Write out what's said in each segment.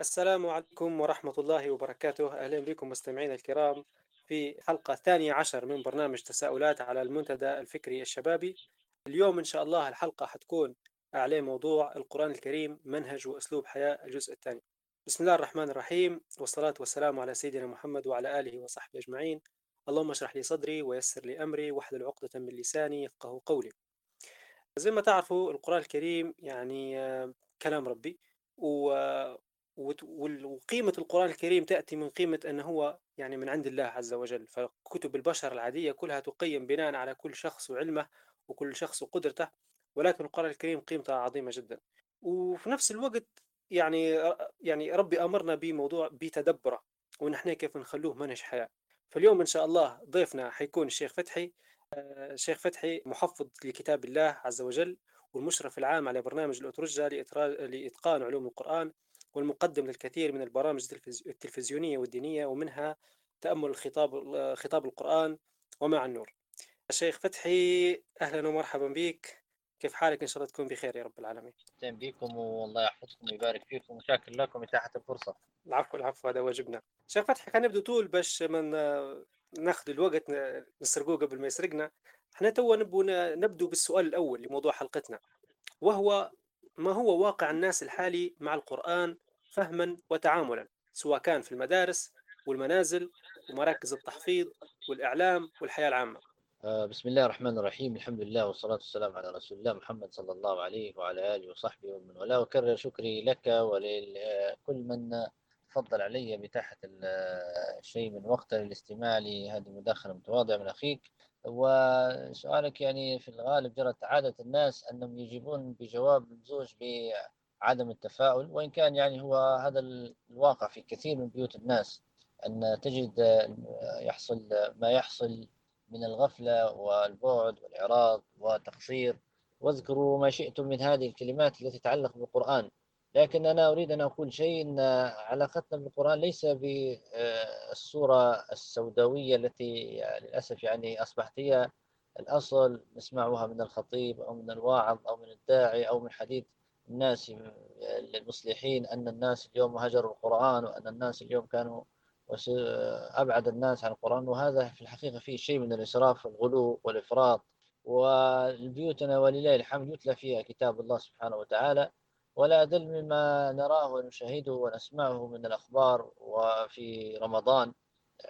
السلام عليكم ورحمة الله وبركاته. أهلا بكم مستمعينا الكرام في حلقة ثانية عشر من برنامج تساؤلات على المنتدى الفكري الشبابي. اليوم إن شاء الله الحلقة حتكون عليه موضوع القرآن الكريم منهج وأسلوب حياة الجزء الثاني. بسم الله الرحمن الرحيم. والصلاة والسلام على سيدنا محمد وعلى آله وصحبه أجمعين. اللهم اشرح لي صدري ويسر لي أمري واحلل عقدة من لساني يفقه قولي. زي ما تعرفوا القرآن الكريم يعني آه، كلام ربي و وقيمة القرآن الكريم تأتي من قيمة أنه هو يعني من عند الله عز وجل. فكتب البشر العادية كلها تقيم بناء على كل شخص وعلمه وكل شخص وقدرته ولكن القرآن الكريم قيمته عظيمة جدا. وفي نفس الوقت يعني يعني ربي أمرنا بموضوع بتدبره وإن إحنا كيف نخلوه منهج حياة. فاليوم إن شاء الله ضيفنا حيكون الشيخ فتحي. آه، الشيخ فتحي محفظ لكتاب الله عز وجل والمشرف العام على برنامج الأترجة لإتقان علوم القرآن. والمقدم للكثير من البرامج التلفز- التلفزيونية والدينية ومنها تأمل الخطاب خطاب القرآن ومع النور الشيخ فتحي أهلا ومرحبا بك. كيف حالك؟ إن شاء الله تكون بخير يا رب العالمين. أهلا بكم والله يحفظكم ويبارك فيكم. وشاكر لكم إتاحة الفرصة. العفو العفو هذا واجبنا شيخ فتحي خلينا نبدو طول باش من ناخذ الوقت نسرقوه قبل ما يسرقنا. إحنا تو نبدو بالسؤال الأول لموضوع حلقتنا. وهو ما هو واقع الناس الحالي مع القرآن فهما وتعاملا سواء كان في المدارس والمنازل ومراكز التحفيظ والإعلام والحياة العامة؟ آه، بسم الله الرحمن الرحيم. الحمد لله والصلاة والسلام على رسول الله محمد صلى الله عليه وعلى آله وصحبه ومن والاه. وكرر شكري لك ولكل من تفضل علي بتاحة ال- الشيء من وقته للاستماع لهذه المداخلة المتواضعة من أخيك. وسؤالك يعني في الغالب جرت عادة الناس أنهم يجيبون بجواب ممزوج بعدم التفاؤل وإن كان يعني هو هذا الواقع في كثير من بيوت الناس أن تجد يحصل ما يحصل من الغفلة والبعد والإعراض والتقصير. واذكروا ما شئتم من هذه الكلمات التي تتعلق بالقرآن. لكن أنا أريد أن أقول شيء أن علاقتنا بالقرآن ليس بالصورة السوداوية التي للأسف يعني أصبحت هي الأصل نسمعها من الخطيب أو من الواعظ أو من الداعي أو من حديث الناس المصلحين أن الناس اليوم هجروا القرآن وأن الناس اليوم كانوا أبعد الناس عن القرآن. وهذا في الحقيقة فيه شيء من الإسراف والغلو والإفراط. والبيوتنا ولله الحمد يتلى فيها كتاب الله سبحانه وتعالى. ولا أدل مما نراه ونشاهده ونسمعه من الأخبار وفي رمضان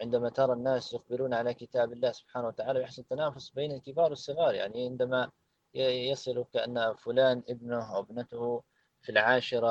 عندما ترى الناس يخبرون على كتاب الله سبحانه وتعالى ويحصل تنافس بين الكبار والصغار. يعني عندما يصل كأن فلان ابنه أو ابنته في العاشرة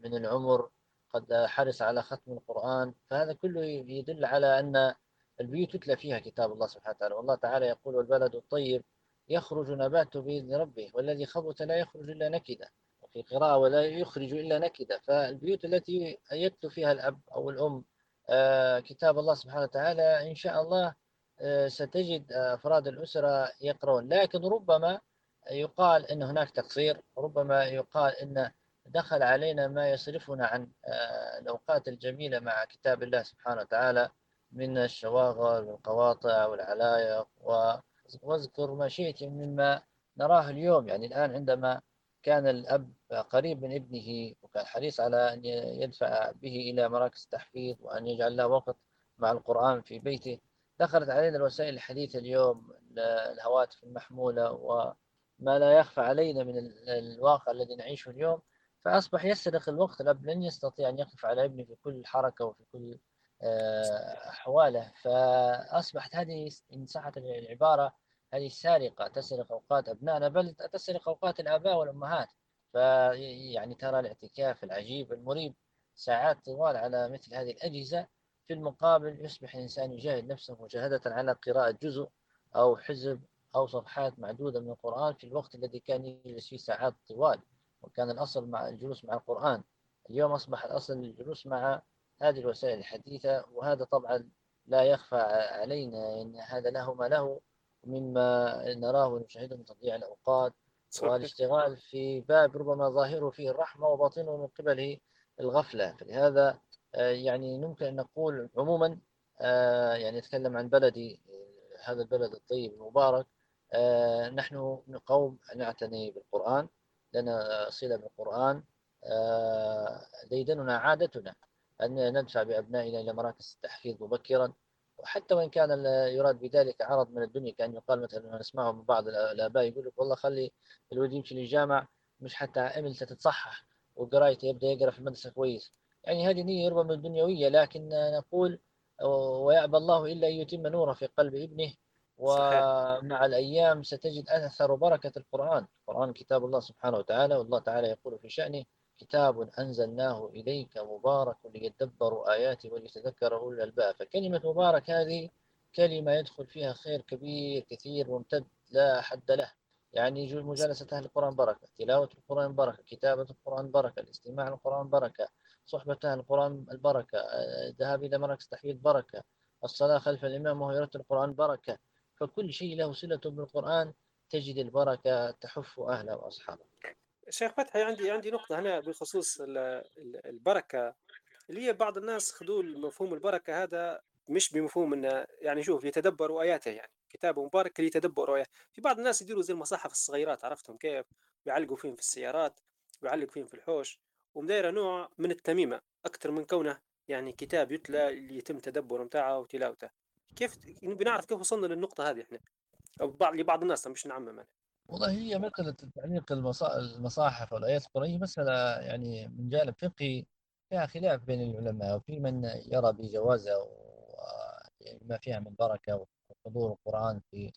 من العمر قد حرص على ختم القرآن فهذا كله يدل على أن البيوت تتلى فيها كتاب الله سبحانه وتعالى. والله تعالى يقول والبلد الطيب يخرج نباته بإذن ربه والذي خبث لا يخرج إلا نكدة وفي قراءة ولا يخرج إلا نكدة. فالبيوت التي يتلو فيها الأب أو الأم آه، كتاب الله سبحانه وتعالى إن شاء الله آه، ستجد أفراد الأسرة يقرؤون. لكن ربما يقال أن هناك تقصير ربما يقال أن دخل علينا ما يصرفنا عن آه، الأوقات الجميلة مع كتاب الله سبحانه وتعالى من الشواغل والقواطع والعلايق. وأذكر ما شئت مما نراه اليوم. يعني الآن عندما كان الأب قريب من ابنه وكان حريص على أن يدفع به إلى مراكز التحفيظ وأن يجعل له وقت مع القرآن في بيته. دخلت علينا الوسائل الحديثة اليوم الهواتف المحمولة وما لا يخفى علينا من الواقع الذي نعيشه اليوم. فأصبح يسرق الوقت الأب لن يستطيع أن يقف على ابنه في كل حركة وفي كل أحواله. فأصبحت هذه إن صحت العبارة هذه السارقة تسرق أوقات أبنائنا بل تسرق أوقات الآباء والأمهات. فيعني ترى الاعتكاف العجيب المريب ساعات طوال على مثل هذه الأجهزة في المقابل يصبح الإنسان يجاهد نفسه مجاهدة على قراءة جزء أو حزب أو صفحات معدودة من القرآن في الوقت الذي كان يجلس فيه ساعات طوال وكان الأصل مع الجلوس مع القرآن. اليوم أصبح الأصل الجلوس مع هذه الوسائل الحديثة وهذا طبعا لا يخفى علينا أن هذا له ما له مما نراه ونشاهده من تضييع الأوقات والاشتغال في باب ربما ظاهره فيه الرحمة وباطنه من قبله الغفلة. فلهذا يعني ممكن أن نقول عموما يعني نتكلم عن بلدي هذا البلد الطيب المبارك. نحن قوم نعتني بالقرآن. لنا صلة بالقرآن. آه، ديدننا عادتنا أن ندفع بأبنائنا إلى مراكز التحفيظ مبكرا. وحتى وإن كان يراد بذلك عرض من الدنيا كأن يقال مثلا نسمعه من بعض الآباء يقول لك والله خلي الولد يمشي للجامع مش حتى عملته تتصحح وقرايته يبدأ يقرأ في المدرسة كويس. يعني هذه نية ربما الدنيوية لكن نقول ويأبى الله إلا أن يتم نوره في قلب ابنه ومع الأيام ستجد أثر بركة القرآن. القرآن كتاب الله سبحانه وتعالى والله تعالى يقول في شأنه كتاب أنزلناه إليك مبارك ليدبروا آياته وليتذكر أولو الألباب فكلمة مبارك هذه كلمة يدخل فيها خير كبير كثير ممتد لا حد له. يعني مجالسة أهل القرآن بركة تلاوة القرآن بركة كتابة القرآن بركة الاستماع للقرآن بركة صحبة أهل القرآن البركة الذهاب إلى مراكز تحفيظ بركة الصلاة خلف الإمام وهو يرتل القرآن بركة. فكل شيء له صلة بالقرآن تجد البركة تحف أهله وأصحابه. شيخ فتحي عندي عندي نقطة هنا بخصوص البركة. اللي هي بعض الناس خذوا مفهوم البركة هذا مش بمفهوم إنه يعني شوف يتدبروا آياته يعني كتاب مبارك ليتدبروا آياته. في بعض الناس يديروا زي المصاحف الصغيرات عرفتهم كيف؟ بيعلقوا فيهم في السيارات بيعلقوا فيهم في الحوش. ومدايرة نوع من التميمة أكثر من كونه يعني كتاب يتلى اللي يتم تدبره متاعه وتلاوته. كيف بنعرف كيف وصلنا للنقطة هذه إحنا؟ أو بعض لبعض الناس مش نعمم والله هي مسألة تعليق المصاحف والآيات القرآنية مسألة يعني من جانب فقهي فيها خلاف بين العلماء وفي من يرى بجوازها وما فيها من بركة وحضور القرآن في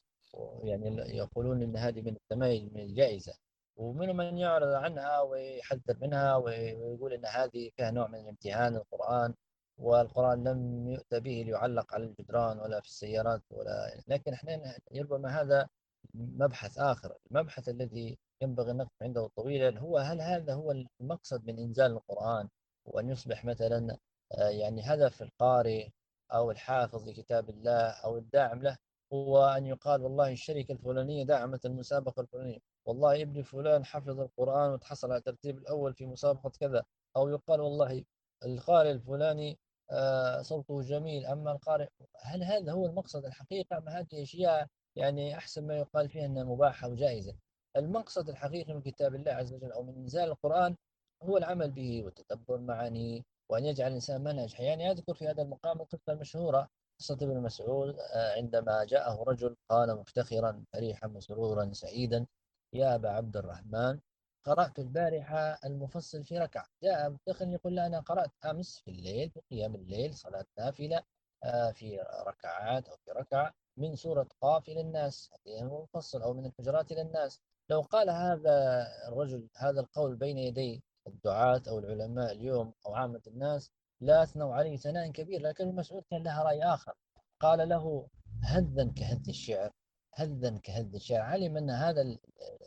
يعني يقولون أن هذه من التميز من الجائزة. ومنهم من يعرض عنها ويحذر منها ويقول أن هذه فيها نوع من الامتهان القرآن والقرآن لم يؤتى به ليعلق على الجدران ولا في السيارات ولا لكن إحنا ربما هذا مبحث آخر. المبحث الذي ينبغي النقف عنده طويلا هو هل هذا هو المقصد من إنزال القرآن؟ وأن يصبح مثلا آه، يعني هدف القارئ أو الحافظ لكتاب الله أو الداعم له هو أن يقال والله الشركة الفلانية دعمت المسابقة الفلانية والله ابن فلان حفظ القرآن وتحصل على الترتيب الأول في مسابقة كذا أو يقال والله القارئ الفلاني آه، صوته جميل أما القارئ هل هذا هو المقصد الحقيقة أم هذه أشياء يعني أحسن ما يقال فيها أنها مباحة وجائزة. المقصد الحقيقي من كتاب الله عز وجل أو من إنزال القرآن هو العمل به والتدبر معانيه وأن يجعل الإنسان منهج يعني أذكر في هذا المقام القصة المشهورة قصة ابن مسعود آه، عندما جاءه رجل قال مفتخرا فريحا مسرورا سعيدا يا أبا عبد الرحمن قرأت البارحة المفصل في ركعة. جاء مفتخر يقول له أنا قرأت أمس في الليل في قيام الليل صلاة نافلة آه، في ركعات أو في ركعة. من سورة قاف إلى الناس المفصل أو من الحجرات إلى الناس. لو قال هذا الرجل هذا القول بين يدي الدعاة أو العلماء اليوم أو عامة الناس لا أثنوا عليه ثناء كبير لكن المسعود كان لها رأي آخر. قال له هذا كهذ الشعر هذا كهذ الشعر. علم أن هذا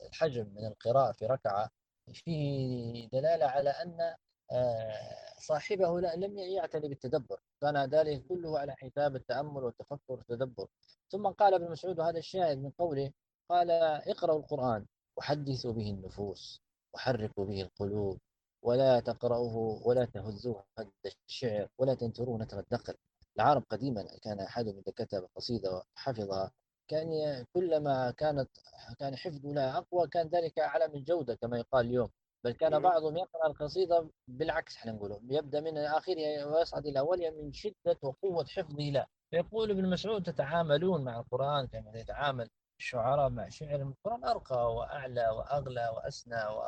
الحجم من القراءة في ركعة فيه دلالة على أن صاحبه لم يعتني بالتدبر. كان ذلك كله على حساب التأمل والتفكر والتدبر ثم قال ابن مسعود وهذا الشاهد من قوله قال اقرأوا القرآن وحدثوا به النفوس وحركوا به القلوب ولا تقرأوه ولا تهزوه هذا الشعر ولا تنتروه نتر الدقل العرب قديما كان أحدهم إذا كتب قصيدة وحفظها. كان كلما كانت كان حفظه لها أقوى كان ذلك أعلى من الجودة كما يقال اليوم. بل كان بعضهم يقرأ القصيدة بالعكس إحنا نقوله. يبدأ من آخرها ويصعد إلى أولها من شدة وقوة حفظه له. فيقول ابن مسعود تتعاملون مع القرآن كما يتعامل الشعراء مع شعر القرآن؟ أرقى وأعلى وأغلى وأسنى و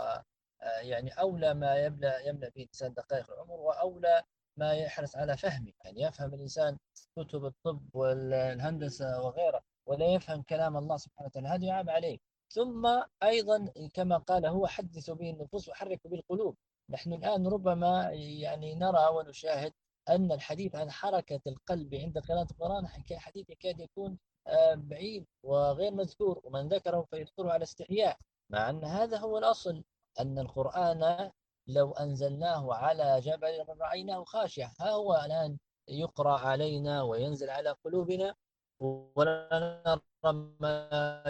يعني أولى ما يملأ يملأ به الإنسان دقائق العمر وأولى ما يحرص على فهمه. يعني يفهم الإنسان كتب الطب والهندسة وغيره ولا يفهم كلام الله سبحانه وتعالى. هذا يعاب عليه. ثم أيضا كما قال هو حدث به النفوس وحرك به القلوب نحن الآن ربما يعني نرى ونشاهد أن الحديث عن حركة القلب عند قراءة القرآن حديث يكاد يكون آه، بعيد وغير مذكور ومن ذكره فيذكره على استحياء. مع أن هذا هو الأصل أن القرآن لو أنزلناه على جبل رأيناه خاشع. ها هو الآن يقرأ علينا وينزل على قلوبنا ولا نرى ما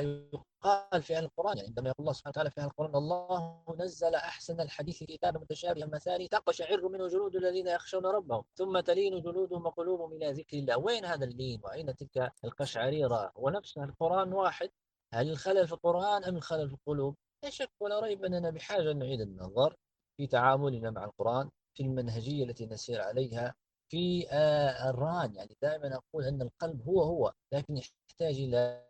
يقال في القرآن يعني عندما يقول الله سبحانه وتعالى في القرآن الله نزل أحسن الحديث كتابا متشابها مثاني تقشعر منه جلود الذين يخشون ربهم ثم تلين جلودهم وقلوبهم إلى ذكر الله. وين هذا اللين؟ وأين تلك القشعريرة؟ ونفس القرآن واحد هل الخلل في القرآن أم الخلل في القلوب؟ لا شك ولا ريب أننا بحاجة أن نعيد النظر في تعاملنا مع القرآن في المنهجية التي نسير عليها في آه، الران. يعني دائما أقول أن القلب هو هو لكن يحتاج إلى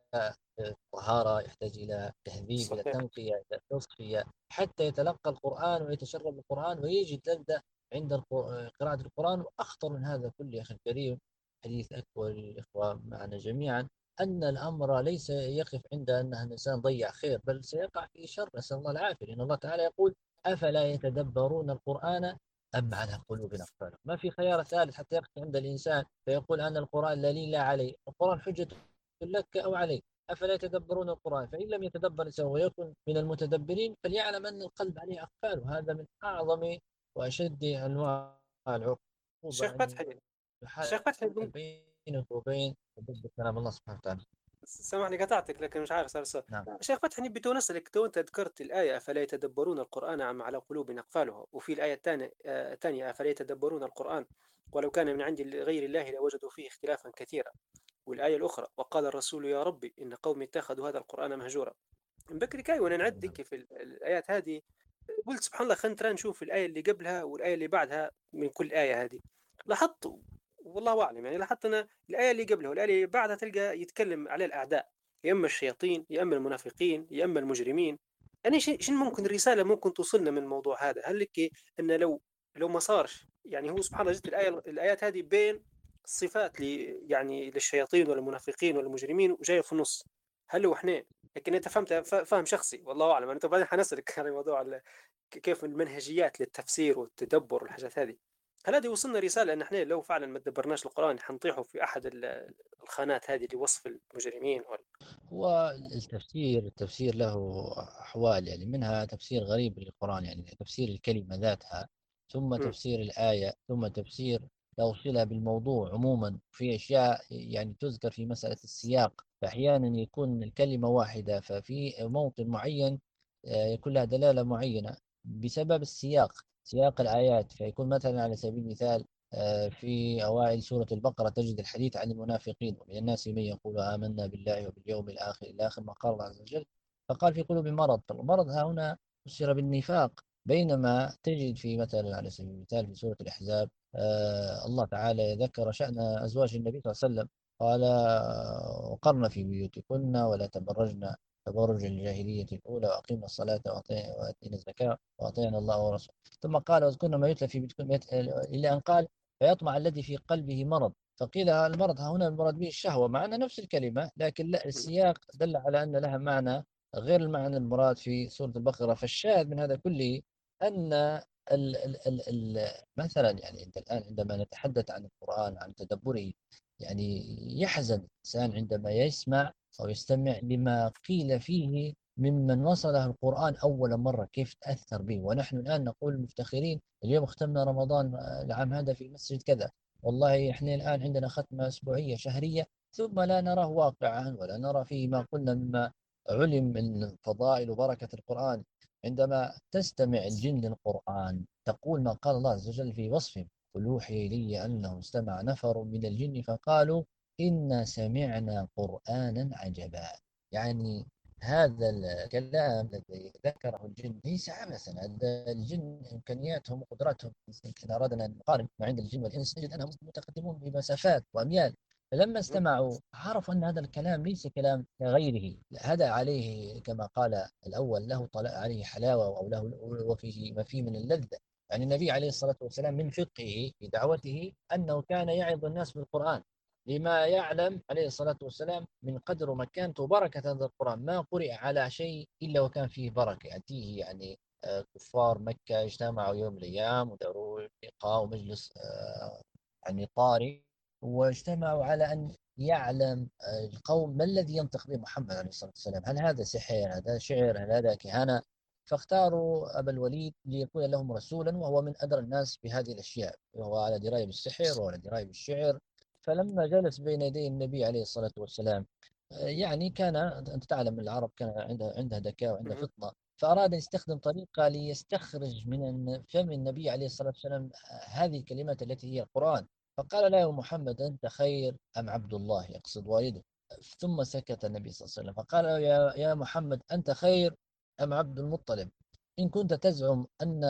طهارة يحتاج إلى تهذيب إلى تنقية إلى تصفية حتى يتلقى القرآن ويتشرب القرآن ويجد لذة عند قراءة القرآن. وأخطر من هذا كله يا أخي الكريم حديث أكبر الإخوة معنا جميعا أن الأمر ليس يقف عند أن الإنسان ضيع خير بل سيقع في شر. نسأل الله العافية لأن الله تعالى يقول أفلا يتدبرون القرآن أم على قلوب أقفالهم ما في خيار ثالث حتى يقف عند الإنسان فيقول أن القرآن لا لي لا علي القرآن حجة لك أو عليك. أفلا يتدبرون القرآن؟ فإن لم يتدبر الإنسان ويكن من المتدبرين فليعلم أن القلب عليه أقفال وهذا من أعظم وأشد أنواع العقوبة. الشيخ فتحي الشيخ فتحي بينك وبين كلام الله سبحانه وتعالى. سامحني قطعتك لكن مش عارف صار نعم. شيخ فتحي نبي تو نسألك تو أنت ذكرت الآية أفلا يتدبرون القرآن أم على قلوب أقفالها؟ وفي الآية الثانية الثانية أفلا يتدبرون القرآن؟ ولو كان من عند غير الله لوجدوا فيه اختلافا كثيرا. والآية الأخرى وقال الرسول يا ربي إن قومي اتخذوا هذا القرآن مهجورا. من بكري كاي وأنا نعدك في الآيات هذه. قلت سبحان الله خلينا ترى نشوف الآية اللي قبلها والآية اللي بعدها من كل آية هذه. لاحظت؟ والله أعلم يعني لاحظت أنا الآية اللي قبلها والآية اللي بعدها تلقى يتكلم عليه الأعداء. يا إما الشياطين يا إما المنافقين يا إما المجرمين. يعني شنو ممكن الرسالة ممكن توصلنا من الموضوع هذا؟ هل لك أن لو لو ما صارش يعني هو سبحان الله جت الآية الآيات هذه بين صفات لي يعني للشياطين والمنافقين والمجرمين وجاية في النص. هل هو إحنا؟ لكن أنت فهمت فهم شخصي والله أعلم. أنا بعدين حنسألك عن موضوع كيف المنهجيات للتفسير والتدبر والحاجات هذه. هل هذه وصلنا رسالة إن إحنا لو فعلا ما تدبرناش القرآن حنطيحوا في أحد الخانات هذه لوصف المجرمين وال... هو التفسير التفسير له أحوال يعني منها تفسير غريب للقرآن يعني تفسير الكلمة ذاتها ثم م. تفسير الآية ثم تفسير لو صلة بالموضوع عموما في أشياء يعني تذكر في مسألة السياق فأحيانا يكون الكلمة واحدة ففي موطن معين آه، يكون لها دلالة معينة بسبب السياق سياق الآيات. فيكون مثلا على سبيل المثال آه، في أوائل سورة البقرة تجد الحديث عن المنافقين ومن الناس من يقول آمنا بالله وباليوم الآخر إلى آخر ما قال الله عز وجل فقال في قلوب مرض. فالمرض ها هنا فسر بالنفاق بينما تجد في مثلا على سبيل المثال في سورة الأحزاب الله تعالى ذكر شأن أزواج النبي صلى الله عليه وسلم. قال وقرن في بيوتكن ولا تبرجن تبرج الجاهلية الأولى وأقيمنا الصلاة وأتينا الزكاة وأطيعنا الله ورسوله. ثم قال واذكرن ما يتلى في بيوتكن إلى أن قال فيطمع الذي في قلبه مرض. فقيل المرض ها هنا المراد به الشهوة معنا نفس الكلمة لكن لا السياق دل على أن لها معنى غير المعنى المراد في سورة البقرة. فالشاهد من هذا كله أن ال ال ال ال مثلا يعني أنت الآن عندما نتحدث عن القرآن عن تدبره يعني يحزن الإنسان عندما يسمع أو يستمع لما قيل فيه ممن وصله القرآن أول مرة كيف تأثر به. ونحن الآن نقول مفتخرين اليوم ختمنا رمضان العام هذا في المسجد كذا. والله إحنا الآن عندنا ختمة أسبوعية شهرية ثم لا نراه واقعا ولا نرى فيه ما قلنا مما علم من فضائل وبركة القرآن. عندما تستمع الجن للقرآن تقول ما قال الله عز وجل في وصفه قل أوحي لي أنه استمع نفر من الجن فقالوا إنا سمعنا قرآنا عجبا يعني هذا الكلام الذي ذكره الجن ليس عبثا. الجن إمكانياتهم وقدراتهم. إن أردنا أن نقارن ما عند الجن والإنس نجد أنهم متقدمون بمسافات وأميال. فلما استمعوا عرفوا أن هذا الكلام ليس كلام كغيره هذا عليه كما قال الأول له طلاء عليه حلاوة أو له وفيه ما فيه من اللذة. يعني النبي عليه الصلاة والسلام من فقهه في دعوته أنه كان يعظ الناس بالقرآن. لما يعلم عليه الصلاة والسلام من قدر ومكانته وبركة هذا القرآن ما قرئ على شيء إلا وكان فيه بركة. يأتيه يعني آه، كفار مكة اجتمعوا يوم من الأيام وداروا لقاء ومجلس آه، يعني طارئ. واجتمعوا على أن يعلم القوم ما الذي ينطق به محمد عليه الصلاة والسلام؟ هل هذا سحر؟ هذا شعر؟ هل هذا كهانة؟ فاختاروا أبا الوليد ليكون لهم رسولا وهو من أدرى الناس بهذه الأشياء وهو على دراية بالسحر وعلى دراية بالشعر. فلما جلس بين يدي النبي عليه الصلاة والسلام يعني كان أنت تعلم العرب كان عندها عندها ذكاء وعندها فطنة فأراد أن يستخدم طريقة ليستخرج من فم النبي عليه الصلاة والسلام هذه الكلمات التي هي القرآن. فقال له محمد أنت خير أم عبد الله؟ يقصد والده. ثم سكت النبي صلى الله عليه وسلم. فقال يا, يا محمد أنت خير أم عبد المطلب؟ إن كنت تزعم أن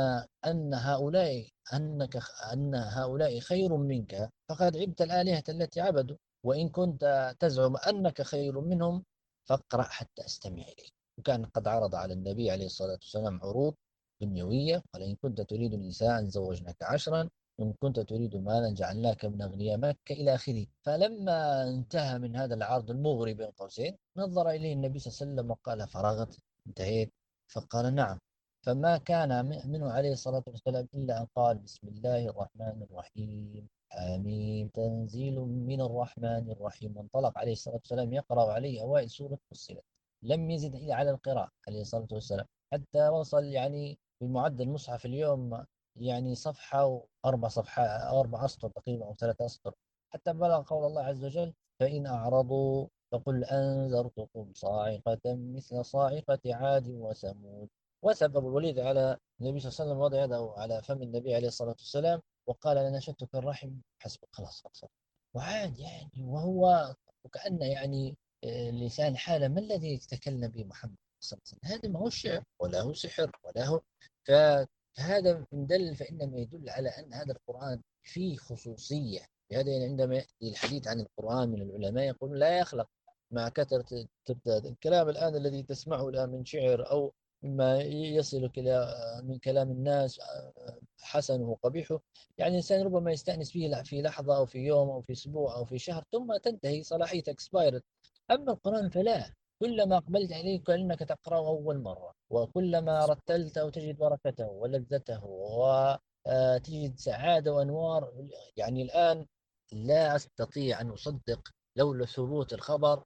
أن هؤلاء أنك أن هؤلاء خير منك فقد عبت الآلهة التي عبدوا. وإن كنت تزعم أنك خير منهم فاقرأ حتى أستمع إليك. وكان قد عرض على النبي عليه الصلاة والسلام عروض دنيوية. قال إن كنت تريد نساء زوجناك عشرا إن كنت تريد مالا جعلناك من أغنياء مكة إلى آخره. فلما انتهى من هذا العرض المغري بين قوسين نظر إليه النبي صلى الله عليه وسلم وقال فرغت؟ انتهيت؟ فقال نعم. فما كان منه عليه الصلاة والسلام إلا أن قال بسم الله الرحمن الرحيم. آمين. تنزيل من الرحمن الرحيم. وانطلق عليه الصلاة والسلام يقرأ عليه أوائل سورة فصلت. لم يزد إلا على القراءة عليه الصلاة والسلام. حتى وصل يعني بمعدل المصحف اليوم يعني صفحة وأربع صفحات أربع أسطر تقريبا أو ثلاث أسطر. حتى بلغ قول الله عز وجل فإن أعرضوا فقل أنذرتكم صاعقة مثل صاعقة عاد وثمود. وثب أبو الوليد على النبي صلى الله عليه وسلم وضع يده على فم النبي عليه الصلاة والسلام وقال أنا شدتك الرحم. حسبك خلاص خلاص وعاد يعني وهو وكأن يعني آه، لسان حالة ما الذي يتكلم به محمد صلى الله عليه وسلم؟ هذا ما هو شعر ولا هو سحر ولا هو. فهذا من دل فإنما يدل على أن هذا القرآن فيه خصوصية. لهذا يعني عندما يأتي الحديث عن القرآن من العلماء يقول لا يخلق مع كثرة الكلام الآن الذي تسمعه الآن من شعر أو مما يصلك إلى من كلام الناس حسنه وقبيحه يعني الإنسان ربما يستأنس به في لحظة أو في يوم أو في أسبوع أو في شهر ثم تنتهي صلاحيته اكسبايرد أما القرآن فلا. كلما أقبلت عليه كأنك تقرأه أول مرة وكلما رتلته تجد بركته ولذته وتجد سعادة وأنوار. يعني الآن لا أستطيع أن أصدق لولا ثبوت الخبر.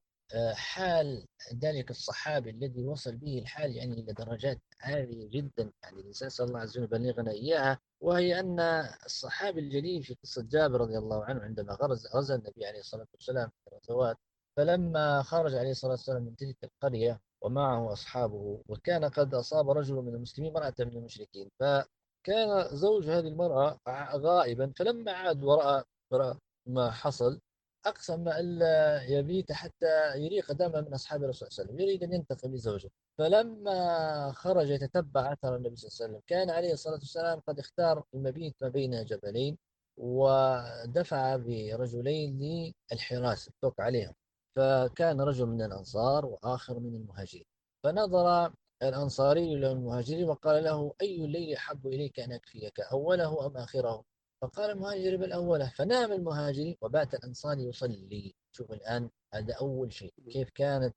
حال ذلك الصحابي الذي وصل به الحال يعني إلى درجات عالية جدا. يعني صلى الله عليه وسلم بلغنا إياها وهي أن الصحابي الجليل في قصة جابر رضي الله عنه عندما غزا النبي عليه الصلاة والسلام في الغزوات فلما خرج عليه الصلاة والسلام من تلك القرية ومعه أصحابه وكان قد أصاب رجل من المسلمين امرأة من المشركين فكان زوج هذه المرأة غائبا فلما عاد ورأى ما حصل أقسم ألا يبيت حتى يريق دم من أصحاب الرسول صلى الله عليه وسلم يريد أن ينتقم لزوجه. فلما خرج يتتبع أثر النبي صلى الله عليه وسلم كان عليه الصلاة والسلام قد اختار المبيت ما بين جبلين ودفع برجلين للحراسة التوك عليهم. فكان رجل من الأنصار وآخر من المهاجرين. فنظر الأنصاري إلى المهاجرين وقال له أي الليل أحب إليك أن أكفيك أوله أم آخره؟ فقال المهاجر بالأولى فنام المهاجر وبات الأنصاري يصلي. شوف الآن هذا أول شيء. كيف كانت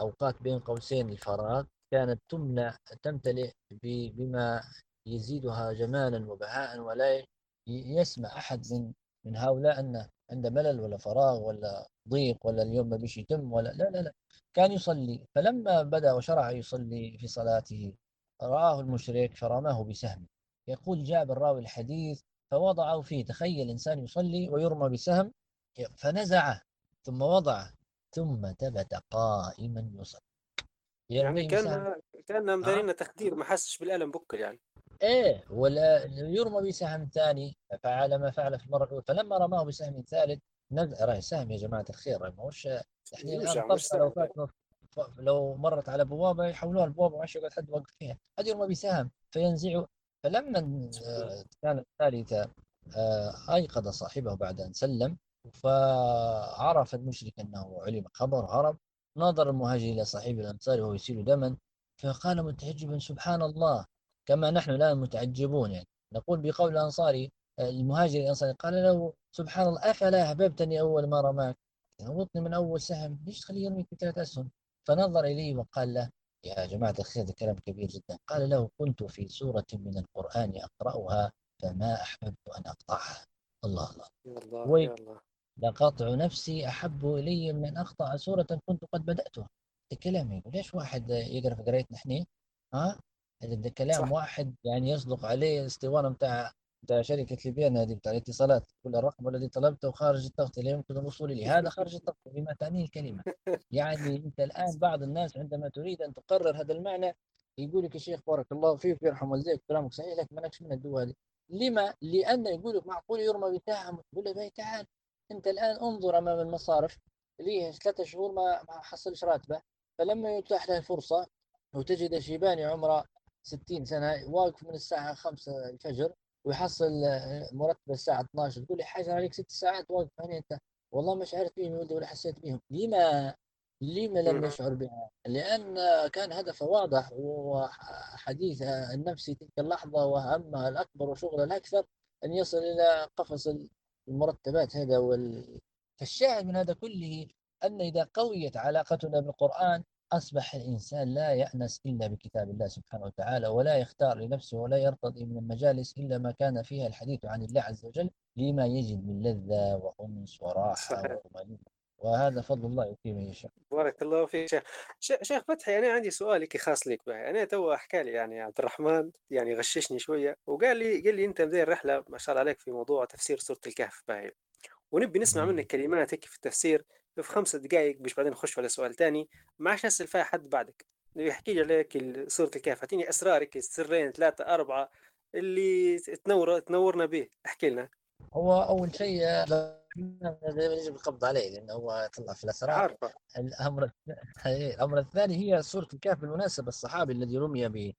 الأوقات بين قوسين الفراغ كانت تملأ تمتلئ بما يزيدها جمالا وبهاء ولا يسمع أحد من من هؤلاء أن عند ملل ولا فراغ ولا ضيق ولا اليوم ما بيش يتم ولا لا لا لا. كان يصلي. فلما بدأ وشرع يصلي في صلاته رآه المشرك فرماه بسهم. يقول جابر راوي الحديث فوضعه فيه. تخيل إنسان يصلي ويرمى بسهم فنزعه ثم وضعه ثم ثبت قائما يصلي. يعني كان كان مدارينا تخدير ما حسش بالألم بكل يعني. إيه ولا يرمى بسهم ثاني فعل ما فعل في المرة الأولى. فلما رماه بسهم ثالث نزع سهم يا جماعة الخير ما هوش الان لو فات لو مرت على بوابة يحولوها البوابه ما يقعد حد يوقف فيها. هذا يرمى بسهم فينزع فلما كانت الثالثة آه، أيقظ صاحبه بعد أن سلم فعرف المشرك أنه علم خبر هرب. نظر المهاجر إلى صاحب الأنصار وهو يسيل دما فقال متعجبا سبحان الله. كما نحن الآن متعجبون يعني. نقول بقول الأنصاري المهاجر الأنصاري قال له سبحان الله أفلا أحببتني أول ما رماك؟ هبطني من أول سهم. ليش تخليه يرميك بثلاث أسهم؟ فنظر إليه وقال له يا جماعة الخير هذا كلام كبير جدا. قال له كنت في سورة من القرآن أقرأها فما أحببت أن أقطعها. الله الله. يا الله الله. لقطع نفسي أحب إلي من أن أقطع سورة كنت قد بدأتها. الكلام يقول ليش واحد يقرأ في قرايتنا إحنا؟ ها؟ هذا كلام صح. واحد يعني يصدق عليه اسطوانة بتاع بتاع شركة ليبيان هذه بتاع الاتصالات كل الرقم الذي طلبته خارج التغطية لا يمكن الوصول إليه هذا خارج التغطية بما تعنيه الكلمة يعني أنت الآن بعض الناس عندما تريد أن تقرر هذا المعنى يقول لك يا شيخ بارك الله فيك يرحم والديك كلامك صحيح لك مالكش من الدواء هذه لما؟ لأن يقول لك معقول يرمى بتاعهم تقول له تعال أنت الآن انظر أمام المصارف ليه ثلاثة شهور ما ما حصلش راتبة فلما يتاح له الفرصة وتجد شيباني عمره 60 سنة واقف من الساعة 5 الفجر ويحصل مرتب الساعة 12 تقول لي حاجة عليك ست ساعات واقف هنا أنت. والله ما شعرت بهم يا ولدي ولا حسيت بهم لما لما لم يشعر بها؟ لأن كان هدفه واضح وحديث النفس تلك اللحظة وهمها الأكبر وشغله الأكثر أن يصل إلى قفص المرتبات هذا وال... فالشاهد من هذا كله أن إذا قويت علاقتنا بالقرآن أصبح الإنسان لا يأنس إلا بكتاب الله سبحانه وتعالى ولا يختار لنفسه ولا يرتضي من المجالس إلا ما كان فيها الحديث عن الله عز وجل لما يجد من لذة وأنس وراحة وطمأنينة. وهذا فضل الله يؤتيه من يشاء. بارك الله فيك. شيخ شيخ فتحي أنا عندي سؤال خاص لك به أنا تو حكى لي يعني عبد الرحمن يعني غششني شوية وقال لي قال لي أنت مدير رحله ما شاء الله عليك في موضوع تفسير سورة الكهف باهي ونبي نسمع منك كلمات هيك في التفسير في خمس دقائق باش بعدين نخش على سؤال ثاني ما عادش نسأل فيها حد بعدك. يحكي لي عليك سوره الكهف. اعطيني أسرارك السرين ثلاثة أربعة اللي تنور تنورنا به. احكي لنا. هو أول شيء يجب القبض عليه لأنه هو طلع في الأسرار. عارفه. الأمر الأمر الثاني هي سوره الكهف بالمناسبة. الصحابي الذي رمي ب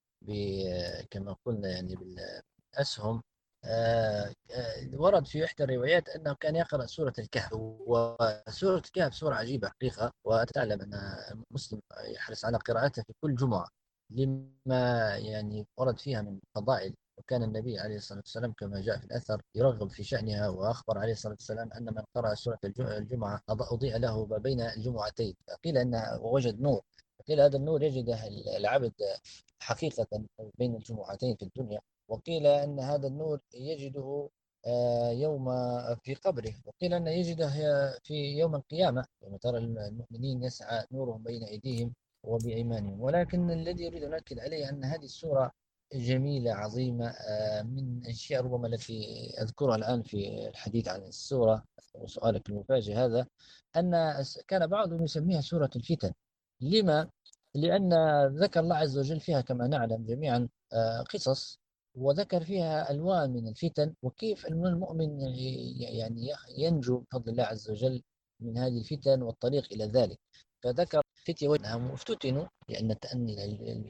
كما قلنا يعني بالأسهم آه، آه، ورد في إحدى الروايات أنه كان يقرأ سورة الكهف وسورة الكهف سورة عجيبة حقيقة وتعلم أن مسلم يحرص على قراءتها في كل جمعة لما يعني ورد فيها من فضائل وكان النبي عليه الصلاة والسلام كما جاء في الأثر يرغب في شأنها وأخبر عليه الصلاة والسلام أن من قرأ سورة الجمعة أضيء له ما بين الجمعتين. قيل أنه وجد نور قيل هذا النور يجده العبد حقيقة بين الجمعتين في الدنيا. وقيل أن هذا النور يجده آه، يوم في قبره وقيل أنه يجده في يوم القيامة يوم ترى المؤمنين يسعى نورهم بين أيديهم وبأيمانهم ولكن الذي أريد أن أؤكد عليه أن هذه السورة جميلة عظيمة آه، من الأشياء ربما التي أذكرها الآن في الحديث عن السورة وسؤالك المفاجئ هذا أن كان بعضهم يسميها سورة الفتن لما؟ لأن ذكر الله عز وجل فيها كما نعلم جميعا آه، قصص وذكر فيها ألوان من الفتن وكيف المؤمن يعني ينجو بفضل الله عز وجل من هذه الفتن والطريق إلى ذلك. فذكر فتية وجدهم وافتتنوا لأن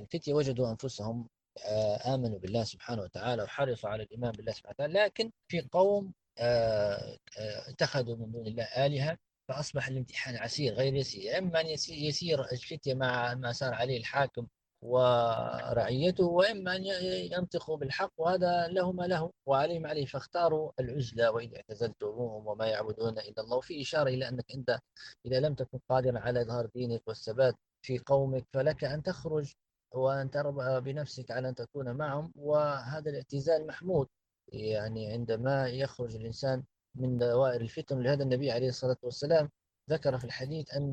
الفتية وجدوا أنفسهم آه، آمنوا بالله سبحانه وتعالى وحرصوا على الإيمان بالله سبحانه وتعالى لكن في قوم آه، آه، اتخذوا من دون الله آلهة فأصبح الامتحان عسير غير يسير. إما أن يسير الفتية مع ما سار عليه الحاكم ورعيته وإما أن ينطقوا بالحق وهذا لهما له وعليهم عليه فاختاروا العزلة وإذا اعتزلتموهم وما يعبدون إلا الله. وفي إشارة إلى أنك أنت إذا لم تكن قادرا على إظهار دينك والثبات في قومك فلك أن تخرج وأن تربى بنفسك على أن تكون معهم. وهذا الاعتزال محمود يعني عندما يخرج الإنسان من دوائر الفتن. لهذا النبي عليه الصلاة والسلام ذكر في الحديث أن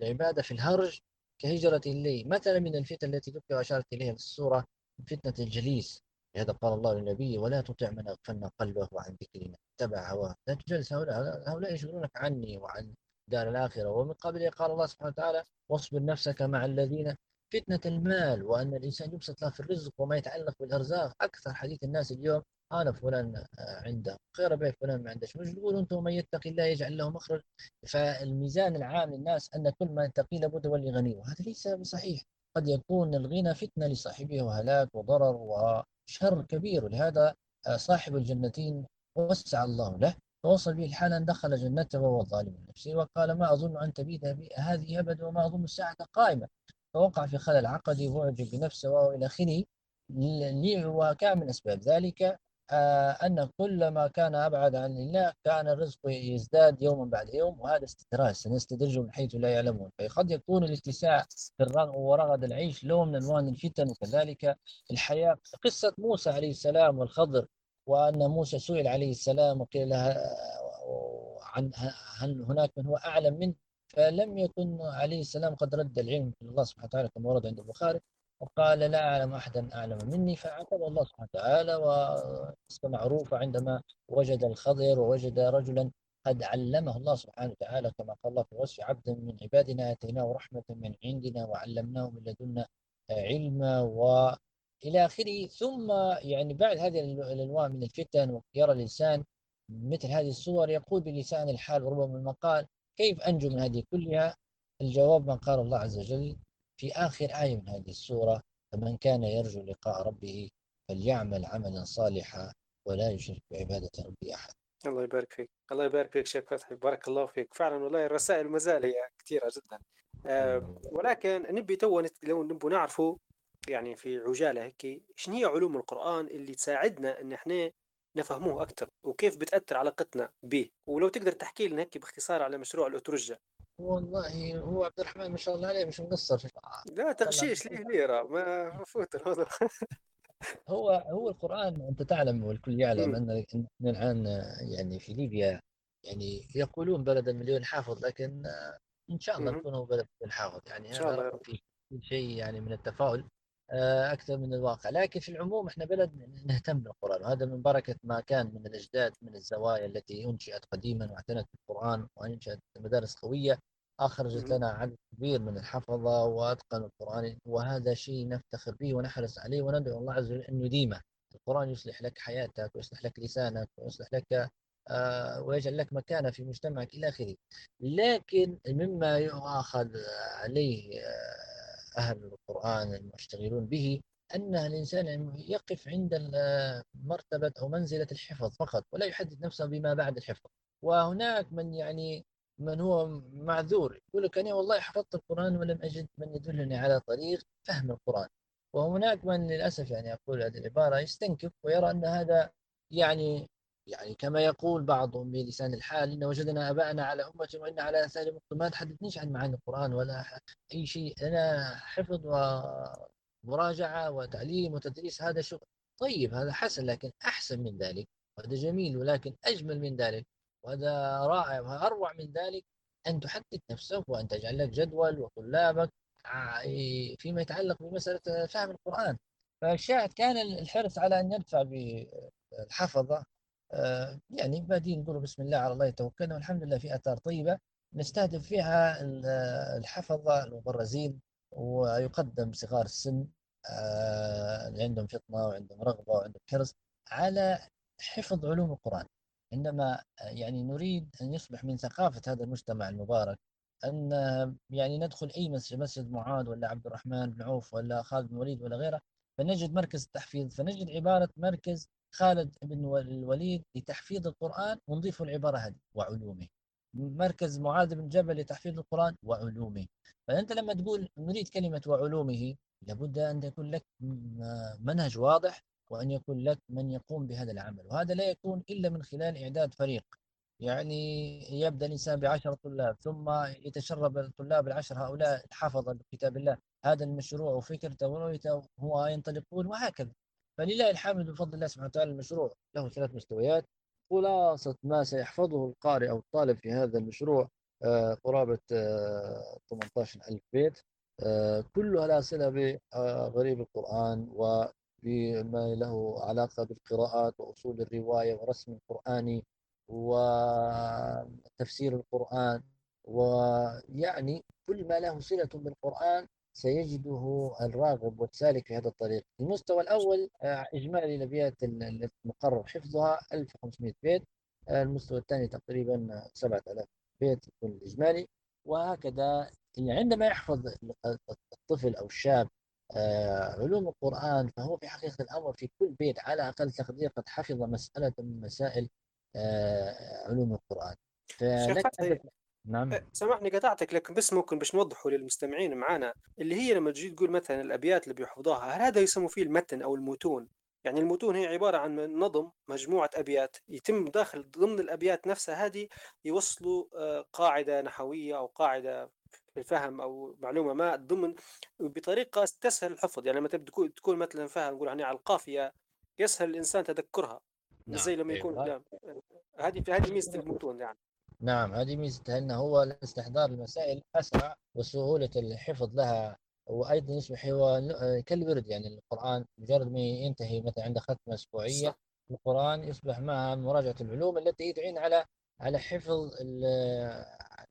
العبادة في الهرج كهجرة الليل. مثلا من الفتن التي ذكر وأشارت إليها في السورة؟ فتنة الجليس. لهذا قال الله للنبي ولا تطع من أغفلنا قلبه عن ذكرنا. تبع هواه. لا تجلس. هؤلاء هؤلاء يشغلونك عني وعن دار الآخرة. ومن قبله قال الله سبحانه وتعالى واصبر نفسك مع الذين فتنة المال وأن الإنسان يبسط له في الرزق وما يتعلق بالأرزاق. أكثر حديث الناس اليوم أنا فلان آه، عنده. خير بيه فلان ما عندش. مش تقولوا أنتم من يتقي الله يجعل له مخرج. فالميزان العام للناس أن كل ما يتقي لابد يولي غني. وهذا ليس بصحيح. قد يكون الغنى فتنة لصاحبه وهلاك وضرر وشر كبير. ولهذا آه، صاحب الجنتين وسع الله له. فوصل به الحال أن دخل جنته وهو ظالم نفسه وقال ما أظن أن تبيد هذه أبدا وما أظن الساعة قائمة. فوقع في خلل عقدي واعجب بنفسه وإلى آخره. وكان من أسباب ذلك. أن كلما كان أبعد عن الله كان الرزق يزداد يوما بعد يوم وهذا استدراج سنستدرجهم من حيث لا يعلمون. فقد يكون الاتساع في الرغم ورغد العيش لون من ألوان الفتن وكذلك الحياة. قصة موسى عليه السلام والخضر وأن موسى سئل عليه السلام وقيل له عن هل هناك من هو أعلم منه؟ فلم يكن عليه السلام قد رد العلم من الله سبحانه وتعالى كما ورد عند البخاري. وقال لا أعلم أحدا أعلم مني فعاتب الله سبحانه وتعالى وقصة معروفة عندما وجد الخضر ووجد رجلا قد علمه الله سبحانه وتعالى كما قال الله في وصف عبد من عبادنا آتيناه رحمة من عندنا وعلمناه من لدنا علما وإلى آخره. ثم يعني بعد هذه الأنواع من الفتن ويرى الإنسان مثل هذه الصور يقول بلسان الحال وربما المقال كيف أنجو من هذه كلها؟ الجواب ما قال الله عز وجل في آخر آية من هذه السورة فمن كان يرجو لقاء ربه فليعمل عملا صالحا ولا يشرك بعبادة ربه أحد. الله يبارك فيك. الله يبارك فيك شيخ فتحي. بارك الله فيك. فعلا والله الرسائل ما زال هي كثيرة جدا. آه ولكن نبي تو لو نبي نعرفوا يعني في عجالة هيك شنو هي علوم القرآن اللي تساعدنا إن إحنا نفهموه أكثر وكيف بتأثر علاقتنا به؟ ولو تقدر تحكي لنا هيك باختصار على مشروع الأترجة والله هو عبد الرحمن ما شاء الله عليه مش مقصر. لا تغشيش ليه ليرة ما فوت الموضوع هو هو القرآن أنت تعلم والكل يعلم أن الآن يعني في ليبيا يعني يقولون بلد المليون حافظ لكن إن شاء الله نكون هو بلد حافظ. يعني شاء الله في شيء يعني من التفاؤل آه، أكثر من الواقع. لكن في العموم إحنا بلد نهتم بالقرآن وهذا من بركة ما كان من الأجداد من الزوايا التي أنشئت قديما واعتنت بالقرآن وأنشأت مدارس قوية. أخرجت لنا عدد كبير من الحفظة وأتقنوا القرآن وهذا شيء نفتخر به ونحرص عليه وندعو الله عز وجل أن يديمه. القرآن يصلح لك حياتك ويصلح لك لسانك ويصلح لك آه ويجعل لك مكانة في مجتمعك إلى آخره. لكن مما يؤاخذ عليه آه أهل القرآن المشتغلون به أن الإنسان يقف عند مرتبة أو منزلة الحفظ فقط ولا يحدد نفسه بما بعد الحفظ. وهناك من يعني من هو معذور يقول لك أنا والله حفظت القرآن ولم أجد من يدلني على طريق فهم القرآن. وهناك من للأسف يعني أقول هذه العبارة يستنكف ويرى أن هذا يعني يعني كما يقول بعضهم بلسان الحال إن وجدنا آباءنا على أمة وإن على آثار ما تحدثنيش عن معاني القرآن ولا أي شيء. أنا حفظ ومراجعة وتعليم وتدريس هذا شغل. طيب هذا حسن لكن أحسن من ذلك وهذا جميل ولكن أجمل من ذلك. وهذا رائع. وأروع من ذلك أن تحدد نفسك وأن تجعل لك جدول وطلابك فيما يتعلق بمسألة فهم القرآن. فالشاهد كان الحرص على أن يدفع بالحفظة آه، يعني بادين نقول بسم الله على الله توكلنا والحمد لله في أثار طيبة. نستهدف فيها الحفظة المبرزين ويقدم صغار السن آه، اللي عندهم فطنة وعندهم رغبة وعندهم حرص على حفظ علوم القرآن. عندما يعني نريد أن يصبح من ثقافة هذا المجتمع المبارك أن يعني ندخل أي مسجد مسجد معاذ ولا عبد الرحمن بن عوف ولا خالد بن وليد ولا غيره فنجد مركز التحفيظ فنجد عبارة مركز خالد بن الوليد لتحفيظ القرآن ونضيف العبارة هذه وعلومه. مركز معاذ بن جبل لتحفيظ القرآن وعلومه. فأنت لما تقول نريد كلمة وعلومه لابد أن يكون لك منهج واضح وأن يكون لك من يقوم بهذا العمل. وهذا لا يكون إلا من خلال إعداد فريق. يعني يبدأ الإنسان بعشرة طلاب ثم يتشرب الطلاب العشر هؤلاء حفظ كتاب الله. هذا المشروع وفكرته ورؤيته هو ينطلقون وهكذا. فلله الحمد بفضل الله سبحانه وتعالى المشروع. له ثلاث مستويات. خلاصة ما سيحفظه القارئ أو الطالب في هذا المشروع آه، قرابة 18 آه، ألف بيت. آه، كلها لها صلة بغريب القرآن وبما له علاقة بالقراءات وأصول الرواية ورسم القرآني وتفسير القرآن ويعني كل ما له صلة بالقرآن سيجده الراغب والسالك في هذا الطريق. المستوى الأول آه، إجمالي الأبيات المقرر حفظها 1500 بيت آه، المستوى الثاني تقريبا 7000 بيت يكون الإجمالي وهكذا يعني عندما يحفظ الطفل أو الشاب علوم القرآن فهو في حقيقة الأمر في كل بيت على أقل تقدير قد حفظ مسألة من مسائل علوم القرآن. فلك نعم. أه، سامحني قطعتك لكن بس ممكن باش نوضحوا للمستمعين معنا اللي هي لما تجي تقول مثلا الأبيات اللي بيحفظوها هل هذا يسموا فيه المتن أو المتون؟ يعني المتون هي عبارة عن نظم مجموعة أبيات يتم داخل ضمن الأبيات نفسها هذه يوصلوا أه، قاعدة نحوية أو الفهم أو معلومة ما ضمن بطريقة تسهل الحفظ يعني لما تكون مثلا فاهم نقول على القافية يسهل الإنسان تذكرها نعم. زي لما يكون أيوة. هذه هذه ميزة المتون يعني نعم هذه ميزتها أنه هو استحضار المسائل أسرع وسهولة الحفظ لها وأيضا يصبح هو كالورد يعني القرآن مجرد ما ينتهي مثلا عند ختمة أسبوعية صح. القرآن يصبح مع مراجعة العلوم التي تعين على على حفظ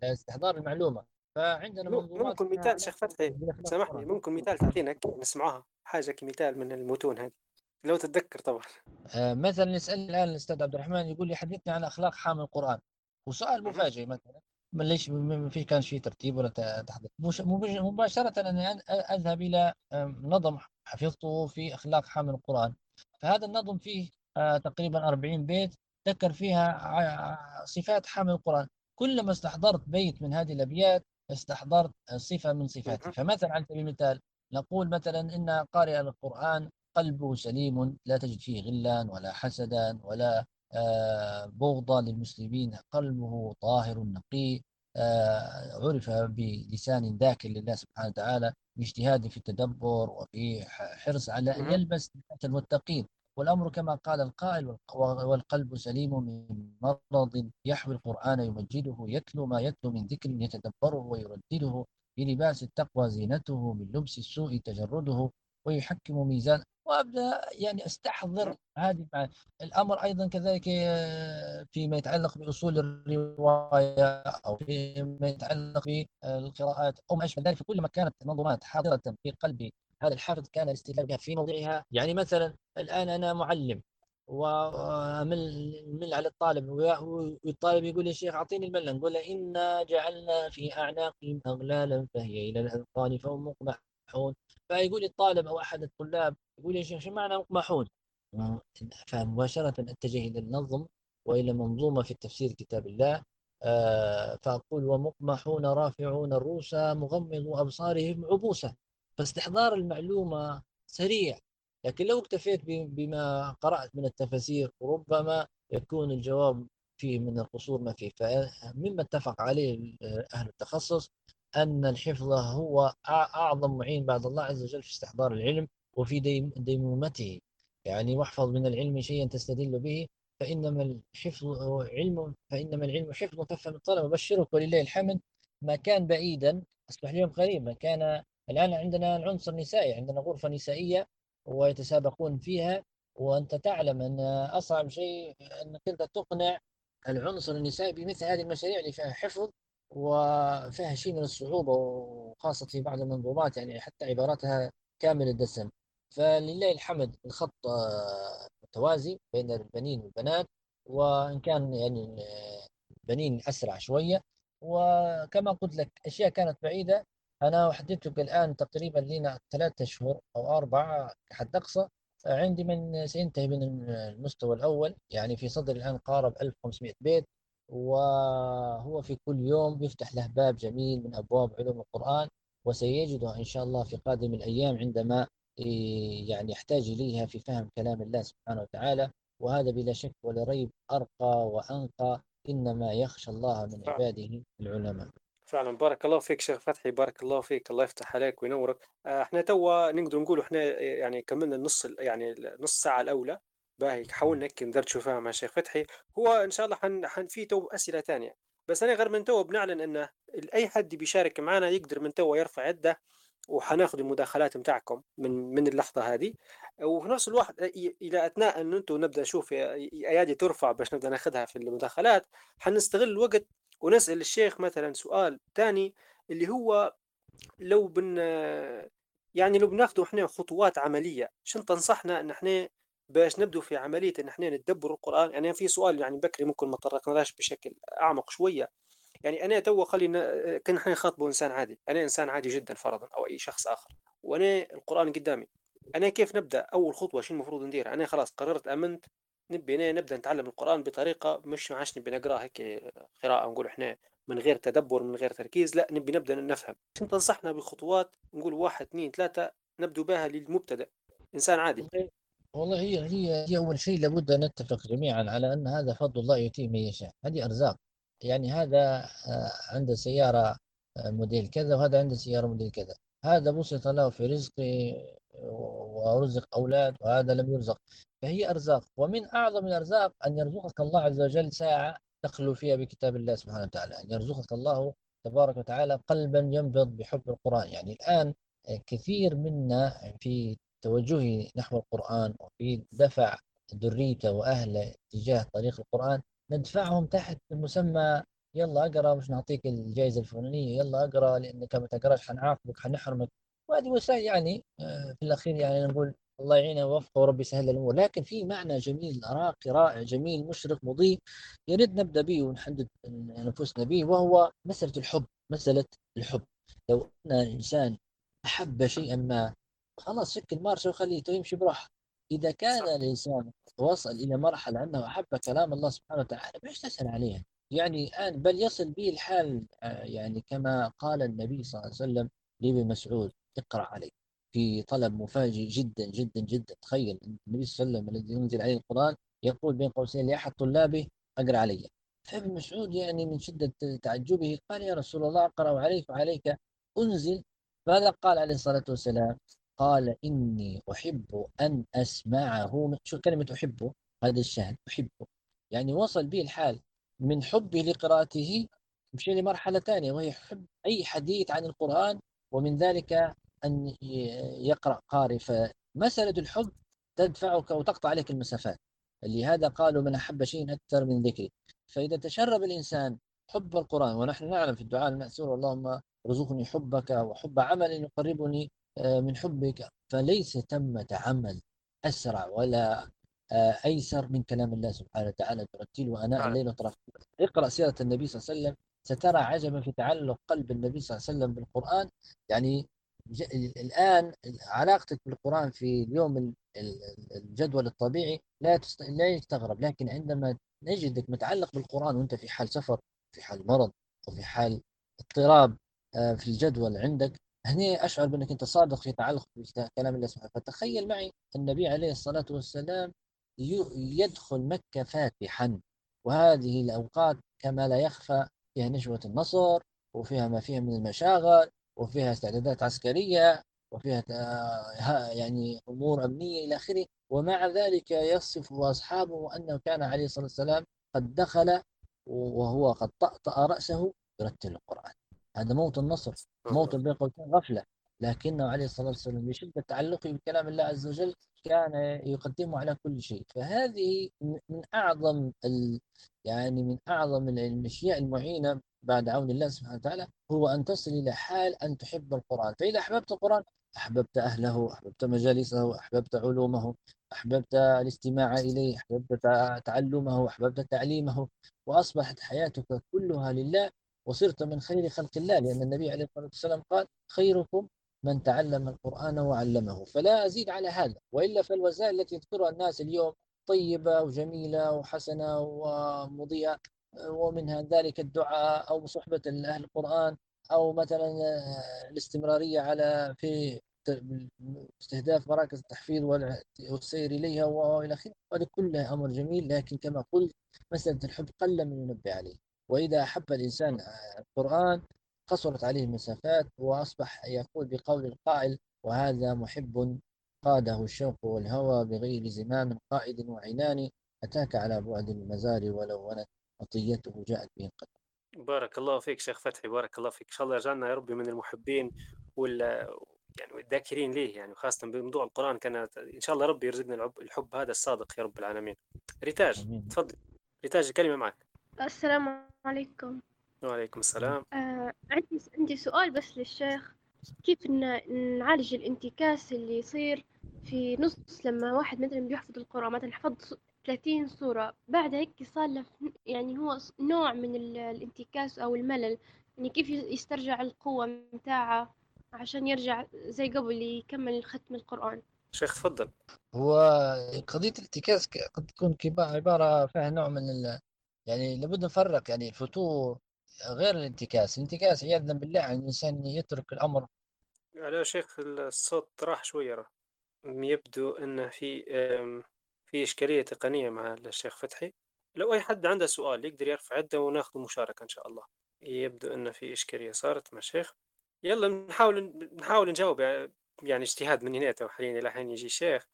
على استحضار المعلومة فعندنا ممكن مثال شيخ فتحي سامحني ممكن مثال تعطينا نسمعها حاجة كمثال من المتون هذه لو تتذكر طبعا. آه مثلا نسأل الآن الأستاذ عبد الرحمن يقول لي حدثني عن أخلاق حامل القرآن. وسؤال مفاجئ مثلا ما ليش ما في في ترتيب ولا تحضير؟ مباشرة أني أذهب إلى نظم حفظته في أخلاق حامل القرآن. فهذا النظم فيه آه، تقريبا 40 بيت ذكر فيها صفات حامل القرآن. كلما استحضرت بيت من هذه الأبيات استحضرت صفة من صفاته فمثلا على سبيل المثال نقول مثلا إن قارئ القرآن قلبه سليم لا تجد فيه غلا ولا حسدا ولا آه، بغضا للمسلمين قلبه طاهر نقي آه، عرف بلسان ذاكر لله سبحانه وتعالى باجتهاد في التدبر وفي حرص على أن يلبس المتقين. والأمر كما قال القائل والقلب سليم من مرض يحوي القرآن يمجده يتلو ما يتلو من ذكر يتدبره ويردده بلباس التقوى زينته من لبس السوء تجرده ويحكم ميزان. وأبدأ يعني أستحضر هذه الأمر. أيضا كذلك آه، فيما يتعلق بأصول الرواية أو فيما يتعلق بالقراءات أو ما أشبه ذلك فكلما كانت المنظومات حاضرة في قلب هذا الحافظ كان الاستدلال بها في موضعها. يعني مثلا الآن أنا معلم ومل على الطالب والطالب يقول يا شيخ أعطيني المله نقول له إنا جعلنا في أعناقهم اغلالا فهي إلى الأذقان فهم مقمحون. فيقول الطالب أو أحد الطلاب يقول يا شيخ شو معنى مقمحون؟ فمباشره أتجه إلى النظم وإلى منظومة في تفسير كتاب الله. آه، فأقول ومقمحون رافعون الرؤوس مغمض أبصارهم عبوسة. فاستحضار المعلومة سريع. لكن لو اكتفيت بما قرأت من التفاسير ربما يكون الجواب فيه من القصور ما فيه. فمما اتفق عليه أهل التخصص أن الحفظ هو أعظم معين بعد الله عز وجل في استحضار العلم وفي ديمومته. يعني واحفظ من العلم شيئا تستدل به فإنما الحفظ علم فإنما العلم حفظ تفهم الطلب. وبشرك ولله الحمد. ما كان بعيدا أصبح اليوم قريب ما كان الآن عندنا العنصر النسائي عندنا غرفة نسائية ويتسابقون فيها وأنت تعلم أن أصعب شيء أنك أنت تقنع العنصر النسائي بمثل هذه المشاريع اللي فيها حفظ وفيها شيء من الصعوبة وخاصة في بعض المنظومات يعني حتى عباراتها كامل الدسم. فلله الحمد الخط متوازي بين البنين والبنات وإن كان يعني البنين أسرع شوية. وكما قلت لك أشياء كانت بعيدة أنا حددتك الآن تقريبا لنا ثلاثة أشهر أو أربعة حد أقصى. عندي من سينتهي من المستوى الأول يعني في صدر الآن قارب 1500 بيت وهو في كل يوم يفتح له باب جميل من أبواب علوم القرآن وسيجدها إن شاء الله في قادم الأيام عندما يعني يحتاج إليها في فهم كلام الله سبحانه وتعالى. وهذا بلا شك ولا ريب أرقى وأنقى إنما يخشى الله من عباده العلماء. فعلا بارك الله فيك شيخ فتحي بارك الله فيك الله يفتح عليك وينورك. آه، إحنا توا نقدر نقول إحنا يعني كملنا النص يعني النص ساعة الأولى. باهي حاولنا هيك ندردشوا فيها مع الشيخ فتحي. هو إن شاء الله حن, حن في تو أسئلة ثانية بس أنا غير من تو بنعلن إنه أي حد بيشارك معنا يقدر من تو يرفع يده وحناخذ المداخلات بتاعكم من من اللحظة هذه. وفي نفس الوقت إلى أثناء إن أنتم نبدأ نشوف ايادي ترفع باش نبدأ ناخذها في المداخلات حنستغل الوقت ونسأل الشيخ مثلا سؤال ثاني اللي هو لو بن يعني لو بناخذ إحنا خطوات عملية شنو تنصحنا إن إحنا باش نبدو في عملية إن إحنا نتدبر القرآن؟ يعني في سؤال يعني بكري ممكن ما طرقناش بشكل أعمق شوية. يعني أنا تو خلينا كنا إحنا نخاطبه إنسان عادي. أنا إنسان عادي جدا فرضا أو أي شخص آخر. وأنا القرآن قدامي. أنا كيف نبدأ؟ أول خطوة شو المفروض ندير؟ أنا خلاص قررت أمنت. نبي نبدأ نتعلم القرآن بطريقة مش عاش نبي نقرأ هيك قراءة نقول إحنا من غير تدبر من غير تركيز لا نبي نبدأ نفهم. شو تنصحنا بخطوات نقول واحد اثنين ثلاثة نبدو بها للمبتدئ إنسان عادي. والله هي هي هي أول شيء لابد أن نتفق جميعا على أن هذا فضل الله يؤتيه من يشاء. هذه أرزاق. يعني هذا آه، عنده سيارة آه، موديل كذا وهذا عنده سيارة موديل كذا. هذا بسط له في رزقه ورزق أولاد وهذا لم يرزق. فهي أرزاق. ومن أعظم الأرزاق أن يرزقك الله عز وجل ساعة تخلو فيها بكتاب الله سبحانه وتعالى. أن يرزقك الله تبارك وتعالى قلبا ينبض بحب القرآن. يعني الآن آه، كثير منا في توجهه نحو القرآن وفي دفع ذريته وأهله تجاه طريق القرآن ندفعهم تحت مسمى يلا أقرأ مش نعطيك الجائزة الفلانية يلا أقرأ لأنك ما تقرأش حنعاقبك حنحرمك. وهذه وسائل يعني آه، في الأخير يعني نقول الله يعينه ويوفقه وربي يسهل الأمور. لكن في معنى جميل راقي رائع جميل مشرق مضيء يريد نبدأ به ونحدد نفوسنا به وهو مسألة الحب مسألة الحب. لو أن الانسان أحب شيئا ما خلاص شكل مارشة وخليته يمشي بروحه إذا كان صح. الإنسان وصل إلى مرحلة أنه أحب كلام الله سبحانه وتعالى مش تسأل عليها يعني الآن بل يصل به الحال آه، يعني كما قال النبي صلى الله عليه وسلم لابن مسعود اقرأ علي في طلب مفاجئ جدا جدا جدا. تخيل النبي صلى الله عليه وسلم الذي ينزل عليه القرآن يقول بين قوسين لأحد طلابه أقرأ علي. فابن مسعود يعني من شدة تعجبه قال يا رسول الله أقرأ عليك وعليك. أنزل. ماذا قال عليه الصلاة والسلام؟ قال إني أحب أن أسمعه. شو كلمة أحبه هذا الشاهد أحبه يعني وصل به الحال من حبه لقراءته مشي لمرحلة ثانية وهي حب أي حديث عن القرآن ومن ذلك أن يقرأ قارئ فمسألة الحب تدفعك وتقطع عليك المسافات. لهذا قالوا من أحب شيء أكثر من ذكري. فإذا تشرب الإنسان حب القرآن ونحن نعلم في الدعاء المأثور اللهم ارزقني حبك وحب عمل يقربني آه، من حبك فليس ثمة عمل أسرع ولا آه، أيسر من كلام الله سبحانه وتعالى. ترتيل أناء الليل وطرف اقرأ سيرة النبي صلى الله عليه وسلم سترى عجبا في تعلق قلب النبي صلى الله عليه وسلم بالقرآن. يعني الآن علاقتك بالقرآن في اليوم الجدول الطبيعي لا تست... لا يستغرب لكن عندما نجدك متعلق بالقرآن وأنت في حال سفر في حال مرض أو في حال اضطراب آه، في الجدول عندك هنا أشعر بأنك أنت صادق في تعلق بكلام الله سبحانه. فتخيل معي النبي عليه الصلاة والسلام يدخل مكة فاتحا وهذه الأوقات كما لا يخفى فيها نشوة النصر وفيها ما فيها من المشاغل وفيها استعدادات عسكرية وفيها يعني أمور أمنية إلى آخره. ومع ذلك يصف أصحابه أنه كان عليه الصلاة والسلام قد دخل وهو قد طأطأ رأسه يرتل القرآن. هذا موت النصر موت بين قوسين غفلة. لكنه عليه الصلاة والسلام بشدة تعلقه بكلام الله عز وجل كان يقدمه على كل شيء. فهذه من أعظم ال يعني من أعظم الأشياء المعينة بعد عون الله سبحانه وتعالى هو أن تصل إلى حال أن تحب القرآن. فإذا أحببت القرآن أحببت أهله أحببت مجالسه أحببت علومه أحببت الاستماع إليه أحببت تعلمه أحببت تعليمه وأصبحت حياتك كلها لله وصرت من خير خلق الله. لأن النبي عليه الصلاة والسلام قال خيركم من تعلم القرآن وعلمه. فلا أزيد على هذا وإلا فالوسائل التي يذكرها الناس اليوم طيبة وجميلة وحسنة ومضيئة. ومنها ذلك الدعاء أو صحبة أهل القرآن أو مثلا الاستمرارية على في استهداف مراكز التحفيظ والسير إليها وإلى آخره. هذا كله أمر جميل لكن كما قلت مسألة الحب قل من ينبه عليه. وإذا أحب الإنسان القرآن قصرت عليه المسافات وأصبح يقول بقول القائل وهذا محب قاده الشوق والهوى بغير زمام قائد وعنان أتاك على بعد المزار ولو ونت مطيته جاءت به القدر بارك الله فيك شيخ فتحي بارك الله فيك. إن شاء الله يجعلنا يا ربي من المحبين وال يعني والذاكرين ليه يعني وخاصة بموضوع القرآن كان إن شاء الله ربي يرزقنا الحب هذا الصادق يا رب العالمين. ريتاج تفضل. ريتاج الكلمة معك. السلام عليكم. وعليكم السلام. آه عندي عندي سؤال بس للشيخ. كيف نعالج الانتكاس اللي يصير في نص لما واحد مثلا بيحفظ القرآن؟ مثلا حفظ 30 صورة. بعد هيك صار له يعني هو نوع من الانتكاس أو الملل. يعني كيف يسترجع القوة متاعه عشان يرجع زي قبل يكمل ختم القرآن. شيخ تفضل. هو قضية الانتكاس قد تكون عبارة فيها نوع من ال... يعني لابد نفرق يعني الفتور غير الانتكاس. الانتكاس عياذا بالله عن الإنسان يترك الأمر. على شيخ الصوت راح شوية يبدو أن في في إشكالية تقنية مع الشيخ فتحي. لو أي حد عنده سؤال يقدر يرفع يده وناخذ مشاركة إن شاء الله. يبدو أن في إشكالية صارت مع الشيخ. يلا نحاول نحاول نجاوب يعني اجتهاد من هنا حاليا إلى حين يجي الشيخ.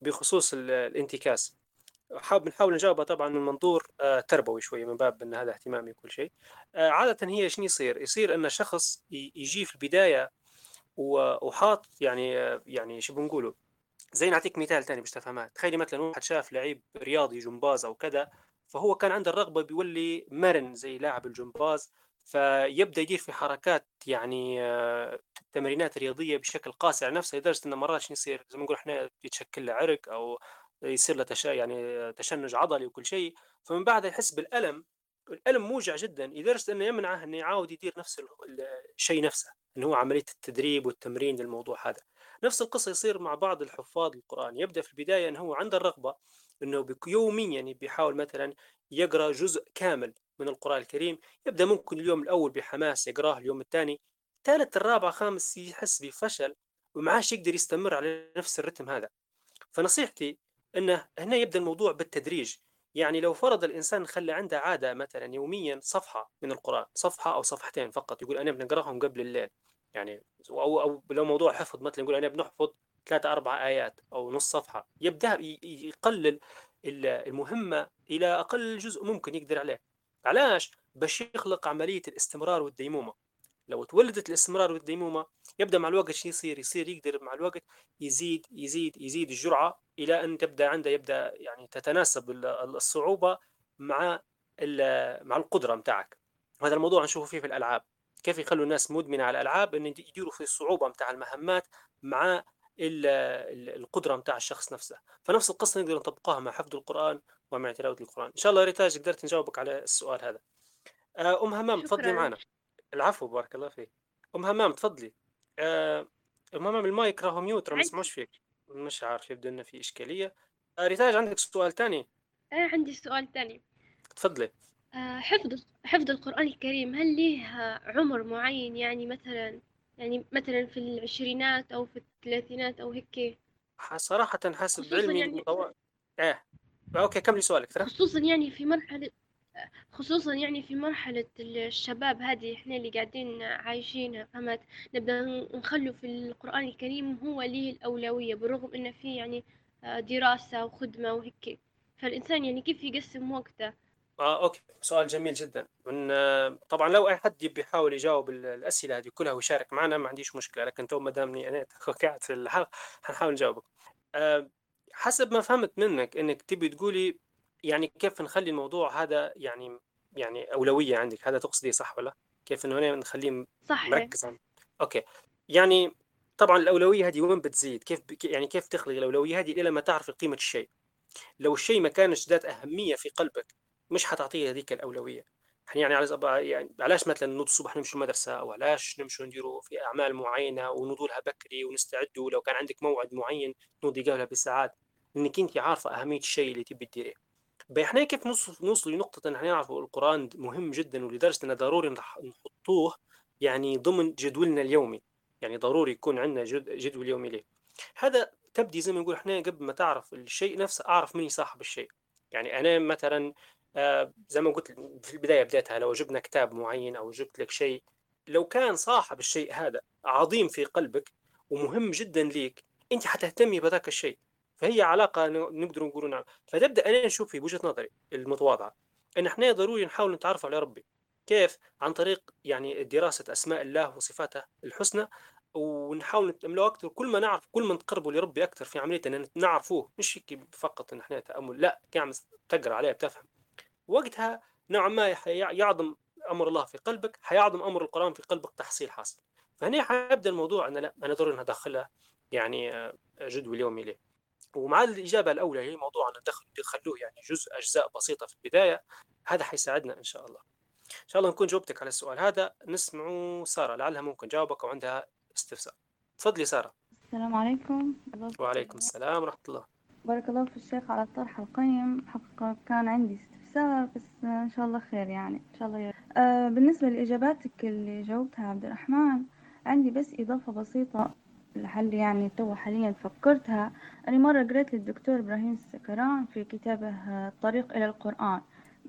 بخصوص الانتكاس. حاب نحاول نجاوبها طبعا من منظور آه، تربوي شوية من باب إن هذا اهتمامي وكل شيء. آه، عادة هي شنو يصير؟ يصير إن شخص يجي في البداية وحاط يعني يعني شو بنقوله؟ زي نعطيك مثال ثاني باش تفهمها تخيلي مثلا واحد شاف لعيب رياضي جمباز أو كذا فهو كان عنده الرغبة بيولي مرن زي لاعب الجمباز فيبدأ يدير في حركات يعني آه، تمرينات رياضية بشكل قاسي على نفسه لدرجة إنه مرات يصير؟ زي ما نقول إحنا يتشكل له عرق أو يصير له تش... يعني تشنج عضلي وكل شيء. فمن بعدها يحس بالألم الألم موجع جدا لدرجة إنه يمنعه إنه يعاود يدير نفس الشيء نفسه اللي هو عملية التدريب والتمرين للموضوع هذا. نفس القصة يصير مع بعض الحفاظ القرآن يبدأ في البداية أنه هو عنده الرغبة أنه يوميا بيحاول مثلا يقرأ جزء كامل من القرآن الكريم. يبدأ ممكن اليوم الأول بحماس يقرأه اليوم الثاني ثالث الرابع خامس يحس بفشل ومعاش يقدر يستمر على نفس الرتم هذا. فنصيحتي إنه هنا يبدأ الموضوع بالتدريج. يعني لو فرض الإنسان خلى عنده عادة مثلا يوميا صفحة من القرآن صفحة أو صفحتين فقط يقول أنا بنقرأهم قبل الليل. يعني أو أو لو موضوع حفظ مثلا يقول أنا بنحفظ ثلاثة أربع آيات أو نص صفحة يبدأ يقلل المهمة إلى أقل جزء ممكن يقدر عليه. علاش؟ باش يخلق عملية الاستمرار والديمومة. لو تولدت الاستمرار والديمومة يبدأ مع الوقت شو يصير؟ يصير يقدر مع الوقت يزيد يزيد يزيد الجرعة إلى أن تبدأ عنده يبدأ يعني تتناسب الصعوبة مع مع القدرة متاعك. هذا الموضوع نشوفه فيه في الألعاب. كيف يخلوا الناس مدمنة على الألعاب؟ أن يديروا في الصعوبة متاع المهمات مع القدرة متاع الشخص نفسه. فنفس القصة نقدر نطبقها مع حفظ القرآن ومع تلاوة القرآن. إن شاء الله ريتاج قدرت نجاوبك على السؤال هذا. آه، أم همام تفضلي معنا. العفو بارك الله فيك. أم همام تفضلي. آه، أم همام المايك راهو mute ما نسمعوش فيك. مش عارف يبدو إنه في إشكالية. آه، ريتاج عندك سؤال ثاني إيه عندي سؤال ثاني تفضلي. حفظ حفظ القرآن الكريم هل ليه عمر معين؟ يعني مثلا يعني مثلا في العشرينات أو في الثلاثينات أو هيك. صراحة حسب علمي يعني... المطور إيه. أوكي كملي سؤالك ترى. خصوصا يعني في مرحلة خصوصا يعني في مرحلة الشباب هذه إحنا اللي قاعدين عايشينها فهمت؟ نبدأ نخلو في القرآن الكريم هو ليه الأولوية بالرغم إنه في يعني آه، دراسة وخدمة وهيك. فالإنسان يعني كيف يقسم وقته؟ آه okay. سؤال جميل جدا. من آه، طبعا لو أي حد يبي يحاول يجاوب الأسئلة هذه كلها ويشارك معنا ما عنديش مشكلة. لكن تو ما دامني أنا قاعد في الحلقة حنحاول نجاوبك. أه حسب ما فهمت منك إنك تبي تقولي يعني كيف نخلي الموضوع هذا يعني يعني أولوية عندك؟ هذا تقصدي صح ولا؟ كيف إنه نخليه صح مركز. okay. يعني طبعا الأولوية هذه وين بتزيد؟ كيف. يعني كيف تخلق الأولوية هذه إلى ما تعرف قيمة الشيء؟ لو الشيء ما كانش ذات أهمية في قلبك مش حتعطيه هذيك الأولوية. يعني على يعني علاش مثلا نوض الصبح نمشي المدرسة؟ أو علاش نمشي نديروا في أعمال معينة ونوضوا لها بكري ونستعدوا لو كان عندك موعد معين نوضي قبلها بساعات؟ لأنك أنت عارفة أهمية الشيء اللي تبي تديريه. إحنا كيف نوصل نوصل لنقطة إن إحنا نعرف القرآن مهم جدا ولدرجة انه ضروري نحطوه يعني ضمن جدولنا اليومي. يعني ضروري يكون عندنا جدول يومي له هذا تبدي زي ما نقول إحنا قبل ما تعرف الشيء نفسه أعرف مني صاحب الشيء. يعني أنا مثلا زي ما قلت في البداية بدايتها لو جبنا كتاب معين أو جبت لك شيء لو كان صاحب الشيء هذا عظيم في قلبك ومهم جدا ليك أنت حتهتمي بذاك الشيء. فهي علاقة نقدر نقول نعم فتبدأ أنا نشوف في وجهة نظري المتواضعة إن إحنا ضروري نحاول نتعرف على ربي. كيف؟ عن طريق يعني دراسة أسماء الله وصفاته الحسنى ونحاول نتأمله أكثر كل ما نعرف كل ما نتقربوا لربي أكثر في عملية أن نعرفوه مش فقط أن إحنا تأمل لا كعم تقرأ عليه بتفهم. وقتها نوعا ما يعظم أمر الله في قلبك حيعظم أمر القرآن في قلبك تحصيل حاصل. فهنا حيبدأ الموضوع أن لا أنا ضروري أدخلها يعني آه، جدول يومي ليه. ومع الإجابة الأولى هي موضوع أن ندخلوه يعني جزء أجزاء بسيطة في البداية. هذا حيساعدنا إن شاء الله. إن شاء الله نكون جاوبتك على السؤال هذا. نسمع سارة لعلها ممكن جاوبك عندها استفسار. تفضلي سارة. السلام عليكم. وعليكم السلام ورحمة الله. بارك الله في الشيخ على الطرح القيم. حقا كان عندي استفسار. بس إن شاء الله خير يعني إن شاء الله آه بالنسبة لإجاباتك اللي جاوبتها عبد الرحمن عندي بس إضافة بسيطة لحل يعني تو حاليا فكرتها. أنا مرة قريت للدكتور إبراهيم السكران في كتابه الطريق إلى القرآن.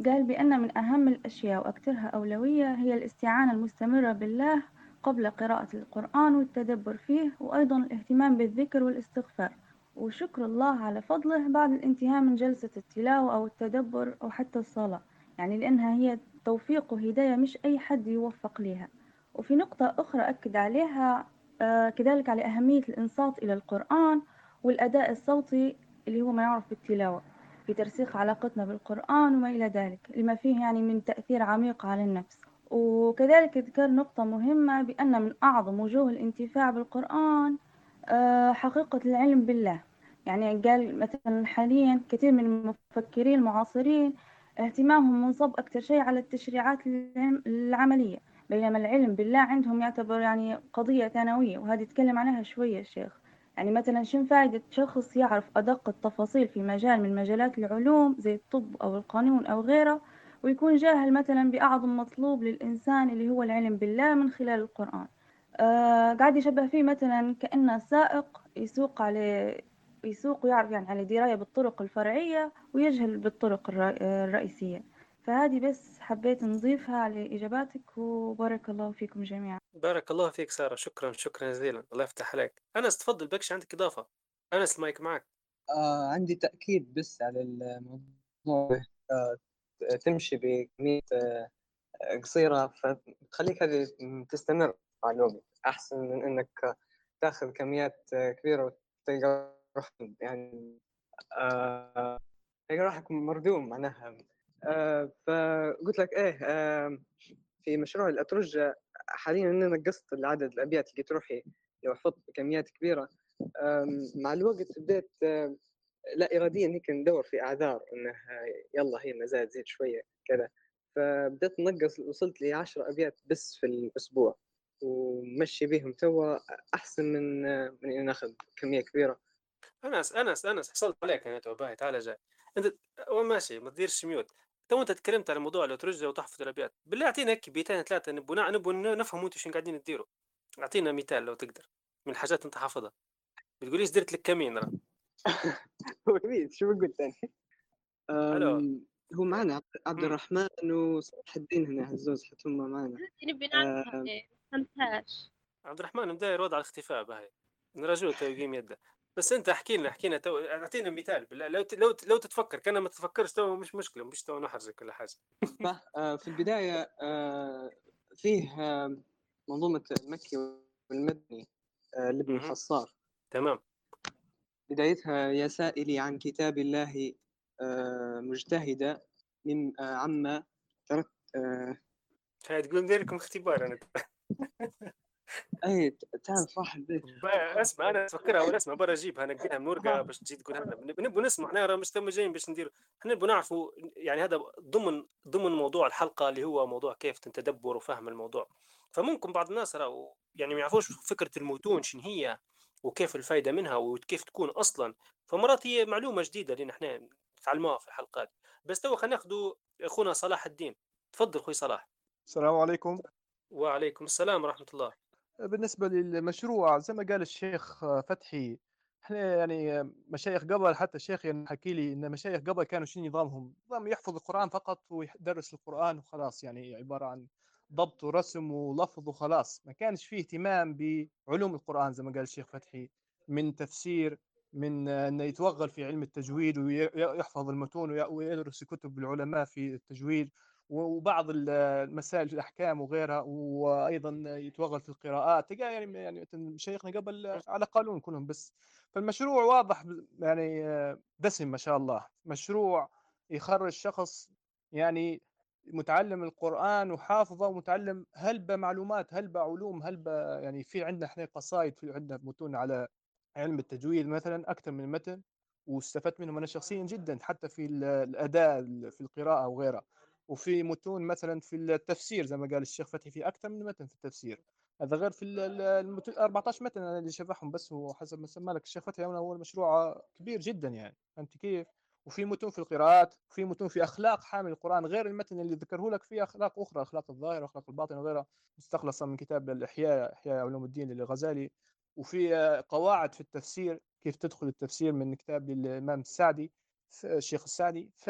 قال بأن من أهم الأشياء وأكثرها أولوية هي الاستعانة المستمرة بالله قبل قراءة القرآن والتدبر فيه وأيضا الاهتمام بالذكر والاستغفار. وشكر الله على فضله بعد الانتهاء من جلسة التلاوة أو التدبر أو حتى الصلاة. يعني لأنها هي توفيق وهداية مش أي حد يوفق لها وفي نقطة أخرى أكد عليها آه، كذلك على أهمية الإنصات إلى القرآن والأداء الصوتي اللي هو ما يعرف بالتلاوة في ترسيخ علاقتنا بالقرآن وما إلى ذلك لما فيه يعني من تأثير عميق على النفس. وكذلك ذكر نقطة مهمة بأن من أعظم وجوه الانتفاع بالقرآن آه، حقيقة العلم بالله. يعني قال مثلا حاليا كثير من المفكرين المعاصرين اهتمامهم منصب أكثر شيء على التشريعات العملية بينما العلم بالله عندهم يعتبر يعني قضية ثانوية وهذه يتكلم عنها شوية الشيخ يعني مثلا شن فائدة شخص يعرف أدق التفاصيل في مجال من مجالات العلوم زي الطب أو القانون أو غيره ويكون جاهل مثلا بأعظم مطلوب للإنسان اللي هو العلم بالله من خلال القرآن. آه قاعد يشبه فيه مثلا كأنه سائق يسوق على يسوق ويعرف يعني على دراية بالطرق الفرعية ويجهل بالطرق الرئيسية. فهذه بس حبيت نضيفها على إجاباتك وبارك الله فيكم جميعا. بارك الله فيك سارة. شكرا شكرا جزيلا. الله يفتح عليك. أنس تفضل. بكش عندك إضافة. أنس المايك معك. آه عندي تأكيد بس على الموضوع. آه تمشي بكمية آه قصيرة. فتخليك هذه تستمر على الوقت. أحسن من إنك تأخذ كميات كبيرة وتلقى يعني آه تلقى روحك مردوم معناها. آه فقلت لك إيه آه في مشروع الأترجة حاليا أنا نقصت العدد الأبيات اللي تروحي لو حفظت كميات كبيرة. مع الوقت بديت لا إراديا هيك ندور في أعذار إنه يلا هي المزايا تزيد شوية كذا. فبدأت نقص وصلت لي 10 أبيات بس في الأسبوع. ومشي بهم توا أحسن من من إني ناخذ كمية كبيرة. أنس أنس أنس حصلت عليك أنا تو باهي تعال جاي. أنت ماشي ما تديرش ميوت. تو أنت تكلمت على موضوع الاترجة وتحفظ الأبيات. بالله أعطينا هيك بيتين ثلاثة نبو نبو نفهم أنتم شنو قاعدين تديروا. أعطينا مثال لو تقدر من الحاجات أنت حافظها. بتقوليش درت لك كمين راه؟ شو بقول ثاني هو معنا عبد الرحمن وصلاح الدين هنا هزوز حتى هم معنا. نبي نعرف فهمتهاش عبد الرحمن مداير وضع الاختفاء باهي. نرجوه يقيم يده. بس انت احكي لنا احكي لنا تو اعطينا مثال. بالله لو لو لو تتفكر كان ما تتفكرش تو مش مشكلة مش تو نحرجك ولا حاجة. آه، في البداية آه، فيه منظومة المكي والمدني آه، لابن الحصار تمام. بدايتها يا سائلي عن كتاب الله مجتهدا من عما ترك هاي تقول ندير لكم اختبار أنا. اي تعال صح البيت اسمع أنا افكرها ولا اسمع برا اجيبها نقيها من ورقه باش تجي تقولها لنا. نبغى نسمع إحنا مش تم جايين باش ندير إحنا نبغى نعرفوا يعني هذا ضمن ضمن موضوع الحلقة اللي هو موضوع كيف تدبر وفهم الموضوع. فممكن بعض الناس راهو يعني ما يعرفوش فكرة المتون شنو هي وكيف الفائده منها وكيف تكون أصلا. فمرات هي معلومة جديدة لأن إحنا نتعلموها في الحلقات بس تو خلينا ناخذ أخونا صلاح الدين. تفضل أخوي صلاح. السلام عليكم. وعليكم السلام ورحمة الله. بالنسبة للمشروع زي ما قال الشيخ فتحي إحنا يعني مشايخ قبل حتى الشيخ يعني حكي لي إن مشايخ قبل كانوا شنو نظامهم؟ نظام يحفظ القرآن فقط ويدرس القرآن وخلاص يعني عبارة عن ضبط ورسم ولفظ وخلاص ما كانش فيه اهتمام بعلوم القرآن زي ما قال الشيخ فتحي من تفسير من إنه يتوغل في علم التجويد ويحفظ المتون ويدرس كتب العلماء في التجويد وبعض المسائل الأحكام وغيرها وأيضا يتوغل في القراءات. تلقى يعني يعني شيخنا قبل على قانون كلهم بس. فالمشروع واضح يعني دسم ما شاء الله. مشروع يخرج شخص يعني متعلم القرآن وحافظه ومتعلم هلبة معلومات هلبة علوم هلبة يعني في عندنا إحنا قصائد في عندنا متون على علم التجويد مثلا أكثر من متن واستفدت منهم أنا شخصيا جدا حتى في الأداء في القراءة وغيرها. وفي متون مثلا في التفسير زي ما قال الشيخ فتحي في أكثر من متن في التفسير. هذا غير في المتون 14 متن أنا اللي شرحهم بس وحسب ما سمى لك. الشيخ فتحي هو المشروع كبير جدا يعني. فهمت كيف؟ وفي متون في القراءات وفي متون في أخلاق حامل القرآن غير المتن اللي ذكره لك فيه أخلاق أخرى أخلاق الظاهر وأخلاق الباطن وغيرها مستخلصة من كتاب الإحياء إحياء علوم الدين للغزالي. وفي قواعد في التفسير كيف تدخل التفسير من كتاب للإمام السعدي الشيخ السعدي. ف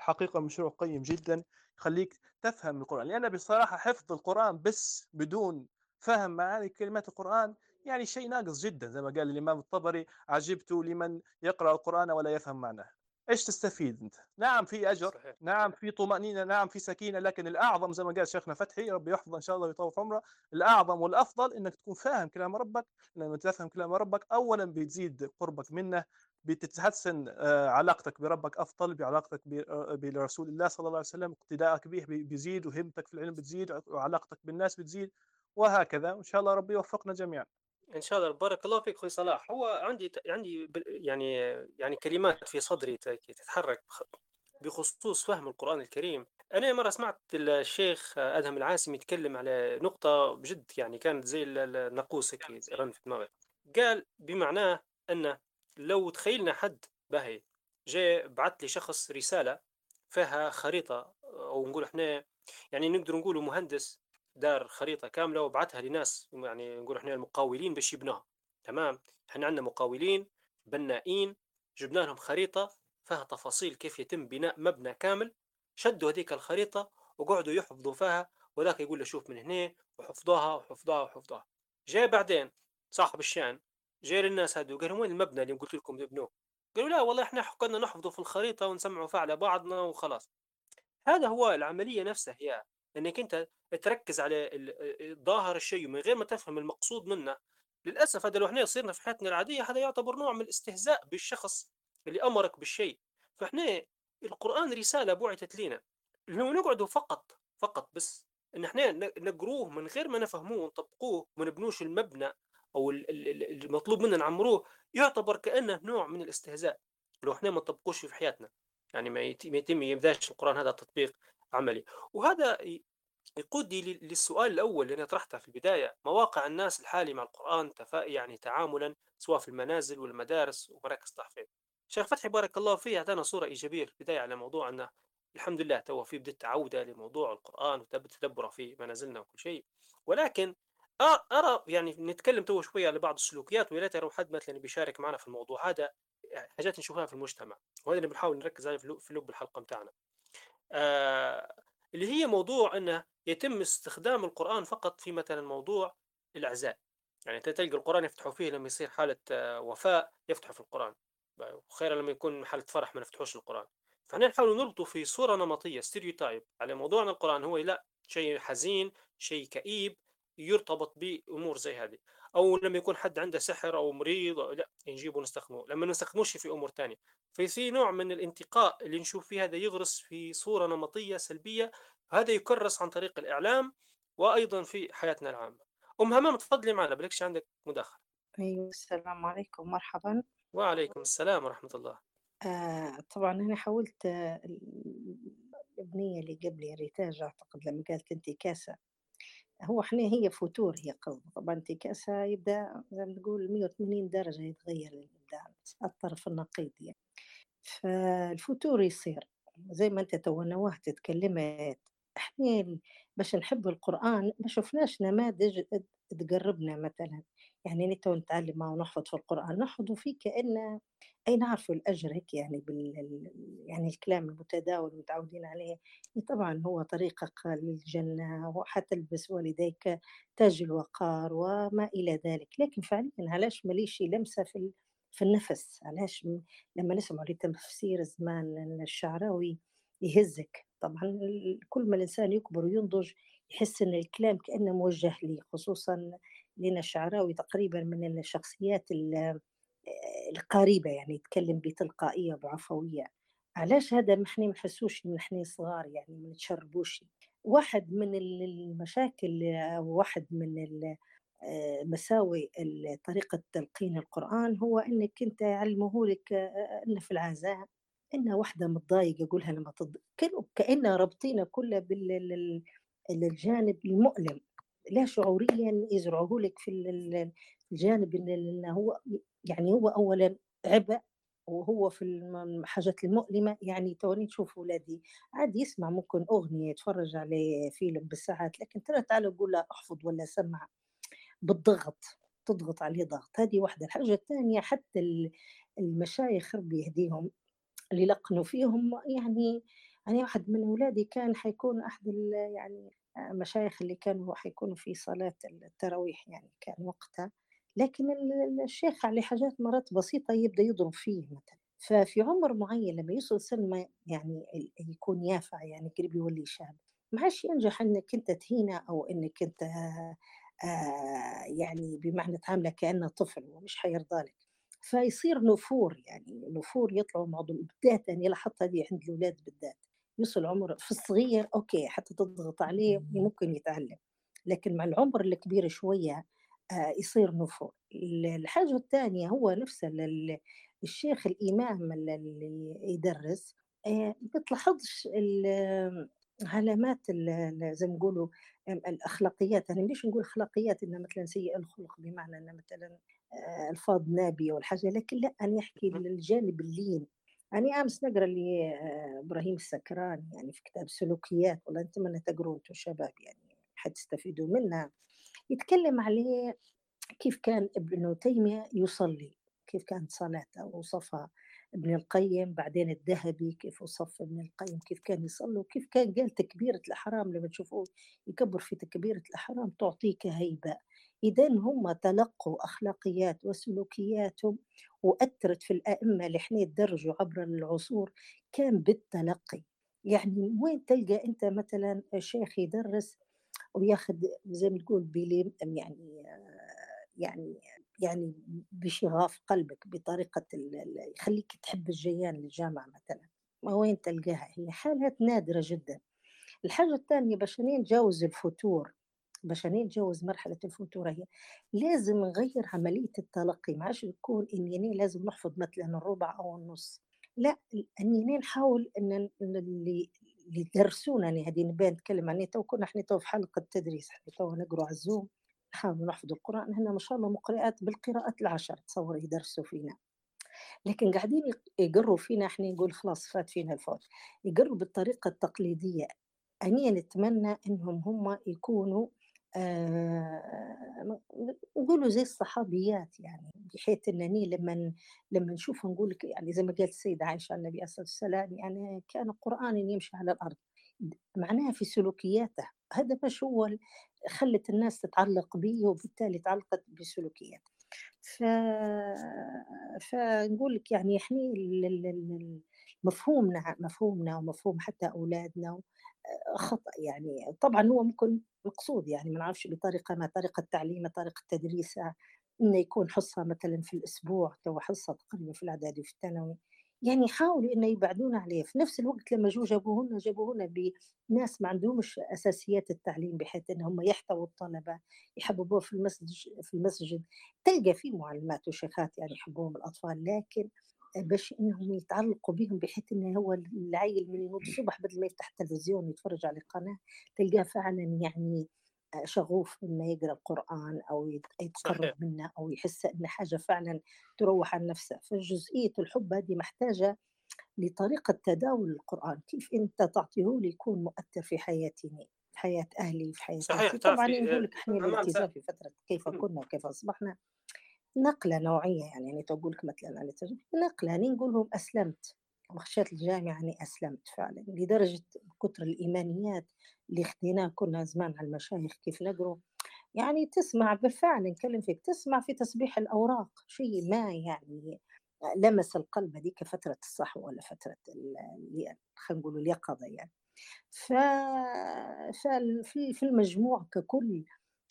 حقيقة مشروع قيم جدا يخليك تفهم القرآن لأن بصراحة حفظ القرآن بس بدون فهم معاني كلمات القرآن يعني شيء ناقص جدا زي ما قال الإمام الطبري عجبت لمن يقرأ القرآن ولا يفهم معناه إيش تستفيد أنت؟ نعم في أجر، صحيح. نعم في طمأنينة، نعم في سكينة، لكن الأعظم زي ما قال شيخنا فتحي ربي يحفظه إن شاء الله ويطول في عمره، الأعظم والأفضل إنك تكون فاهم كلام ربك، لما تفهم كلام ربك اولا بتزيد قربك منه، بتتحسن آه، علاقتك بربك أفضل بعلاقتك آه، برسول الله صلى الله عليه وسلم اقتدائك به بيزيد وهمتك في العلم بتزيد وعلاقتك بالناس بتزيد وهكذا. وإن شاء الله ربي يوفقنا جميعا. إن شاء الله بارك الله فيك أخوي صلاح. هو عندي عندي يعني يعني كلمات في صدري تتحرك بخصوص فهم القرآن الكريم. أنا مرة سمعت الشيخ أدهم العاسم يتكلم على نقطة بجد يعني كانت زي الناقوس هيك رن في دماغي. قال بمعناه أنه لو تخيلنا حد باهي جاء بعت لي شخص رسالة فيها خريطة أو نقول إحنا يعني نقدر نقول مهندس دار خريطة كاملة وبعتها لناس يعني نقول إحنا المقاولين باش يبنوها. تمام؟ إحنا عندنا مقاولين بنائين جبنا لهم خريطة فيها تفاصيل كيف يتم بناء مبنى كامل شدوا هذيك الخريطة وقعدوا يحفظوا فيها وذاك يقول له شوف من هنا وحفظوها وحفظوها وحفظوها. جاء بعدين صاحب الشأن جاء للناس هذو قال لهم وين المبنى اللي قلت لكم تبنوه؟ قالوا لا والله إحنا كنا نحفظه في الخريطة ونسمعه فيها على بعضنا وخلاص. هذا هو العملية نفسها هي إنك أنت تركز على ظاهر الشيء من غير ما تفهم المقصود منه. للأسف هذا لو إحنا صرنا في حياتنا العادية هذا يعتبر نوع من الاستهزاء بالشخص اللي أمرك بالشيء. فإحنا القرآن رسالة بعثت لنا لو نقعدوا فقط فقط بس إن إحنا نقروه من غير ما نفهموه ونطبقوه وما نبنوش المبنى أو ال- ال- ال- المطلوب منا نعمروه يعتبر كأنه نوع من الاستهزاء. لو إحنا ما نطبقوش في حياتنا يعني ما يت- ما يتم يبداش القرآن هذا تطبيق عملي. وهذا يقودني لل- للسؤال الأول اللي أنا طرحته في البداية. مواقع الناس الحالي مع القرآن تفا يعني تعاملا سواء في المنازل والمدارس ومراكز التحفيظ. شيخ فتحي بارك الله فيه أعطانا صورة إيجابية في البداية على موضوع أنه الحمد لله تو في بدت عودة لموضوع القرآن وتدبره في منازلنا وكل شيء. ولكن أ- أرى يعني نتكلم تو شوية على بعض السلوكيات ويا ريت حد مثلا بيشارك معنا في الموضوع. هذا حاجات نشوفها في المجتمع وهذا اللي بنحاول نركز عليه في لب- الحلقة بتاعنا آه اللي هي موضوع إنه يتم استخدام القرآن فقط في مثلا موضوع العزاء يعني انت تلقى القرآن يفتحوا فيه لما يصير حالة آه، وفاه يفتحوا في القرآن. وخيرا لما يكون حالة فرح ما نفتحوش القرآن. فإحنا نحاول نربطه في صورة نمطية ستيريوتايب على موضوعنا القرآن. هو لا شيء حزين شيء كئيب يرتبط بأمور زي هذه أو لما يكون حد عنده سحر أو مريض أو لا نجيبه ونستخدمه لما نستخدموش في أمور ثانية فيصير نوع من الانتقاء اللي نشوف فيه هذا يغرس في صورة نمطية سلبية هذا يكرس عن طريق الإعلام وأيضا في حياتنا العامة. أم همام تفضلي معنا بلكش عندك مداخلة. أيوة السلام عليكم مرحبا. وعليكم السلام ورحمة الله. آه طبعا أنا حاولت آه البنية اللي قبلي ريتاج أعتقد لما قالت انتكاسة هو إحنا هي فتور هي قصد طبعا انتكاسة يبدأ زي ما تقول 180 درجة يتغير الإبداع الطرف النقيض يعني. فالفتور يصير زي ما أنت تو نوهت تكلمت إحنا باش نحب القرآن ما شفناش نماذج تقربنا مثلا. يعني تو نتعلم أو نحفظ في القرآن نحفظ فيه كأنه أي نعرف الأجر هيك يعني بال يعني الكلام المتداول المتعودين عليه. طبعا هو طريقك للجنة وحتلبس والديك تاج الوقار وما إلى ذلك. لكن فعليا علاش ماليش لمسة في في النفس؟ علاش لما نسمع لتفسير زمان الشعراوي يهزك. طبعا كل ما الإنسان يكبر وينضج يحس إن الكلام كأنه موجه لي خصوصا لأن الشعراوي تقريبا من الشخصيات ال- القريبة يعني يتكلم بتلقائية وبعفوية. علاش هذا ما إحنا ما نحسوش إحنا صغار يعني ما نتشربوش؟ واحد من ال- المشاكل أو واحد من آه، مساوئ ال- طريقة تلقين القرآن هو إنك أنت يعلموه لك آه، ان في العزاء ان واحدة متضايقة قولها لما تض... كانوا كأنها رابطينه كله بالجانب المؤلم. لا شعوريا يزرعوه لك في ال- ال- الجانب ان إن هو يعني هو اولا عبء وهو في الحاجات المؤلمة. يعني توني تشوف ولادي عادي يسمع ممكن أغنية يتفرج عليه فيلم بالساعات لكن ترى تعال قول له احفظ ولا سمع بالضغط تضغط عليه ضغط. هذه واحدة. الحاجة الثانية حتى ال- المشايخ ربي يهديهم اللي لقنوا فيهم يعني يعني واحد من أولادي كان حيكون أحد يعني المشايخ اللي كانوا حيكونوا في صلاة التراويح يعني كان وقتها لكن ال- ال- الشيخ عليه حاجات مرات بسيطة يبدأ يضرب فيه مثلا. ففي عمر معين لما يوصل سن يعني يكون يافع يعني قريب يولي شاب ما عادش ينجح إنك أنت تهينه أو إنك أنت آه يعني بمعنى تعامله كأنه طفل ومش حيرضى لك. فيصير نفور يعني نفور يطلعوا معضل بالذات يعني لاحظت هذه عند الأولاد بالذات. يوصل عمر في الصغير أوكي حتى تضغط عليه ممكن يتعلم لكن مع العمر الكبير شوية آه يصير نفور. ال- الحاجة الثانية هو نفس ال- ال- الشيخ الإمام ال- اللي يدرس آه، ما بتلاحظش ال- علامات زي ما نقولوا الأخلاقيات. أنا ليش نقول أخلاقيات؟ إنها مثلا سيء الخلق بمعنى ان مثلا آه، ألفاظ نابية والحاجة لكن لا أنا أحكي الجانب اللين. يعني آمس نقرأ لي إبراهيم السكران يعني في كتاب سلوكيات والله نتمنى تقروا أنتم شباب يعني حتستفيدوا منها يتكلم عليه كيف كان ابن تيمية يصلي كيف كانت صلاته وصفها ابن القيم بعدين الذهبي كيف وصف ابن القيم كيف كان يصلي وكيف كان قال تكبيرة الإحرام لما تشوفوه يكبر في تكبيرة الإحرام تعطيك هيبة. إذا هم تلقوا أخلاقيات وسلوكياتهم وأثرت في الأئمة اللي إحنا درجوا عبر العصور كان بالتلقي. يعني وين تلقى أنت مثلا شيخ يدرس وياخذ زي ما تقول بليم يعني يعني يعني بشغاف قلبك بطريقة يخليك تحب الجيان للجامعة مثلا. ما وين تلقاها؟ هي حالات نادرة جدا. الحاجة الثانية باش نتجاوز الفتور باش نتجاوز مرحلة الفتور هي. لازم نغير عملية التلقي. ما عادش يكون إني لازم نحفظ مثلا الربع أو النص. لا اني نحاول إن اللي اللي درسونا يعني هذه نبان نتكلم عنها. تو كنا إحنا تو في حلقة تدريس إحنا تو نقروا على ال Zoom نحاول نحفظ القرآن. هنا ما شاء الله مقرئات بالقراءات العشر تصور يدرسوا فينا. لكن قاعدين يقروا فينا إحنا نقول خلاص فات فينا الفوت. يقروا بالطريقة التقليدية. أني نتمنى أنهم هم يكونوا آه نقولوا زي الصحابيات يعني بحيث إنني لما لما نشوف نقول لك يعني زي ما قالت السيدة عائشة النبي عليه الصلاة والسلام يعني كان قران يمشي على الأرض معناها في سلوكياته. هذا باش هو خلت الناس تتعلق به وبالتالي تعلقت بسلوكيات ف... فنقول لك يعني إحنا مفهومنا مفهومنا ومفهوم حتى أولادنا خطا يعني طبعا هو ممكن مقصود يعني ما نعرفش بطريقة ما طريقة تعليمه طريقة تدريسه إنه يكون حصة مثلا في الأسبوع تو حصة تقريبا في الاعدادي وفي الثانوي. يعني يحاولوا إنه يبعدون عليه. في نفس الوقت لما جو جابوهن جابوهن بناس ما عندهمش أساسيات التعليم بحيث إنهم يحتووا الطلبة يحببوه في المسجد في المسجد. تلقى في معلمات وشيخات يعني يحبوهم الأطفال لكن باش انهم يتعلقوا بهم بحيث انه هو العيل من ينوض الصبح بدل ما يفتح التلفزيون ويتفرج على القناة تلقاه فعلا يعني شغوف إنه يقرأ القرآن أو يتقرب منه أو يحس إن حاجة فعلا تروح عن نفسه. فجزئية الحب هذه محتاجة لطريقة تداول القرآن. كيف أنت تعطيه لي يكون مؤثر في حياتي في حياة أهلي في حياة صحيح طبعا نقول لك إحنا الالتزام في فترة كيف كنا وكيف أصبحنا. نقلة نوعية يعني يعني تقول لك مثلا أنا نقلة يعني نقول لهم أسلمت. وخشيت الجامعة أني أسلمت فعلا لدرجة كثر الإيمانيات اللي خديناه كنا زمان على المشايخ كيف نقروا. يعني تسمع بالفعل نكلم فيك تسمع في تسبيح الأوراق شيء ما يعني لمس القلب هذيك فترة الصحوة ولا فترة خلينا نقول اليقظة يعني. ف... في المجموع ككل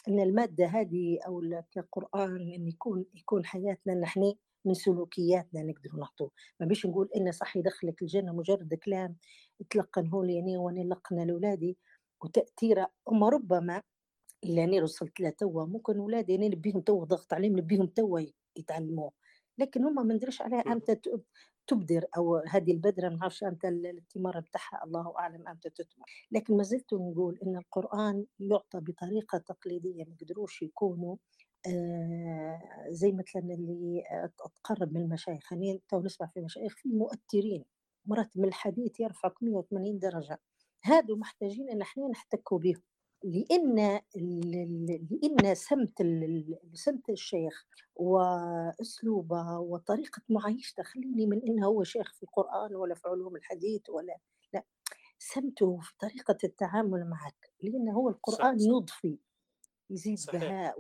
إن المادة هذه أو كقرآن إن يكون يكون حياتنا نحن من سلوكياتنا نقدر نعطوه. ما بيش نقول إن صح يدخلك الجنة مجرد كلام تلقنه لي وأنا لقنا لأولادي وتأثيره وما ربما اللي أنا وصلت له توا ممكن أولادي أنا نبيهم توا ضغط عليهم نبيهم توا يتعلموه. لكن هم ما ندريش عليها إمتى تبدر أو هذه البذره ما نعرفش إمتى الثمار بتاعها الله أعلم إمتى تثمر لكن ما زلت نقول إن القرآن يعطى بطريقة تقليدية ما يقدروش يكونوا آه، زي مثلا اللي تقرب من المشايخ. يعني تو نسمع في مشايخ في مؤثرين. مرات من الحديث يرفعك 180 درجة. هادو محتاجين إن إحنا نحتكوا بهم لإن لإن سمت سمت الشيخ وأسلوبه وطريقة معايشته خليني من إنه هو شيخ في القرآن ولا في علوم الحديث ولا لا سمته في طريقة التعامل معك لإن هو القرآن يضفي يزيد صحيح بهاء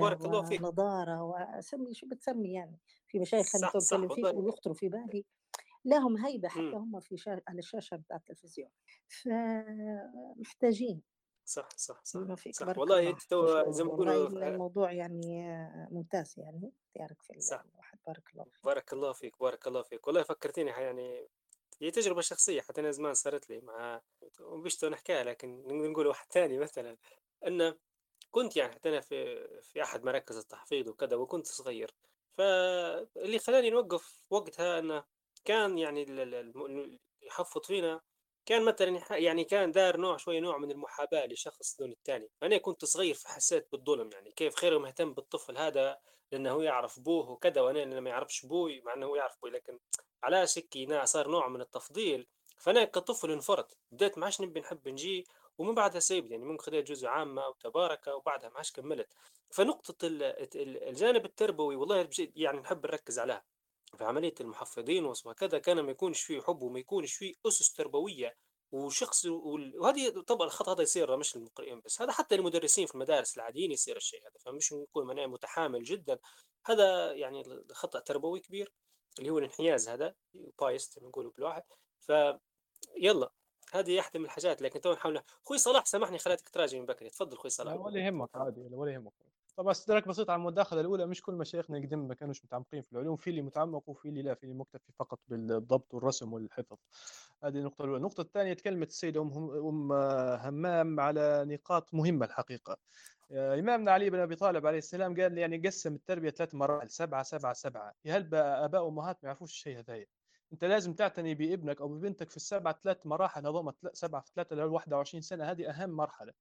بارك الله فيك. ونضارة وسمي شو بتسمي يعني في مشايخ أنا صح تو صح أتكلم فيك ويخطروا في بالي لهم هيبة حتى. هم في شا... على الشاشة بتاع التلفزيون. فمحتاجين صح صح صح بما فيك صح. والله تو زي ما آه، الموضوع يعني ممتاز يعني يعرف في صح. الواحد بارك الله فيك. بارك الله فيك بارك الله فيك. والله فكرتيني يعني هي تجربة شخصية حتى أنا زمان صارت لي مع مش نحكيها لكن نقدر نقول واحد ثاني مثلا أن كنت يعني حتى أنا في في أحد مراكز التحفيظ وكذا وكنت صغير. فاللي خلاني نوقف وقتها أنه كان يعني يحفظ فينا كان مثلا يعني كان دار نوع شوي نوع من المحاباة لشخص دون الثاني أنا كنت صغير فحسيت بالظلم يعني كيف خير مهتم بالطفل هذا لأنه هو يعرف بوه وكذا وأنا اللي ما يعرفش بوي مع أنه هو يعرف بوي لكن هيك نا- صار نوع من التفضيل. فأنا كطفل انفرط بديت ما عادش نبي نحب نجي ومن بعدها سيبت يعني ممكن خذيت جزء عامة أو تباركة وبعدها ما عادش كملت. فنقطة ال- ال- الجانب التربوي والله يعني نحب نركز عليها. في عملية المحفظين وكذا كان ما يكونش فيه حب وما يكونش فيه أسس تربوية وشخص وهذه طبعا الخطأ هذا يصير مش للمقرئين بس هذا حتى المدرسين في المدارس العاديين يصير الشيء هذا فمش نكون معناه متحامل جدا. هذا يعني خطأ تربوي كبير اللي هو الانحياز هذا biased نقوله بالواحد. ف يلا هذه أحدى من الحاجات لكن تو نحاول أخوي صلاح سامحني خليتك تراجع من بكري. تفضل أخوي لا صلاح ولا يهمك عادي ولا يهمك. طبعا استدراك بسيط على المداخلة الأولى مش كل مشايخنا قدم ما كانوش متعمقين في العلوم في اللي متعمق وفي اللي لا في اللي مكتفي فقط بالضبط والرسم والحفظ. هذه النقطة الأولى. النقطة الثانية تكلمت السيده أم أم همام على نقاط مهمة الحقيقة. آه، إمامنا علي بن أبي طالب عليه السلام قال يعني قسم التربية ثلاث مراحل سبعة سبعة سبعة. يا هل آباء وأمهات ما يعرفوش الشيء هذايا؟ أنت لازم تعتني بابنك أو ببنتك في السبعة ثلاث مراحل هذوما سبعة في ثلاثة ل 21 سنة هذه أهم مرحلة.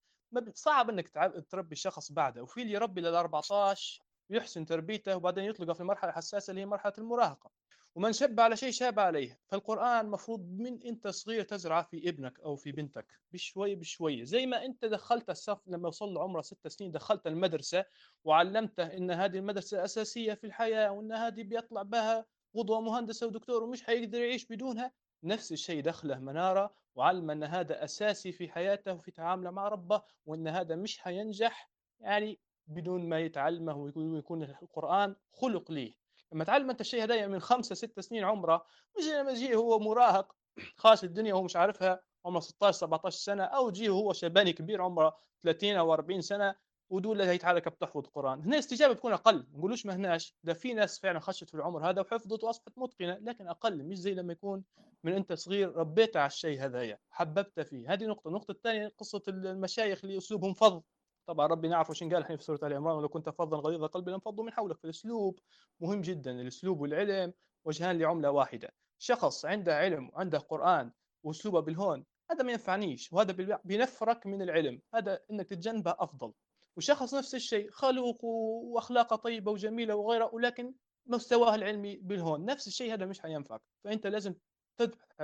صعب إنك تربي شخص بعده وفي اللي يربي لل 14 ويحسن تربيته وبعدين يطلقه في المرحله الحساسه اللي هي مرحلة المراهقة. ومن شب على شيء شاب عليه. فالقرآن مفروض من أنت صغير تزرعه في ابنك أو في بنتك بشوي بشوي. زي ما أنت دخلت الصف لما وصل عمره ست سنين دخلت المدرسة وعلمته إن هذه المدرسة أساسية في الحياة وإن هذه بيطلع بها قدوه مهندسة ودكتور ومش حيقدر يعيش بدونها نفس الشيء دخله منارة وعلم أن هذا أساسي في حياته وفي تعامله مع ربه وأن هذا مش حينجح يعني بدون ما يتعلمه ويكون القرآن خلق ليه. لما تعلم أنت الشيء هذا من خمسة ستة سنين عمره مش لما يجي هو مراهق خاص الدنيا وهو مش عارفها عمره 16 17 سنة أو جيه هو شباني كبير عمره 30 أو 40 سنة ودول هي تعالى بتحفظ القرآن. هنا الاستجابه بتكون أقل. ما نقولوش ما هناش. ده في ناس فعلا خشت في العمر هذا وحفظت وأصبحت متقنة لكن أقل. مش زي لما يكون من أنت صغير ربيت على الشيء هذايا حببت فيه. هذه نقطة. النقطة الثانية قصة المشايخ اللي اسلوبهم فظ طبعا ربي نعرف وش قال في سورة آل عمران ولو كنت فظا غليظ قلبي لانفضوا من حولك. فالأسلوب مهم جدا. الأسلوب والعلم وجهان لعملة واحدة. شخص عنده علم وعنده قرآن وأسلوبه بالهون هذا ما ينفعنيش وهذا بينفرك من العلم. هذا إنك تتجنبه أفضل. وشخص نفس الشيء خلوق وأخلاقه طيبة وجميلة وغيره ولكن مستواه العلمي بالهون. نفس الشيء هذا مش حينفعك. فأنت لازم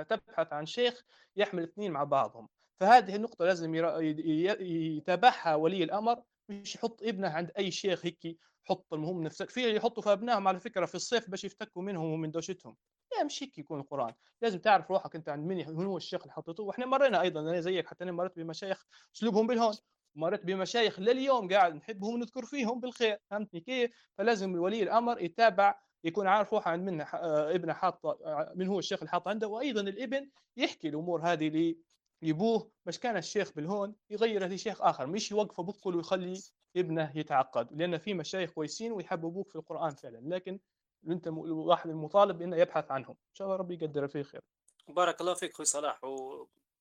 تبحث عن شيخ يحمل الاثنين مع بعضهم. فهذه النقطة لازم يتابعها ولي الأمر. مش يحط ابنه عند أي شيخ هيك حط المهم نفسك في اللي يحطوا في أبنائهم على فكرة في الصيف باش يفتكوا منهم ومن دوشتهم. لا مش هيك يكون القرآن. لازم تعرف روحك أنت عند من هو الشيخ اللي حطيته. وإحنا مرينا أيضا أنا زيك حتى أنا مريت بمشايخ أسلوبهم بالهون. مريت بمشايخ لليوم قاعد نحبهم ونذكر فيهم بالخير فهمتني كيف فلازم ولي الأمر يتابع يكون عارف روحه عند من ابنه حاط آه، من هو الشيخ اللي حاط عنده وأيضا الابن يحكي الأمور هذه لي يبوه باش كان الشيخ بالهون يغير لشيخ آخر مش يوقفه بكل ويخلي ابنه يتعقد لأن في مشايخ كويسين ويحببوك في القرآن فعلا لكن أنت الواحد المطالب إنه يبحث عنهم إن شاء الله ربي يقدر فيه خير بارك الله فيك أخوي صلاح.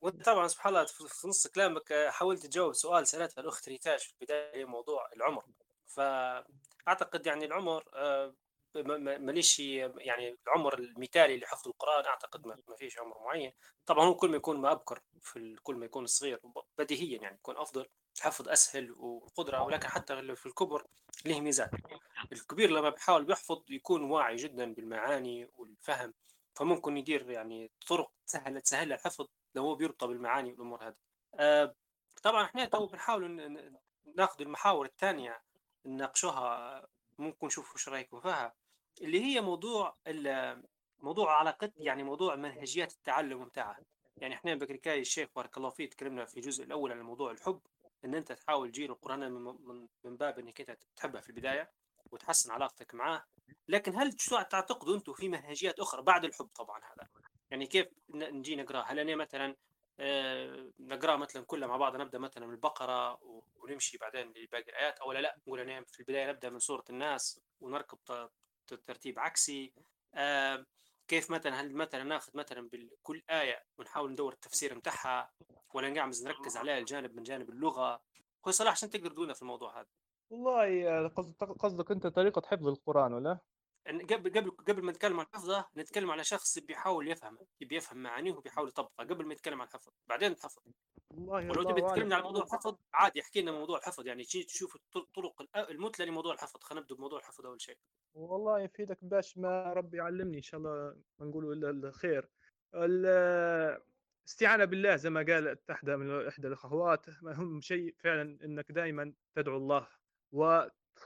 وانت طبعا سبحان الله في نص كلامك آه، حاولت تجاوب سؤال سالتها الاخت ريتاج في البداية موضوع العمر. فأعتقد يعني العمر آه، ما- ما- ماليش يعني العمر المثالي لحفظ القرآن أعتقد ما فيش عمر معين. طبعا هو كل ما يكون ما ابكر في كل ما يكون صغير بديهيا يعني يكون أفضل الحفظ أسهل وقدرة ولكن حتى في الكبر له ميزات. الكبير لما بيحاول بيحفظ يكون واعي جدا بالمعاني والفهم فممكن يدير يعني طرق سهلة تسهل الحفظ لو هو بيربطه بالمعاني والأمور هذه. آه طبعا إحنا تو بنحاول نأخذ المحاور الثانية نناقشوها ممكن نشوف وش رايكم فيها اللي هي موضوع موضوع علاقة يعني موضوع منهجيات التعلم بتاعها. يعني إحنا بكريكاي الشيخ بارك الله فيه تكلمنا في الجزء الأول عن موضوع الحب إن أنت تحاول تجيل القرآن من, من, باب إنك أنت تحبها في البداية وتحسن علاقتك معاه. لكن هل تعتقدوا أنتم في منهجيات أخرى بعد الحب طبعا هذا؟ يعني كيف نجي نقراه هل أنا مثلا آه، نقراه مثلا كله مع بعض نبدأ مثلا من البقره ونمشي بعدين لباقي الآيات أو لا؟ لا نقول أنا في البداية نبدأ من سورة الناس ونركب ترتيب عكسي. آه، كيف مثلا هل مثلا ناخذ مثلا بكل آية ونحاول ندور التفسير بتاعها ولا نقعد نركز عليها الجانب من جانب اللغة؟ هو صلاح عشان تقدر تقولنا في الموضوع هذا؟ والله آه، قصد- قصدك أنت طريقة حفظ القرآن ولا؟ قبل قبل قبل ما نتكلم عن حفظة نتكلم على شخص بيحاول يفهم يبي يفهم معانيه وبيحاول يطبقها قبل ما يتكلم عن الحفظ بعدين الحفظ والله ولو تبي. تكلمنا على موضوع الحفظ عادي احكي لنا موضوع الحفظ. يعني تجي تشوف الطرق المثلى لموضوع الحفظ. خلينا نبدأ بموضوع الحفظ أول شيء. والله يفيدك باش ما ربي يعلمني إن شاء الله ما نقولوا إلا الخير. ال- الاستعانه بالله زي ما قالت إحدى من إحدى الأخوات. اهم شيء فعلا إنك دائما تدعو الله.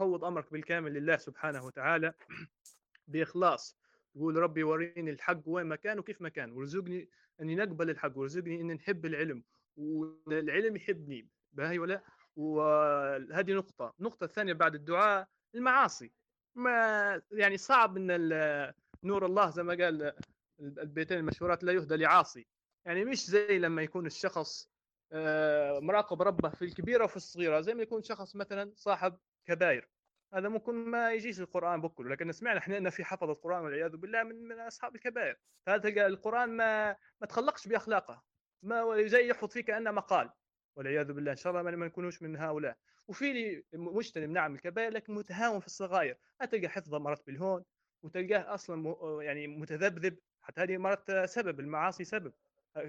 وتفوض أمرك بالكامل لله سبحانه وتعالى بإخلاص. تقول ربي وريني الحق وين ما كان وكيف ما كان وارزقني أني نقبل الحق وارزقني أني نحب العلم والعلم يحبني. باهي ولا؟ وهذه نقطة. النقطة الثانية بعد الدعاء المعاصي. ما يعني صعب إن نور الله زي ما قال البيتين المشهورات لا يهدى لعاصي. يعني مش زي لما يكون الشخص آه، مراقب ربه في الكبيرة وفي الصغيرة. زي ما يكون شخص مثلا صاحب كبائر. هذا ممكن ما يجيش القرآن بكله لكن سمعنا إحنا ان في حفظ القرآن والعياذ بالله من من أصحاب الكبائر. هذا تلقى القرآن ما ما تخلقش بأخلاقه ما زي يحفظ فيه كانه مقال؟ والعياذ بالله إن شاء الله ما نكونوش من هؤلاء. وفي مجتنب نعم الكبائر لكن متهاون في الصغائر. هتلقى حفظه مرات بالهون؟ وتلقاه أصلا يعني متذبذب؟ حتى هذه مرات سبب المعاصي سبب.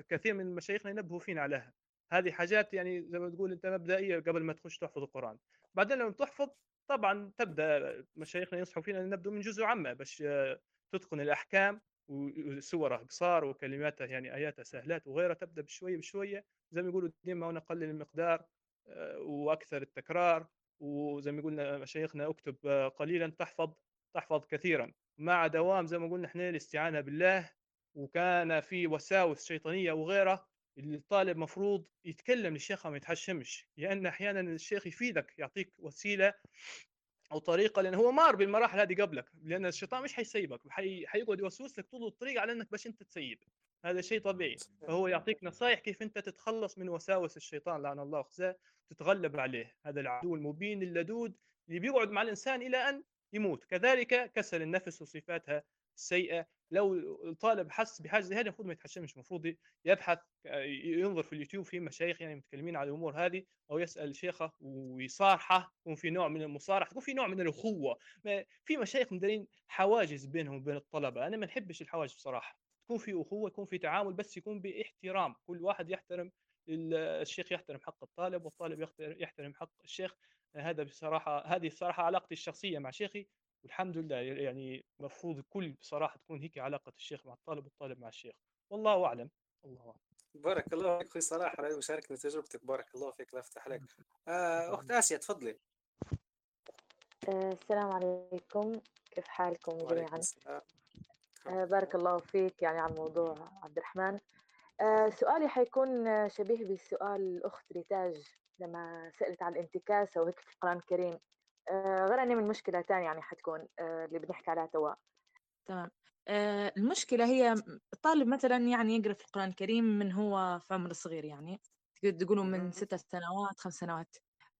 كثير من مشايخنا ينبهوا فينا عليها. هذه حاجات يعني زي ما تقول أنت مبدئية قبل ما تخش تحفظ القرآن. بعدين لما تحفظ طبعا تبدأ مشايخنا ينصحوا فينا نبدأ من جزء عامة باش آه، تتقن الأحكام وسوره قصار وكلماتها يعني آياتها سهلات وغيرها تبدأ بشوية بشوية. زي ما يقولوا ديما ونقلل المقدار آه، وأكثر التكرار. وزي ما قلنا مشايخنا اكتب آه، قليلا تحفظ تحفظ كثيرا. مع دوام زي ما قلنا إحنا الاستعانة بالله وكان في وساوس شيطانية وغيرها الطالب مفروض يتكلم للشيخ ما يتحشمش لأن أحيانا الشيخ يفيدك يعطيك وسيلة أو طريقة لأن هو مار بالمراحل هذه قبلك لأن الشيطان مش حيسيبك حي... حيقعد يوسوس لك طول الطريق على إنك باش أنت تسيب. هذا شيء طبيعي. فهو يعطيك نصائح كيف أنت تتخلص من وساوس الشيطان لعن الله وخزاه تتغلب عليه. هذا العدو المبين اللدود اللي بيقعد مع الإنسان إلى أن يموت. كذلك كسل النفس وصفاتها السيئة لو الطالب حس بحاجة زي هذه المفروض ما يتحشمش. المفروض يبحث ينظر في اليوتيوب في مشايخ يعني متكلمين على الأمور هذه أو يسأل شيخه ويصارحه يكون في نوع من المصارحة يكون في نوع من الاخوه في مشايخ مدارين حواجز بينهم وبين الطلبة. أنا ما نحبش الحواجز بصراحة. تكون في أخوة يكون في تعامل بس يكون باحترام. كل واحد يحترم ال- الشيخ يحترم حق الطالب والطالب يحترم حق الشيخ. هذا بصراحة هذه الصراحه علاقتي الشخصية مع شيخي والحمد لله يعني المفروض الكل بصراحة تكون هيك علاقة الشيخ مع الطالب والطالب مع الشيخ. والله أعلم الله أعلم. بارك الله فيك أخوي صلاح على مشاركة تجربتك بارك الله فيك الله يفتح عليك. آه، أخت آسيا تفضلي. آه، السلام عليكم. كيف حالكم جميعا؟ آه، بارك الله فيك يعني على الموضوع عبد الرحمن. آه، سؤالي حيكون شبيه بسؤال الأخت ريتاج لما سألت عن الانتكاسة وهيك في القرآن الكريم غير أني من مشكلة تانية يعني حتكون آه، اللي بنحكي عليها توا. تمام. آه، المشكلة هي الطالب مثلا يعني يقرأ في القرآن الكريم من هو في عمر صغير يعني تقدر تقولوا من. ستة سنوات خمس سنوات.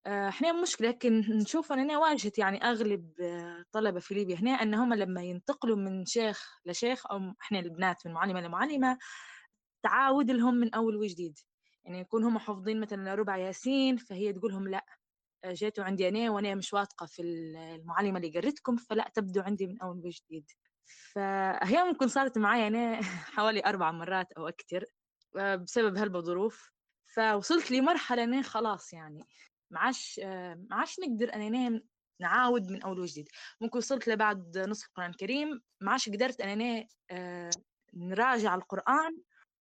آه، إحنا مشكلة لكن نشوف أنا واجهت يعني أغلب آه، طلبة في ليبيا هنا إن هم لما ينتقلوا من شيخ لشيخ أو إحنا البنات من معلمة لمعلمة تعاود لهم من أول وجديد. يعني يكون هم حافظين مثلا ربع ياسين فهي تقول لهم لأ. آه، جيتوا عندي أنا وأنا مش واثقة في المعلمة اللي قريتكم فلا تبدوا عندي من أول وجديد. فهي ممكن صارت معي أنا حوالي أربع مرات أو أكثر آه، بسبب هالظروف. فوصلت لمرحلة أنا خلاص يعني ما عادش آه، ما عادش نقدر أنا نعاود من أول وجديد. ممكن وصلت لبعد نصف القرآن الكريم ما عادش قدرت أنا آه، نراجع القرآن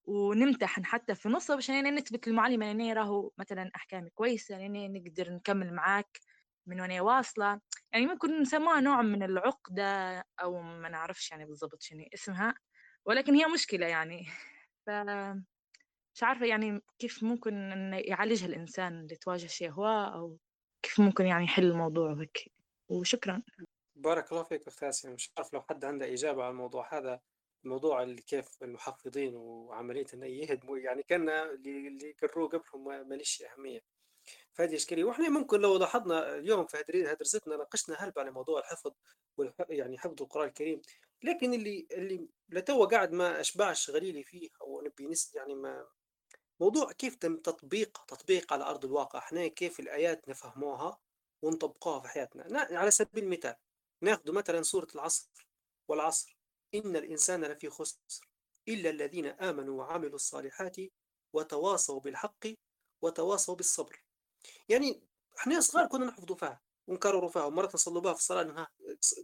ونمتحن حتى في نصه باش نثبت للمعلمة أنا راهو مثلا أحكامي كويسة أنا نقدر نكمل معاك من وأنا واصلة. يعني ممكن نسموها نوع من العقدة أو ما نعرفش يعني بالضبط شنو اسمها ولكن هي مشكلة يعني. ف مش عارفة يعني كيف ممكن يعالجها الإنسان اللي تواجه شيء هو أو كيف ممكن يعني يحل الموضوع وهيك وشكرا. بارك الله فيك اسيا مش عارف لو حد عنده إجابة على الموضوع هذا اللي كيف المحفظين وعملية انه يهدموا يعني كان اللي قروه قبلهم ما- ماليش أهمية. فهذه إشكالية. وإحنا ممكن لو لاحظنا اليوم في هدرستنا ناقشنا هلبة على موضوع الحفظ. يعني حفظ القرآن الكريم. لكن اللي اللي لتو قاعد ما أشبعش غليلي فيه أو نبي يعني ما موضوع كيف تم تطبيق تطبيق على أرض الواقع. إحنا كيف الآيات نفهموها ونطبقوها في حياتنا. نا- على سبيل المثال ناخذ مثلا سورة العصر والعصر. إن الإنسان لفي خسر إلا الذين آمنوا وعملوا الصالحات وتواصوا بالحق وتواصوا بالصبر. يعني إحنا صغار كنا نحفظوا فيها ونكرروا فيها ومرات نصلوا بها في الصلاة إنها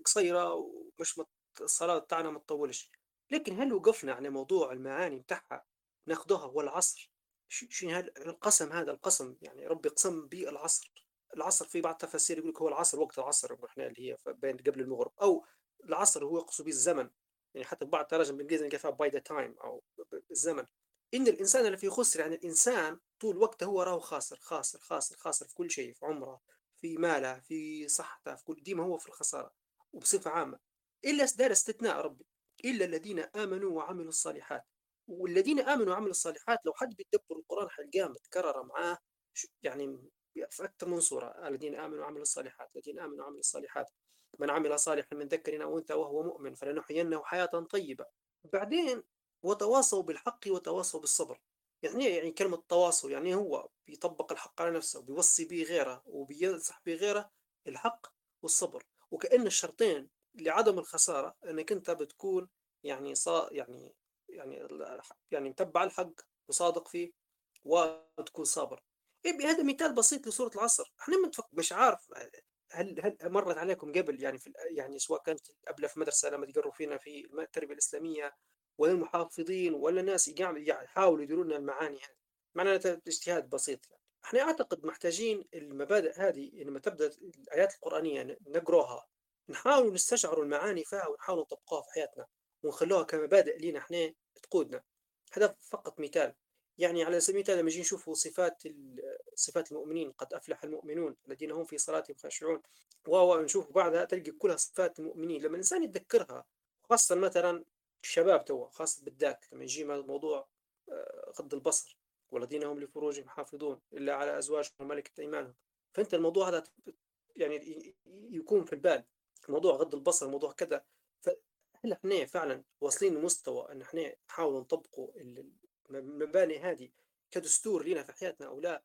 قصيرة ومش مت... الصلاة بتاعنا ما تطولش. لكن هل وقفنا على موضوع المعاني بتاعها ناخدوها والعصر؟ شو القسم هذا القسم يعني ربي قسم بالعصر العصر؟ في بعض التفاسير يقول لك هو العصر وقت العصر إحنا اللي هي بين قبل المغرب أو العصر هو يقصد به الزمن. يعني حتى بعض التراجم بالإنجليزي نلقى فيها by the time أو بالزمن. إن الإنسان اللي في خسر يعني الإنسان طول وقته هو راه خاسر خاسر خاسر خاسر في كل شيء في عمره في ماله في صحته في كل ديما هو في الخسارة وبصفة عامة. إلا دار استثناء ربي إلا الذين آمنوا وعملوا الصالحات. والذين آمنوا وعملوا الصالحات لو حد بيتدبر القرآن حلقاه متكررة معاه يعني في أكثر من صورة. الذين آمنوا وعملوا الصالحات الذين آمنوا وعملوا الصالحات. من عمل صالحا من ذكر أو أنثى وهو مؤمن فلنحيينه حياة طيبة. بعدين وتواصوا بالحق وتواصوا بالصبر. يعني يعني كلمة تواصل يعني هو بيطبق الحق على نفسه وبيوصي به غيره وبينصح به غيره الحق والصبر. وكأن الشرطين لعدم الخسارة أنك أنت بتكون يعني صا يعني يعني يعني متبع الحق وصادق فيه وتكون صابر. إيه؟ هذا مثال بسيط لسورة العصر. إحنا مش عارف هل هل مرت عليكم قبل؟ يعني في يعني سواء كانت قبل في مدرسة لما تقروا فينا في التربيه الإسلامية ولا المحافظين ولا ناس يحاولوا يديروا لنا المعاني هذه. معناها اجتهاد بسيط يعني. إحنا أعتقد محتاجين المبادئ هذه لما تبدأ الآيات القرآنية نقروها نحاول نستشعروا المعاني فيها ونحاول نطبقوها في حياتنا ونخلوها كمبادئ لنا إحنا تقودنا. هذا فقط مثال. يعني على سبيل المثال لما نجي نشوفوا صفات صفات المؤمنين قد أفلح المؤمنون الذين هم في صلاتهم خاشعون. ونشوف بعدها تلقى كلها صفات المؤمنين. لما الإنسان يتذكرها خاصة مثلا الشباب تو خاصة بالذات لما يجي موضوع آه، غض البصر والذين هم لفروجهم حافظون إلا على أزواجهم وملكة أيمانهم. فأنت الموضوع هذا يعني يكون في البال. موضوع غض البصر موضوع كذا. فهل إحنا فعلا واصلين لمستوى أن إحنا نحاول نطبقوا المباني هذه كدستور لنا في حياتنا أو لا؟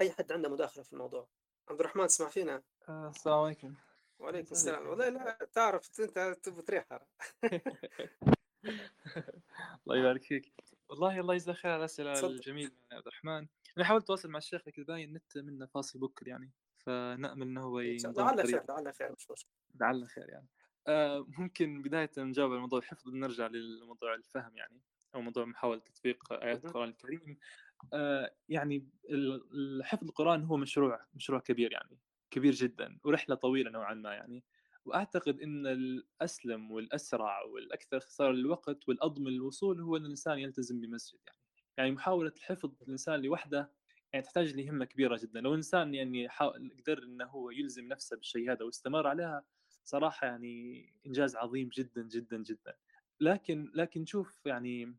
أي حد عنده مداخلة في الموضوع. عبد الرحمن تسمع فينا. آه، السلام عليكم. وعليكم السلام. والله لا تعرف أنت تبغى تريحها الله يبارك فيك. والله الله يجزاك خير على الأسئلة الجميلة يا عبد الرحمن. أنا حاولت أتواصل مع الشيخ لكن باين النت منه فاصل بكر يعني فنأمل إنه هو لعل خير لعل خير. مش مشكلة. لعل خير يعني. آه ممكن بداية نجاوب على موضوع الحفظ نرجع للموضوع الفهم يعني أو موضوع محاولة تطبيق آيات القرآن الكريم. يعني حفظ القرآن هو مشروع مشروع كبير يعني كبير جدا ورحلة طويلة نوعا ما يعني. وأعتقد إن الأسلم والأسرع والأكثر اختصار للوقت والأضمن للوصول هو إن الإنسان يلتزم بمسجد يعني. يعني محاولة الحفظ الإنسان لوحده يعني تحتاج لهمة كبيرة جدا. لو الانسان يعني قدر إنه هو يلزم نفسه بالشيء هذا واستمر عليها صراحة يعني إنجاز عظيم جدا جدا جدا. لكن لكن شوف يعني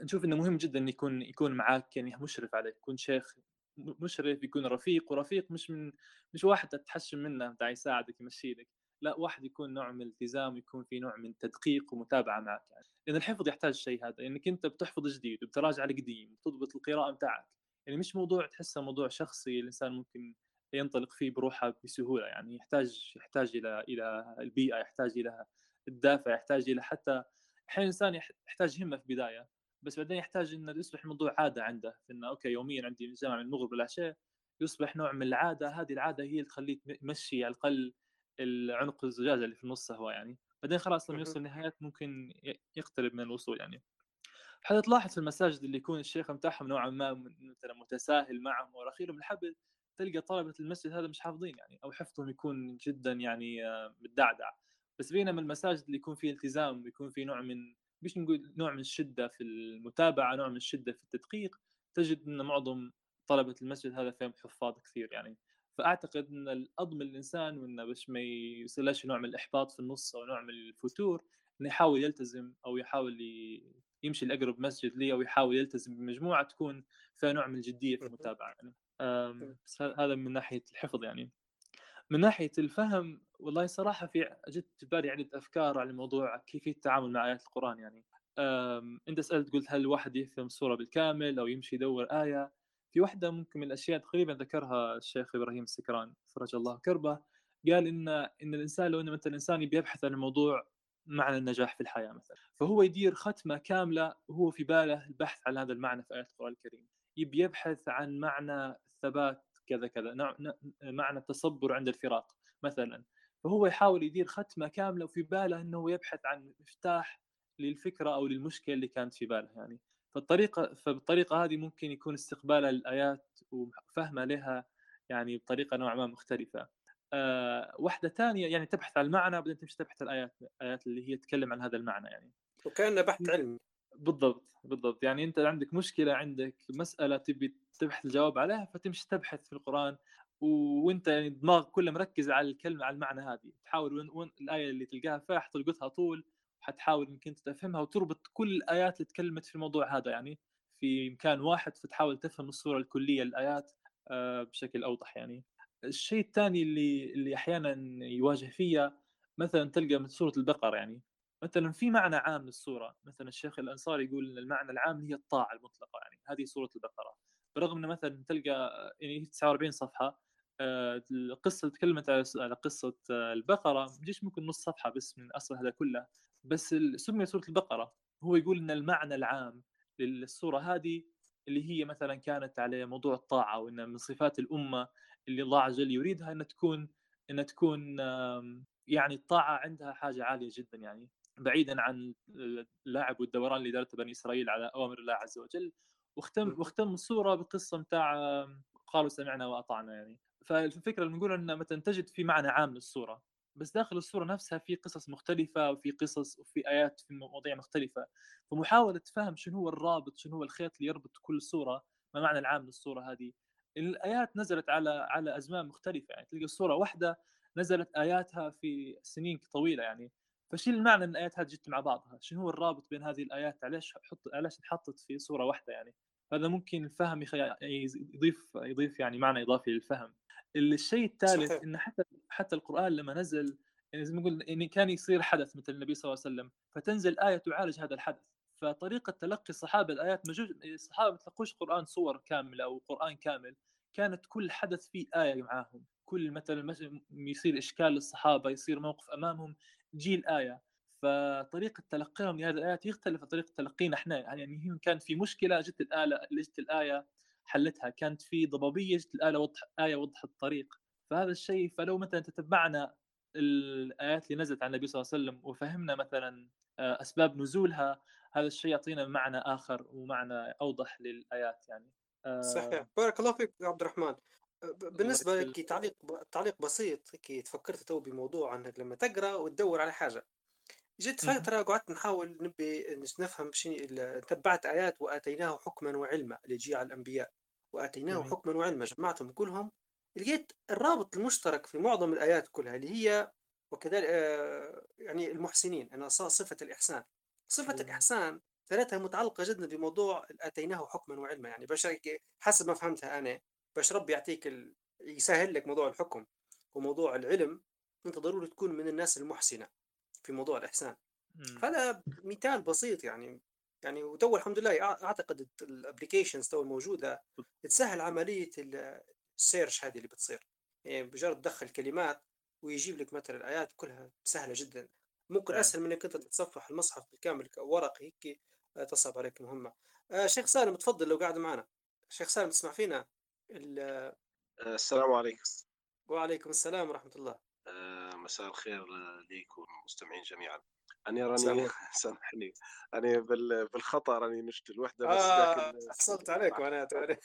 نشوف إنه مهم جدا يكون يكون معك يعني مشرف عليك يكون شيخ مشرف يكون رفيق ورفيق مش من مش واحد تتحشم منه بتاع يساعدك يمشي لك. لا واحد يكون نوع من الالتزام يكون في نوع من تدقيق ومتابعة معك يعني. لأن الحفظ يحتاج الشيء هذا إنك أنت بتحفظ جديد وبتراجع القديم وتضبط القراءة بتاعك. يعني مش موضوع تحسه موضوع شخصي الإنسان ممكن ينطلق فيه بروحه بسهولة يعني يحتاج يحتاج إلى إلى البيئة يحتاج إلى الدافع يحتاج إلى حتى أحيانا الإنسان يحتاج همة في البداية. بس بعدين يحتاج إنه يصبح الموضوع عادة عنده إنه أوكي يوميا عندي جامعه من المغرب والعشاء يصبح نوع من العادة هذه العادة هي اللي تخليه يمشي على الأقل العنق الزجاجه اللي في النص هو يعني. بعدين خلاص لما يوصل النهايات ممكن يقترب من الوصول يعني. حتى تلاحظ في المساجد اللي يكون الشيخ متاعهم نوعا ما مثلا متساهل معهم ورخيلهم الحبل تلقى طلبة المسجد هذا مش حافظين يعني أو حفظهم يكون جدا يعني آه، متدعدع. بس بينما المساجد اللي يكون فيه التزام ويكون فيه نوع من مش نقول نوع من الشدة في المتابعة نوع من الشدة في التدقيق تجد إن معظم طلبة المسجد هذا فيهم حفاظ كثير يعني. فأعتقد إن الاضمن للانسان وإنه باش ما يصيرش نوع من الإحباط في النص أو نوع من الفتور إنه يحاول يلتزم أو يحاول يمشي لأقرب مسجد لي أو يحاول يلتزم بمجموعة تكون فيها نوع من الجدية في المتابعة يعني. هذا من ناحية الحفظ يعني. من ناحية الفهم والله صراحة في جت في بالي عدة أفكار على موضوع كيفيه التعامل مع آيات القرآن يعني. أنت سألت قلت هل الواحد يفهم السورة بالكامل أو يمشي يدور آية؟ في واحدة ممكن من الأشياء تقريبا ذكرها الشيخ إبراهيم السكران فرج الله كربه قال إن إن الإنسان لو إن مثلا الإنسان يبحث عن الموضوع معنى النجاح في الحياة مثلا. فهو يدير ختمة كاملة وهو في باله البحث عن هذا المعنى في آيات القرآن الكريم. يبي يبحث عن معنى الثبات كذا كذا معنى التصبر عند الفراق مثلا. فهو يحاول يدير ختمة كاملة وفي باله إنه يبحث عن مفتاح للفكرة أو للمشكلة اللي كانت في باله يعني. فالطريقة فبالطريقة هذه ممكن يكون استقباله للايات وفهمه لها يعني بطريقة نوعا ما مختلفة. آه واحدة ثانية يعني تبحث عن المعنى بعدين تمشي تبحث الآيات الآيات اللي هي تتكلم عن هذا المعنى يعني. وكأنه بحث علمي. بالضبط بالضبط. يعني أنت عندك مشكلة عندك مسألة تبي تبحث الجواب عليها فتمشي تبحث في القرآن وأنت يعني دماغك كله مركز على الكلمة على المعنى هذه. تحاول وين, وين الآية اللي تلقاها فيها حتلقطها طول حتحاول يمكن تفهمها وتربط كل الآيات اللي تكلمت في الموضوع هذا. يعني في مكان واحد فتحاول تفهم الصورة الكلية للآيات آه، بشكل أوضح يعني. الشيء الثاني اللي اللي أحيانا يواجه فيها مثلا تلقى من سورة البقرة يعني. مثلا في معنى عام للصورة مثلا الشيخ الأنصاري يقول إن المعنى العام هي الطاعة المطلقة يعني هذه سورة البقرة. برغم إنه مثلا تلقى يعني 49 صفحة آه، القصة تكلمت على قصة آه، البقرة مجيش ممكن نص صفحة بس من أصل هذا كله. بس سمي سورة البقرة هو يقول إن المعنى العام للسوره هذه اللي هي مثلا كانت على موضوع الطاعة وإن من صفات الأمة اللي الله عز وجل يريدها ان تكون ان تكون يعني الطاعة عندها حاجة عالية جدا يعني. بعيدا عن اللعب والدوران اللي دارته بني إسرائيل على أوامر الله عز وجل واختم واختم الصورة بقصة متاع قالوا سمعنا وأطعنا يعني. فالفكرة اللي نقول ان مثلا تجد في معنى عام للصورة بس داخل الصورة نفسها في قصص مختلفة وفي قصص وفي آيات في مواضيع مختلفة. فمحاولة فهم شنو هو الرابط شنو هو الخيط اللي يربط كل صورة ما معنى العام للصورة هذه؟ الآيات نزلت على على أزمان مختلفة يعني. تلقى الصورة واحدة نزلت آياتها في سنين طويلة يعني. فشو المعنى إن الآيات هذه جت مع بعضها؟ شنو هو الرابط بين هذه الآيات؟ علاش حط علاش انحطت في صورة واحدة يعني؟ هذا ممكن الفهم يضيف يضيف يعني معنى إضافي للفهم. الشيء الثالث إن حتى حتى القرآن لما نزل يعني زي ما نقول ان كان يصير حدث مثل النبي صلى الله عليه وسلم فتنزل آية تعالج هذا الحدث فطريقة تلقي الصحابة الآيات مجوج الصحابة ما تلقوش قرآن صور كاملة أو قرآن كامل كانت كل حدث فيه آية معاهم كل مثلا يصير إشكال للصحابة يصير موقف أمامهم تجي الايه فطريقة تلقيهم لهذه الآيات يختلف عن طريقه تلقينا إحنا. يعني كان في مشكلة جت الايه جت الآية حلتها. كانت في ضبابية جت الايه وضح آية وضحت الطريق. فهذا الشيء فلو مثلا تتبعنا الآيات اللي نزلت عن النبي صلى الله عليه وسلم وفهمنا مثلا آه، أسباب نزولها هذا الشيء يعطينا معنى آخر ومعنى أوضح للآيات يعني. صحيح. آه، بارك الله فيك عبد الرحمن. بالنسبة لك تعليق تعليق بسيط هيك تفكرت تو بموضوع انك لما تقرأ وتدور على حاجة. جيت فترة قعدت نحاول نبي نفهم شنو تبعت آيات وآتيناه حكما وعلما اللي تجي على الأنبياء. وآتيناه حكما وعلما جمعتهم كلهم. لقيت الرابط المشترك في معظم الآيات كلها اللي هي وكذلك آه، يعني المحسنين أنا صفة الإحسان. صفة الإحسان ثلاثة متعلقة جدا بموضوع آتيناه حكما وعلما. يعني باش حسب ما فهمتها أنا باش ربي يعطيك ال... يسهل لك موضوع الحكم وموضوع العلم؟ أنت ضروري تكون من الناس المحسنة في موضوع الإحسان. فهذا مثال بسيط يعني يعني وتو الحمد لله أعتقد ال applications تو الموجودة تسهل عملية السيرش هذه اللي بتصير. يعني بمجرد تدخل كلمات ويجيب لك مثلا الآيات كلها سهلة جدا. ممكن أسهل من إنك أنت تتصفح المصحف بالكامل ورقي هيك تصعب عليك مهمة. آه شيخ سالم تفضل لو قاعد معنا. شيخ سالم تسمع فينا؟ السلام عليكم. وعليكم السلام ورحمة الله. آه مساء الخير ليكم المستمعين جميعا. أنا راني سامحني. أنا بالخطأ راني نشت الوحدة بس آه لكن حصلت عليك معناته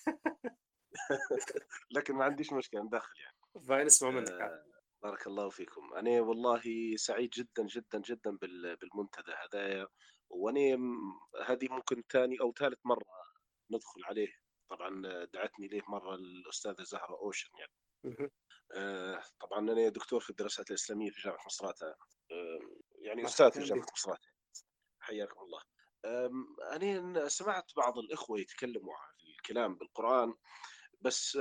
لكن ما عنديش مشكلة ندخل يعني. فاين نسمع منك. آه بارك الله فيكم. أنا والله سعيد جدا جدا جدا بالمنتدى هذا. وأنا هذه ممكن ثاني أو ثالث مرة ندخل عليه. طبعا دعتني ليه مرة الأستاذة زهرة أوشن يعني. آه طبعا أنا دكتور في الدراسات الإسلامية في جامعة مصراتة آه يعني أستاذ في جامعة مصراتة حياكم الله. أنا سمعت بعض الإخوة يتكلموا عن الكلام بالقرآن بس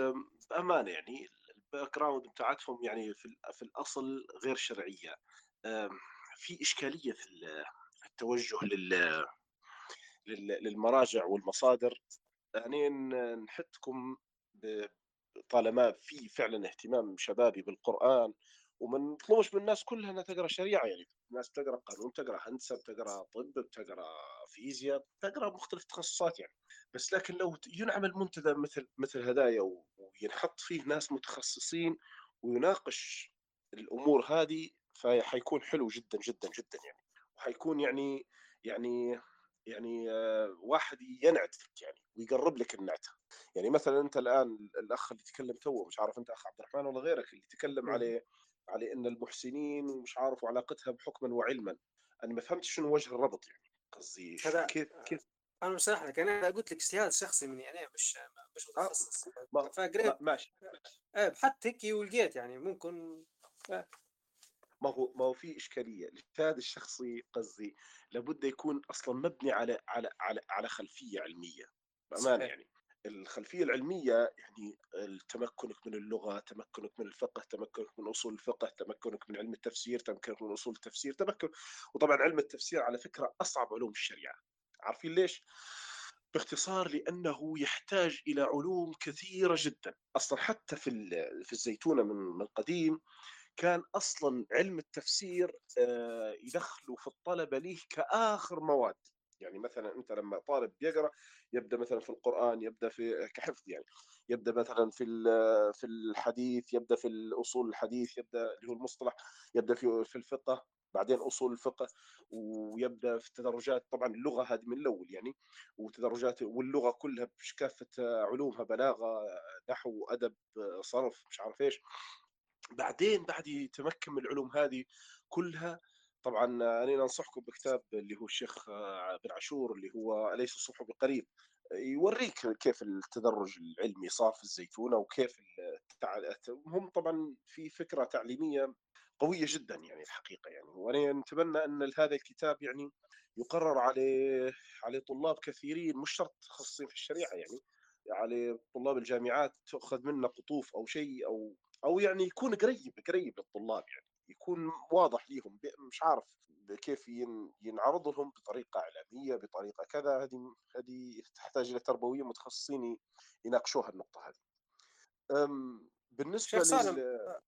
بأمانة يعني ال background بتاعتهم يعني في, في الأصل غير شرعية. في إشكالية في التوجه لل للمراجع والمصادر. يعني نحثكم طالما في فعلا اهتمام شبابي بالقرآن وما نطلبش من الناس كلها إنها تقرأ شريعة. يعني الناس بتقرأ قانون بتقرأ هندسة بتقرأ طب بتقرأ فيزياء بتقرأ مختلف التخصصات يعني. بس لكن لو ينعمل منتدى مثل مثل هدايا وينحط فيه ناس متخصصين ويناقش الأمور هذه فحيكون حلو جدا جدا جدا يعني. وحيكون يعني يعني يعني آه، واحد ينعتك يعني ويقرب لك النعتة. يعني مثلا أنت الآن الأخ اللي تكلم تو مش عارف أنت أخ عبد الرحمن ولا غيرك اللي تكلم عليه على إن المحسنين ومش عارف وعلاقتها بحكما وعلما. أنا ما فهمت شنو وجه الربط يعني. قصدي هذا كيف كيف؟ أنا راح لك أنا قلت لك اجتهاد شخصي مني أنا مش مش آه، متخصص. فقريت ما- ماشي. آه، بحثت هيك ولقيت يعني ممكن آه، ما هو ما هو في إشكالية. الاجتهاد الشخصي قصدي لابد يكون أصلا مبني على على على على خلفية علمية. بأمانة يعني. الخلفية العلمية يعني تمكنك من اللغة تمكنك من الفقه تمكنك من أصول الفقه تمكنك من علم التفسير تمكنك من أصول التفسير تمكن. وطبعا علم التفسير على فكرة أصعب علوم الشريعة. عارفين ليش؟ باختصار لأنه يحتاج إلى علوم كثيرة جدا. أصلا حتى في في الزيتونة من من قديم كان أصلا علم التفسير آه، يدخلوا في الطلبة ليه كآخر مواد. يعني مثلا أنت لما طالب بيقرأ يبدأ مثلا في القرآن يبدأ في كحفظ يعني. يبدأ مثلا في في الحديث يبدأ في الأصول الحديث يبدأ اللي هو المصطلح يبدأ في في الفقه بعدين أصول الفقه ويبدأ في التدرجات. طبعا اللغة هذه من الأول يعني وتدرجات واللغة كلها بكافه علومها بلاغة نحو أدب صرف مش عارف إيش. بعدين بعد يتمكن من العلوم هذه كلها طبعا أنا انصحكم بكتاب اللي هو الشيخ بن عاشور اللي هو أليس الصبح بقريب يوريك كيف التدرج العلمي صار في الزيتونه وكيف. هم طبعا في فكرة تعليمية قوية جدا يعني الحقيقة يعني وأنا نتمنى أن هذا الكتاب يعني يقرر عليه على طلاب كثيرين مش شرط متخصصين في الشريعة يعني على طلاب الجامعات تؤخذ منه قطوف أو شيء أو أو يعني يكون قريب قريب للطلاب يعني يكون واضح ليهم مش عارف كيف ين- ينعرض لهم بطريقة إعلامية بطريقة كذا هذه هذه تحتاج إلى تربويين متخصصين يناقشوها النقطة هذه. بالنسبة لل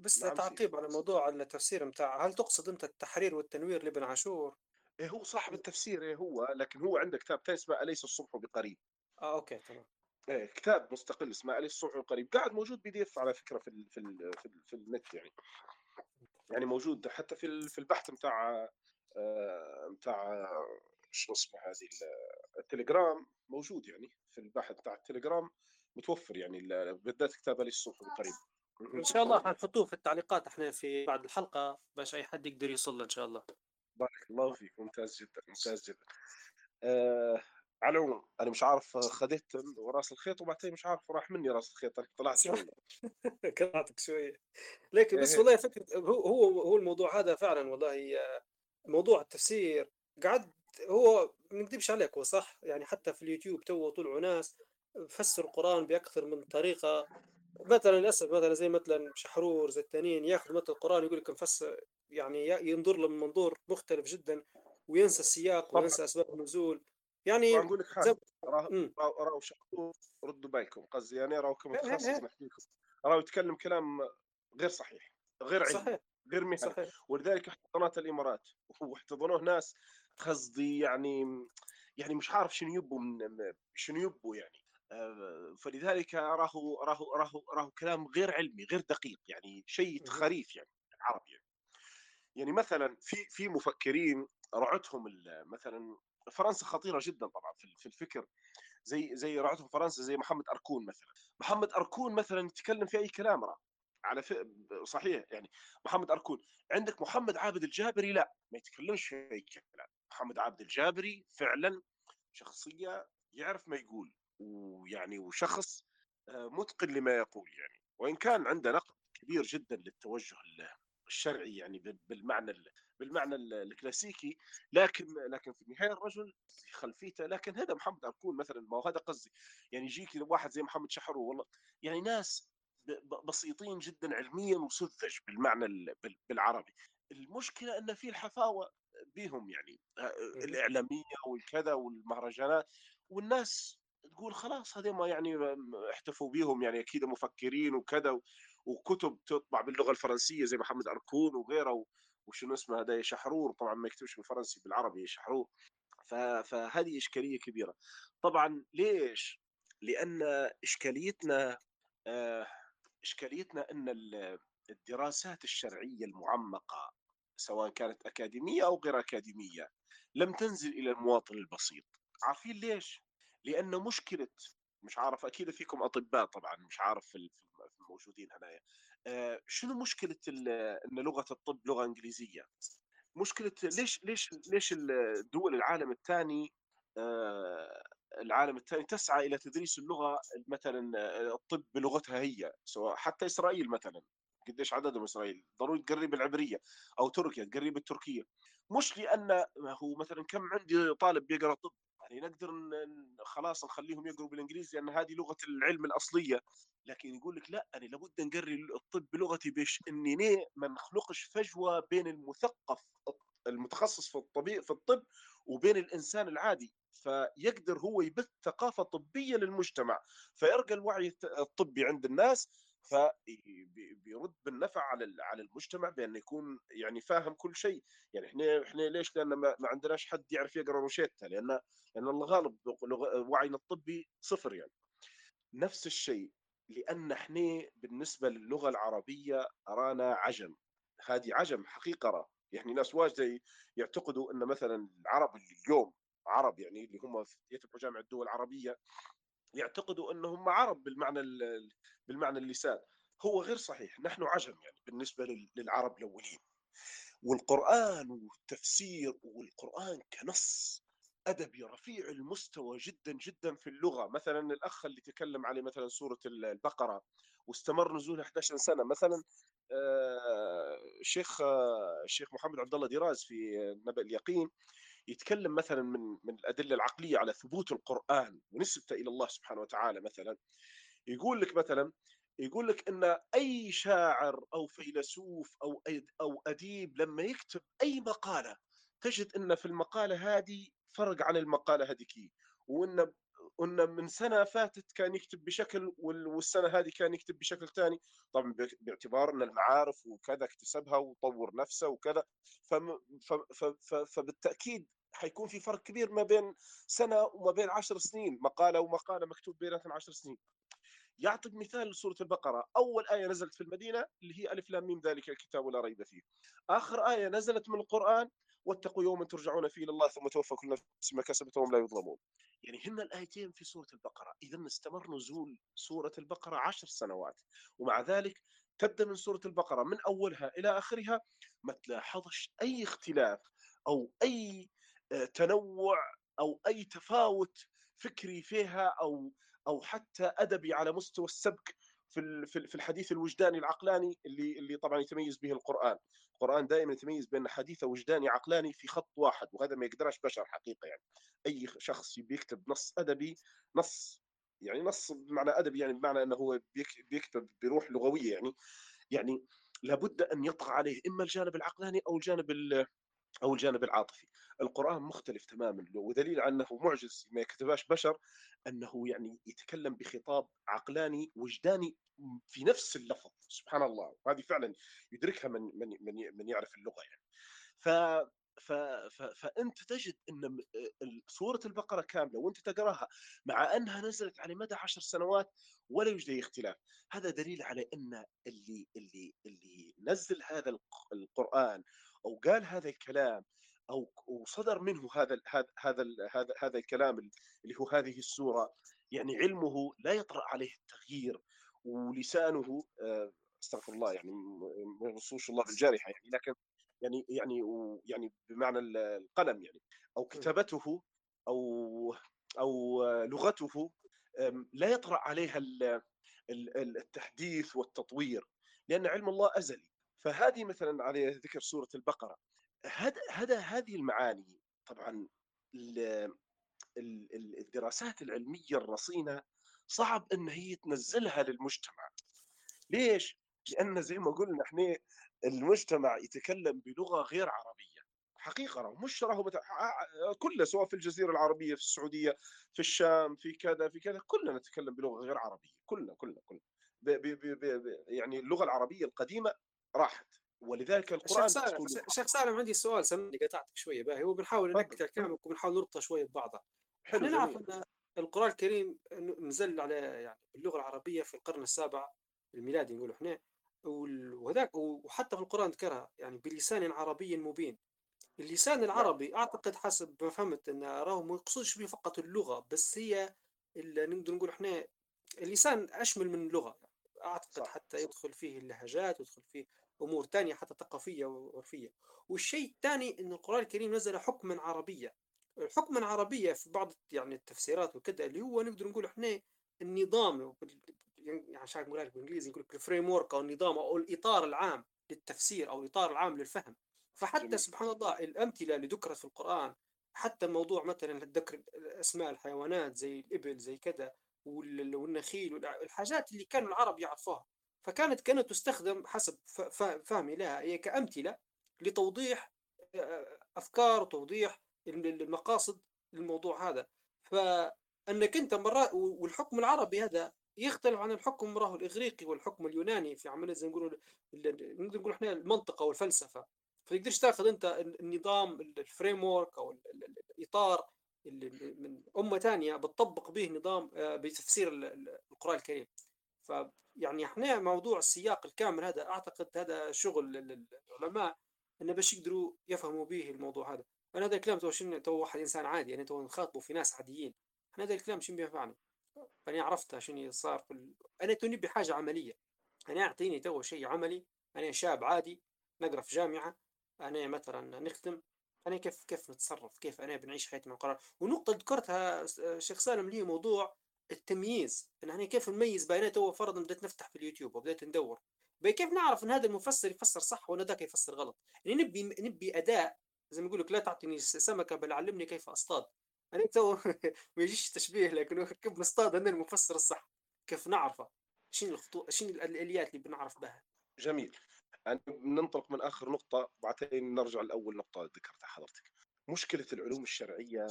بس نعم تعقيب على موضوع التفسير بتاع هل تقصد أنت التحرير والتنوير لابن عاشور؟ إيه هو صاحب التفسير إيه هو لكن هو عنده كتاب ثاني اسمه أليس الصبح بقريب. آه أوكي تمام. إيه كتاب مستقل اسمه اليس الصبح بقريب قاعد موجود PDF على فكرة في ال في ال في, ال في النت يعني. يعني موجود حتى في في البحث بتاع بتاع شو اسمه هذه ال- التليجرام موجود يعني في البحث بتاع التليجرام متوفر يعني ال- بالذات كتاب اليس الصبح بقريب إن شاء الله حنحطوه في التعليقات إحنا في بعد الحلقة باش أي حد يقدر يوصل له إن شاء الله. بارك الله فيك. ممتاز جدا ممتاز جدا. آه على العموم أنا مش عارف خذيت راس الخيط وبعدين مش عارف راح مني راس الخيط طلعت قطعتك شوية. لكن بس إيه. والله فكرة هو هو هو الموضوع هذا فعلا والله موضوع التفسير قعد هو ما نكذبش عليك هو صح؟ يعني حتى في اليوتيوب تو طلعوا ناس فسروا القرآن بأكثر من طريقة. مثلا للأسف مثلا زي مثلا شحرور زي التانيين ياخذ مثل القرآن يقول لك مفسر يعني ينظر له من منظور مختلف جدا وينسى السياق وينسى أسباب النزول. يعني نقول لك حاجة راه امم راه راه شخص ردوا بالكم قصدي يعني راه إيه كمتخصص إيه. نحكي لكم راه يتكلم كلام غير صحيح غير علمي صحيح غير مهني صحيح. ولذلك احتضنت الإمارات واحتضنوه ناس قصدي يعني يعني مش عارف شنو يبوا من شنو يبوا يعني. آه، فلذلك راهو راهو راهو راهو كلام غير علمي غير دقيق يعني شيء. خريف يعني عربي يعني. يعني مثلا في في مفكرين رعتهم مثلا فرنسا خطيرة جدا طبعا في الفكر زي زي رعتهم فرنسا زي محمد أركون مثلا. محمد أركون مثلا يتكلم في أي كلام راه على ف... صحيح يعني. محمد أركون عندك محمد عابد الجابري؟ لا ما يتكلمش في أي كلام. محمد عابد الجابري فعلا شخصية يعرف ما يقول ويعني وشخص آه، متقن لما يقول يعني. وإن كان عنده نقد كبير جدا للتوجه ال- الشرعي يعني بال- بالمعنى ال- بالمعنى ال- الكلاسيكي لكن لكن في النهاية الرجل في خلفيته لكن هذا محمد أركون مثلا ما هو هذا قصدي. يعني يجيك واحد زي محمد شحرو والله. يعني ناس بسيطين جدا علميا وسذج بالمعنى ال- بال- بالعربي. المشكلة أن في الحفاوة بهم يعني آه،. الإعلامية والكذا والمهرجانات. والناس تقول خلاص هذول يعني احتفوا بيهم يعني أكيد مفكرين وكذا وكتب تطبع باللغة الفرنسية زي محمد أركون وغيره وشنو اسمه هذا شحرور. طبعا ما يكتبش بالفرنسي بالعربي شحرور. فهذه إشكالية كبيرة. طبعا ليش؟ لأن إشكاليتنا آه، إشكاليتنا أن الدراسات الشرعية المعمقة سواء كانت أكاديمية أو غير أكاديمية لم تنزل إلى المواطن البسيط. عارفين ليش؟ لأن مشكلة مش عارف أكيد فيكم أطباء طبعا مش عارف الموجودين هنايا. شنو مشكلة إن لغة الطب لغة إنجليزية؟ مشكلة ليش ليش ليش دول العالم الثاني آه، العالم الثاني تسعى إلى تدريس اللغة مثلا آه، الطب بلغتها هي سواء حتى إسرائيل مثلا. قديش عددهم إسرائيل؟ ضروري تقرب العبرية أو تركيا تقرب التركية. مش لأن هو مثلا كم عندي طالب بيقرأ طب. يعني نقدر خلاص نخليهم يقروا بالإنجليزي لأن هذه لغة العلم الأصلية. لكن يقول لك لا أنا لابد نقري الطب بلغتي باش إني ما نخلقش فجوة بين المثقف المتخصص في الطبيب في الطب وبين الإنسان العادي. فيقدر هو يبث ثقافة طبية للمجتمع. فيرقى الوعي الطبي عند الناس فبيرد بالنفع على على المجتمع بانه يكون يعني فاهم كل شيء. يعني إحنا إحنا ليش لأن ما, ما عندناش حد يعرف يقرأ روشيتا؟ لأن لأن الغالب وعينا الطبي صفر يعني. نفس الشيء لأن إحنا بالنسبة للغة العربية أرانا عجم. هذه عجم حقيقة يعني ناس واجد يعتقدوا إن مثلا العرب اللي اليوم عرب يعني اللي هم يتبعوا جامعة الدول العربية يعتقدوا أنهم عرب بالمعنى بالمعنى اللسان. هو غير صحيح. نحن عجم يعني بالنسبة للعرب الأولين. والقرآن والتفسير والقرآن كنص أدبي رفيع المستوى جدا جدا في اللغة. مثلا الأخ اللي تكلم عليه مثلا سورة البقرة. واستمر نزولها 11 سنة. مثلا الشيخ آه، الشيخ محمد عبد الله دراز في نبأ اليقين يتكلم مثلا من من الأدلة العقلية على ثبوت القرآن ونسبته إلى الله سبحانه وتعالى مثلا. يقول لك مثلا يقول لك إن أي شاعر أو فيلسوف أو أو أديب لما يكتب أي مقالة تجد إن في المقالة هذه فرق عن المقالة هذيك وإن قلنا من سنة فاتت كان يكتب بشكل والسنة هذه كان يكتب بشكل ثاني طبعا باعتبار إن المعارف وكذا اكتسبها وطور نفسه وكذا. فبالتأكيد حيكون في فرق كبير ما بين سنة وما بين عشر سنين مقالة ومقالة مكتوب بيناتهم عشر سنين. يعطيك مثال لسورة البقرة. أول آية نزلت في المدينة اللي هي ألف لام ميم ذلك الكتاب لا ريب فيه. آخر آية نزلت من القرآن واتقوا يوما ترجعون فيه إلى الله ثم توفى كل نفس ما كسبت وهم لا يظلمون. يعني هن الآيتين في سورة البقرة. إذا استمر نزول سورة البقرة عشر سنوات. ومع ذلك تبدأ من سورة البقرة من أولها إلى آخرها ما تلاحظش أي اختلاف أو أي آه، تنوع أو أي تفاوت فكري فيها أو أو حتى أدبي على مستوى السبك في في الحديث الوجداني العقلاني اللي اللي طبعا يتميز به القرآن، القرآن دائما يتميز بين حديثه وجداني عقلاني في خط واحد وهذا ما يقدرش بشر حقيقة يعني. أي شخص بيكتب نص أدبي نص يعني نص بمعنى أدبي يعني بمعنى أنه هو بيكتب بروح لغوية يعني يعني لابد أن يطغى عليه إما الجانب العقلاني أو الجانب أو الجانب العاطفي. القرآن مختلف تماما ودليل على أنه معجز ما كتباش بشر أنه يعني يتكلم بخطاب عقلاني وجداني في نفس اللفظ سبحان الله. وهذه فعلا يدركها من من من, من يعرف اللغة يعني. ف ف... ف... فأنت تجد إن سورة البقرة كاملة وأنت تقراها مع أنها نزلت على مدى عشر سنوات ولا يوجد أي اختلاف. هذا دليل على إن اللي اللي اللي نزل هذا القرآن أو قال هذا الكلام أو وصدر منه هذا هذا هذا هذا هذا الكلام اللي هو هذه السورة يعني علمه لا يطرأ عليه التغيير ولسانه آه، أستغفر الله يعني ما يوصوش الله بالجارحه يعني لكن يعني يعني يعني بمعنى القلم يعني أو كتابته أو أو لغته لا يطرأ عليها التحديث والتطوير لأن علم الله أزلي. فهذه مثلا على ذكر سورة البقرة هذا هذا هذه المعاني طبعا الدراسات العلمية الرصينة صعب إن هي تنزلها للمجتمع ليش؟ لأن زي ما قلنا إحنا المجتمع يتكلم بلغة غير عربية حقيقة مش راهو بتا... كله سواء في الجزيرة العربية في السعودية في الشام في كذا في كذا كلنا نتكلم بلغة غير عربية كلنا كلنا كلنا. ب... ب... ب... يعني اللغة العربية القديمة راحت. ولذلك القرآن شيخ سالم شيخ سالم عندي سؤال سامحني قطعتك شوية باهي وبنحاول نركز على كلامك وبنحاول نربطه شوية ببعضها إحنا نعرف أن القرآن الكريم نزل على يعني باللغة العربية في القرن السابع الميلادي نقول إحنا وهذاك وحتى في القرآن ذكرها يعني بلسان عربي مبين. اللسان العربي أعتقد حسب ما فهمت أن راهو ما يقصدش به فقط اللغة بس هي اللي نقدر نقول إحنا اللسان أشمل من اللغة. أعتقد صح. حتى يدخل فيه اللهجات ويدخل فيه أمور ثانية حتى ثقافية وعرفية. والشيء الثاني إن القرآن الكريم نزل حكما عربيا حكما عربيا في بعض يعني التفسيرات وكذا اللي هو نقدر نقول إحنا النظام يعني عشان نقولها بالإنجليزي نقول لك الفريم ورك أو النظام أو الإطار العام للتفسير أو الإطار العام للفهم. فحتى جميل. سبحان الله الأمثلة اللي ذكرت في القرآن حتى موضوع مثلا ذكر اسماء الحيوانات زي الإبل زي كذا والنخيل والحاجات اللي كانوا العرب يعرفوها. فكانت كانت تستخدم حسب فهمي لها هي كأمثلة لتوضيح أفكار وتوضيح المقاصد للموضوع هذا. فأنك أنت مرات والحكم العربي هذا يختلف عن الحكم راه الإغريقي والحكم اليوناني في عملية زي نقولوا نقدر نقول إحنا المنطق والفلسفة. فتقدرش تأخذ أنت النظام ال framework أو الإطار اللي من أمة ثانية بتطبق به نظام بتفسير القرآن الكريم. فيعني إحنا موضوع السياق الكامل هذا أعتقد هذا شغل العلماء انه باش يقدروا يفهموا به الموضوع هذا. أنا هذا الكلام تو تو واحد إنسان عادي يعني تو نخاطبوا في ناس عاديين. أنا هذا الكلام شنو بينفعني؟ أنا عرفت شنو صار في ال... أنا توني بحاجه عملية. أنا أعطيني تو شيء عملي. أنا شاب عادي نقرأ في جامعة. أنا مثلا نخدم أنا كيف كيف نتصرف؟ كيف أنا بنعيش حياتي مع القرآن ونقطة ذكرتها شيخ سالم لي موضوع التمييز إن إحنا كيف نميز بينات هو فرضا بديت نفتح في اليوتيوب وبديت ندور كيف نعرف إن هذا المفسر يفسر صح ولا ذاك يفسر غلط؟ يعني نبي نبي أداة زي ما يقول لك لا تعطيني سمكة بل علمني كيف أصطاد. أنا تو ما يجيش تشبيه لكن كيف نصطاد أنا المفسر الصح؟ كيف نعرفه؟ شنو الخطوط شنو الآليات اللي بنعرف بها؟ جميل. يعني ننطلق من آخر نقطة بعدين نرجع لأول نقطة ذكرتها حضرتك. مشكلة العلوم الشرعية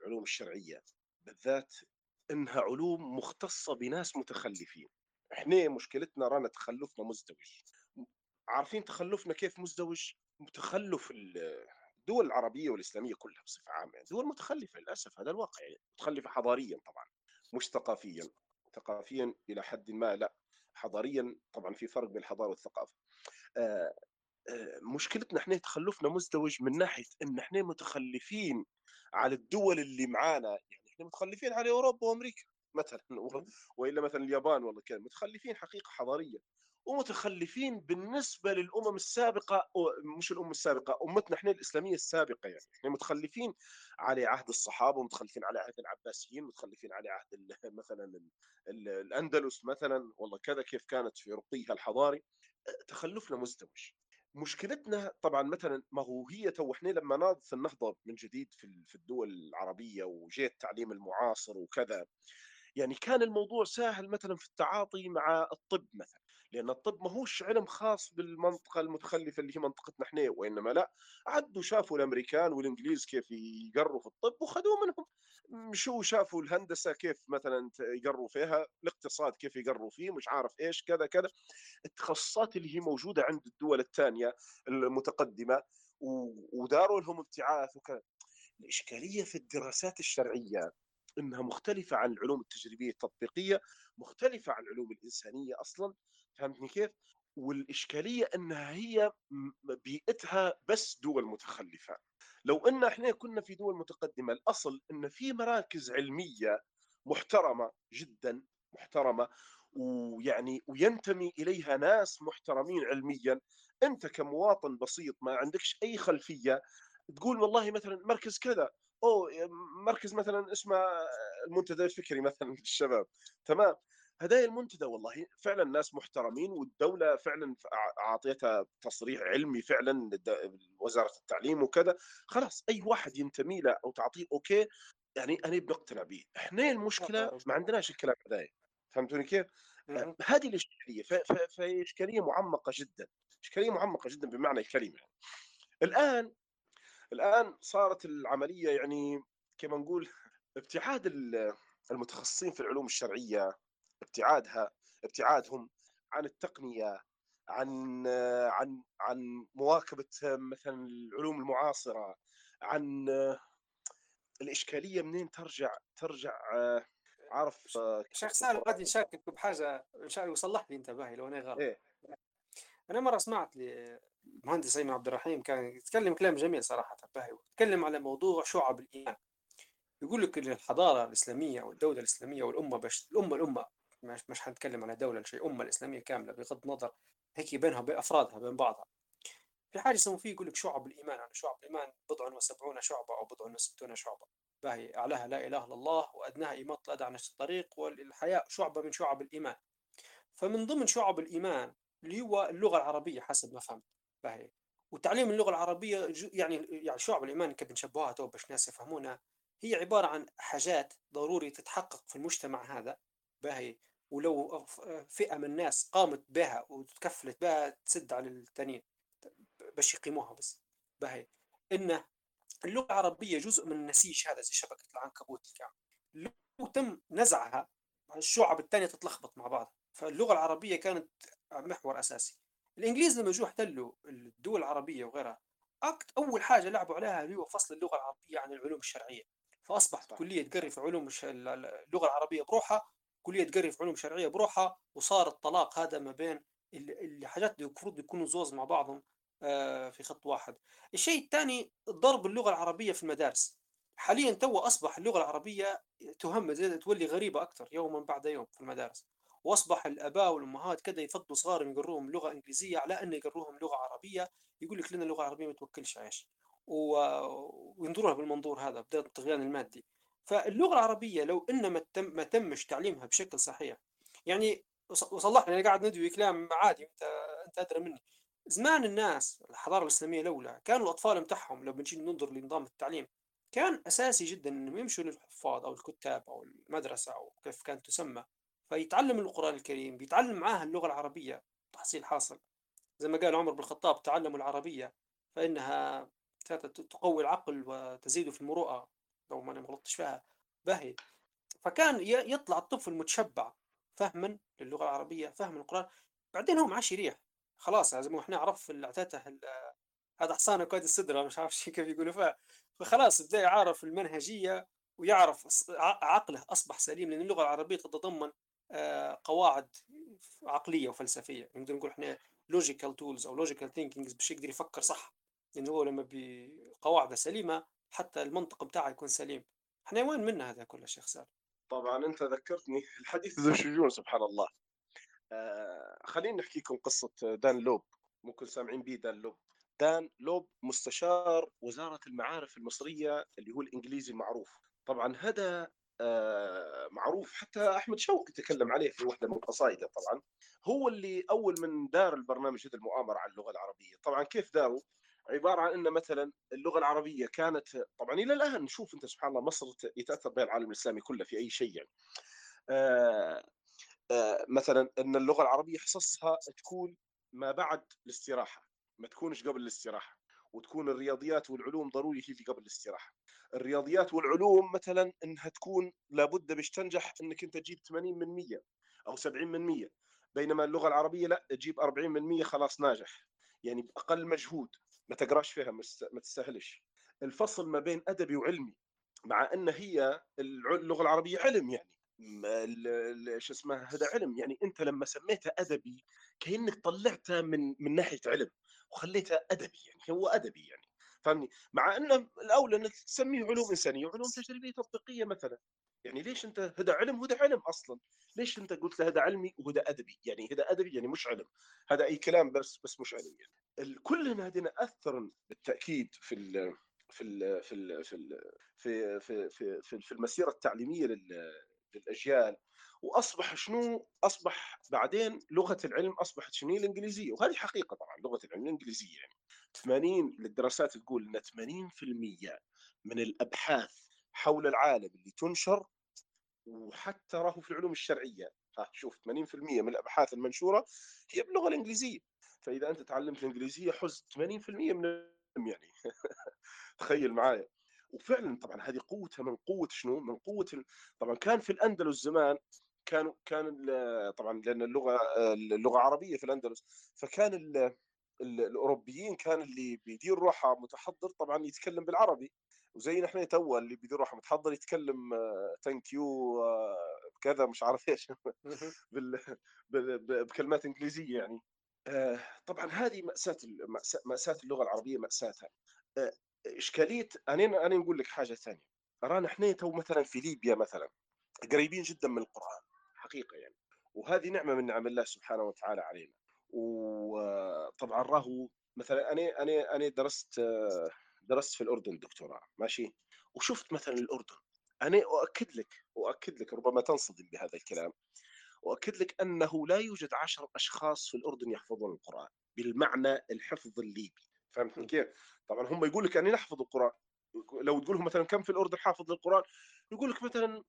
العلوم الشرعية بالذات إنها علوم مختصة بناس متخلفين. إحنا مشكلتنا رانا تخلفنا مزدوج. عارفين تخلفنا كيف مزدوج؟ تخلف الدول العربية والإسلامية كلها بصفة عامة. دول متخلفة للأسف هذا الواقع. متخلفة حضاريا طبعا مش ثقافيا. ثقافيا إلى حد ما لا. حضاريا طبعا في فرق بين الحضارة والثقافة. آه مشكلتنا إحنا تخلفنا مزدوج من ناحية إن إحنا متخلفين على الدول اللي معانا. متخلفين على أوروبا وأمريكا مثلا وإلا مثلا اليابان والله كان متخلفين حقيقة حضاريه ومتخلفين بالنسبة للأمم السابقة مش الأمم السابقة أمتنا إحنا الإسلامية السابقة يعني. إحنا متخلفين على عهد الصحابة ومتخلفين على عهد العباسيين متخلفين على عهد مثلا الأندلس مثلا والله كذا كيف كانت في رقيها الحضاري. تخلفنا مزدوج. مشكلتنا طبعا مثلا ما هو هي تو إحنا لما ناضت النهضه من جديد في في الدول العربية وجاء التعليم المعاصر وكذا يعني كان الموضوع سهل مثلا في التعاطي مع الطب مثلا. لأن الطب ما هوش علم خاص بالمنطقة المتخلفة اللي هي منطقتنا إحنا وإنما لا. عدوا شافوا الأمريكان والإنجليز كيف يقروا في الطب وخذوه منهم. مشوا شافوا الهندسة كيف مثلا يقروا فيها الاقتصاد كيف يقروا فيه مش عارف إيش كذا كذا. التخصصات اللي هي موجودة عند الدول الثانية المتقدمة وداروا لهم ابتعاث وكذا. الإشكالية في الدراسات الشرعية إنها مختلفة عن العلوم التجريبية التطبيقية مختلفة عن العلوم الإنسانية أصلا. فهمتني كيف؟ والإشكالية انها هي بيئتها بس دول متخلفة. لو إن إحنا كنا في دول متقدمة الأصل إن في مراكز علمية محترمة جدا محترمة ويعني وينتمي إليها ناس محترمين علميا. أنت كمواطن بسيط ما عندكش أي خلفية تقول والله مثلا مركز كذا أو مركز مثلا اسمه المنتدى الفكري مثلا للشباب تمام؟ هدايا المنتدى والله. فعلا ناس محترمين والدولة فعلا أعطيتها تصريح علمي فعلا وزاره التعليم وكذا. خلاص أي واحد ينتمي له أو تعطيه أوكي يعني أنا بنقتنع به إحنا المشكلة ما عندناش الكلام هذا. فهمتوني كيف؟ هذه الإشكالية فهي إشكالية معمقة جدا. إشكالية معمقة جدا بمعنى الكلمة. الآن الآن صارت العملية يعني كما نقول ابتعاد ال- المتخصصين في العلوم الشرعية ابتعادها ابتعادهم عن التقنية عن عن عن مواكبة مثلا العلوم المعاصرة عن الإشكالية منين ترجع ترجع عارف شيخ سالم غادي نشاركك بحاجة ان شاء الله يصلح لي انت باهي لو أنا غلط. إيه. أنا مرة سمعت المهندس ايمن عبد الرحيم كان يتكلم كلام جميل صراحة باهي يتكلم على موضوع شعب الإيمان. يقول لك إن الحضارة الإسلامية والدولة الإسلامية والأمة باش الأمة الأمة مش مش حنتكلم على دولة شيء أمة الإسلامية كاملة بغض النظر هيك بينها وبين أفرادها بين بعضها. في حاجة يسمون فيه يقول لك شعب الإيمان. يعني شعب الإيمان بضع وسبعون شعبة أو بضع وستون شعبة. باهي أعلاها لا إله إلا الله وأدناها اماطه الاذى عن الطريق والحياء شعبة من شعب الإيمان. فمن ضمن شعب الإيمان اللي هو اللغة العربية حسب ما فهمت. باهي. وتعليم اللغة العربية جو- يعني يعني شعب الإيمان كيف بنشبهها تو باش الناس يفهمونها هي عبارة عن حاجات ضروري تتحقق في المجتمع هذا. باهي. ولو فئة من الناس قامت بها وتكفلت بها تسد على التانيين باش يقيموها بس. باهي. إن اللغة العربية جزء من النسيج هذا زي شبكة العنكبوت الكامل لو تم نزعها الشعب الثانية تتلخبط مع بعض. فاللغة العربية كانت محور أساسي. الإنجليز لما جو احتلوا الدول العربية وغيرها أكت أول حاجة لعبوا عليها اللي هو فصل اللغة العربية عن العلوم الشرعية. فأصبحت صح. كلية تقري في علوم الش- ال- ال- اللغة العربية بروحها كلية تقري في علوم شرعية بروحها وصار الطلاق هذا ما بين ال- الحاجات المفروض يكونوا زوز مع بعضهم آه، في خط واحد. الشيء الثاني ضرب اللغة العربية في المدارس. حاليا تو أصبح اللغة العربية تهم زي تولي غريبة أكثر يوما بعد يوم في المدارس. وأصبح الأباء والأمهات كذا يفضلوا صغارهم يقروهم لغة إنجليزية على انه يقروهم لغة عربية. يقول لك لنا اللغة العربية ما توكلش عيش. وينظروها بالمنظور هذا بدأ الطغيان المادي. فاللغة العربية لو ان ما تم ما تمش تعليمها بشكل صحيح يعني وص- وصلحني أنا قاعد ندوي كلام عادي انت أنت أدرى مني. زمان الناس الحضارة الإسلامية الاولى كانوا الأطفال بتاعهم لو بنجي ننظر لنظام التعليم كان أساسي جدا إنهم يمشوا للحفاظ أو الكتاب أو المدرسة أو كيف كانت تسمى. فيتعلم القرآن الكريم بيتعلم معاها اللغة العربية تحصيل حاصل. زي ما قال عمر بن الخطاب تعلموا العربية فإنها تقوي العقل وتزيد في المروءة. لو ما غلطتش فيها باهي فكان يطلع الطفل متشبع فهما للغة العربية فهم القران بعدين هو معاه يريح خلاص ما إحنا عرف اللي اعطيته ال- هذا حصانه قائد السدره مش عارف كيف يقولوا فيها. فخلاص بدأ يعرف المنهجية ويعرف عقله أصبح سليم لأن اللغة العربية تتضمن آه، قواعد عقلية وفلسفية. نقدر نقول إحنا logical tools أو logical thinking باش يقدر يفكر صح. لأنه هو لما بقواعده سليمة حتى المنطق بتاعه يكون سليم. إحنا وين منا هذا كله شيخ سالم طبعا أنت ذكرتني الحديث ذو شجون سبحان الله. آه خلينا نحكي لكم قصة دان لوب. ممكن سامعين بيه دان لوب. دان لوب مستشار وزارة المعارف المصرية اللي هو الإنجليزي المعروف. طبعا هذا آه معروف. حتى أحمد شوقي تكلم عليه في واحدة من قصائده طبعا. هو اللي أول من دار البرنامج هذا المؤامرة على اللغة العربية. طبعا كيف داروا؟ عبارة عن إن مثلا اللغة العربية كانت طبعا إلى الآن نشوف أنت سبحان الله مصر يتأثر بها العالم الإسلامي كله في أي شيء يعني. آه آه مثلا إن اللغة العربية حصصها تكون ما بعد الاستراحة ما تكونش قبل الاستراحة وتكون الرياضيات والعلوم ضروري تيجي قبل الاستراحة. الرياضيات والعلوم مثلا إنها تكون لابد باش تنجح إنك أنت تجيب 80 من 100 أو 70 من 100 بينما اللغة العربية لا تجيب 40 من 100 خلاص ناجح. يعني بأقل مجهود. ما تقراش فيها ما تست- ما تستاهلش. الفصل ما بين أدبي وعلمي مع أن هي اللغة العربية علم يعني. شو اسمه هذا علم يعني. أنت لما سميته أدبي كأنك طلعته من من ناحية علم وخليته أدبي يعني هو أدبي يعني. فاهمني مع انه الأولى أنك تسميه علوم إنسانية وعلوم تجريبية تطبيقية مثلا. يعني ليش أنت هذا علم وهذا علم أصلا؟ ليش أنت قلت له هذا علمي وهذا أدبي؟ يعني هذا أدبي يعني مش علم. هذا أي كلام بس بس مش علم يعني. كلنا هذين اثر بالتأكيد في ال في ال في ال في ال في في في في, المسيرة التعليمية لل- للأجيال. وأصبح شنو؟ أصبح بعدين لغة العلم أصبحت شنو؟ الإنجليزية. وهذه حقيقة طبعا لغة العلم الإنجليزية يعني. 80 الدراسات تقول إن 80% من الأبحاث حول العالم اللي تنشر وحتى راهو في العلوم الشرعية ها شوف 80% من الأبحاث المنشورة هي باللغة الإنجليزية فإذا أنت تعلمت الإنجليزية حز 80% من يعني تخيل معايا وفعلا طبعا هذه قوتها من قوة شنو؟ من قوة ال... طبعا كان في الأندلس زمان كانوا كان طبعا لأن اللغة اللغة عربية في الأندلس فكان. ال- الأوروبيين كان اللي بيدير روحه متحضر طبعا يتكلم بالعربي وزي نحن تو اللي بيدير روحه متحضر يتكلم thank you كذا مش عارف إيش بال... بال... ب- بكلمات إنجليزية يعني. آه، طبعا هذه مأساة مأساة اللغة العربية ماساتها آه، إشكالية أنا أنا نقول لك حاجة ثانية. رانا إحنا تو مثلا في ليبيا مثلا قريبين جدا من القرآن حقيقة يعني. وهذه نعمة من نعم الله سبحانه وتعالى علينا. وطبعا راهو مثلا أنا أنا أنا درست آه، درست في الأردن دكتوراه ماشي؟ وشفت مثلا الأردن أنا أؤكد لك أؤكد لك ربما تنصدم بهذا الكلام واكد لك أنه لا يوجد عشر أشخاص في الأردن يحفظون القرآن بالمعنى الحفظ الليبي فهمتني كيف؟ طبعا هم يقول لك أني نحفظ القرآن لو تقول لهم مثلا كم في الأردن حافظ للقرآن؟ يقول لك مثلا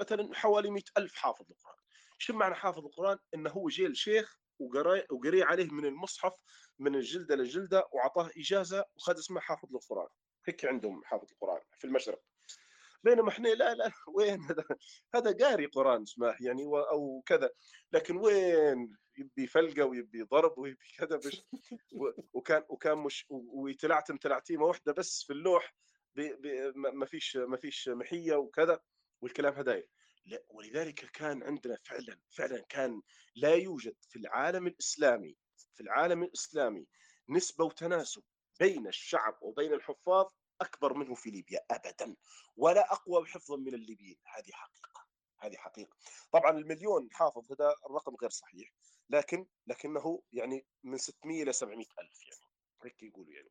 مثلا حوالي مئة ألف حافظ القرآن شو معنى حافظ القرآن؟ إنه هو الشيخ وقرا وقري عليه من المصحف من الجلدة للجلدة وعطاه إجازة وخذ اسمه حافظ للقرآن. هيك عندهم حافظ القرآن في المشرق. بينما إحنا لا لا وين هذا؟ هذا قاري قرآن اسمه يعني و- أو كذا. لكن وين؟ يبي فلقة ويبي ضرب ويبي كذا بش. وكان وكان مش ويتلعتم تلعتيمة واحدة بس في اللوح ما فيش ما فيش محية وكذا والكلام هدايا ولذلك كان عندنا فعلا فعلا كان لا يوجد في العالم الإسلامي في العالم الإسلامي نسبة وتناسب بين الشعب وبين الحفاظ أكبر منه في ليبيا ابدا ولا أقوى حفظا من الليبيين. هذه حقيقة هذه حقيقة. طبعا المليون حافظ هذا الرقم غير صحيح لكن لكنه يعني من 600 إلى 700 ألف يعني هيك يقولوا يعني.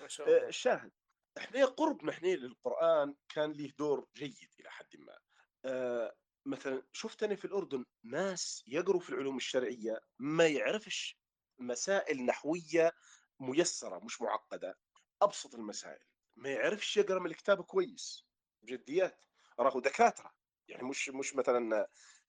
ما شاء آه، الله. الشاهد إحنا قربنا إحنا للقرآن كان له دور جيد إلى حد ما. آه، مثلا شفت أنا في الأردن ناس يقروا في العلوم الشرعية ما يعرفش مسائل نحوية ميسرة مش معقدة أبسط المسائل. ما يعرفش يقرأ من الكتاب كويس بجديات راهو دكاترة. يعني مش مش مثلا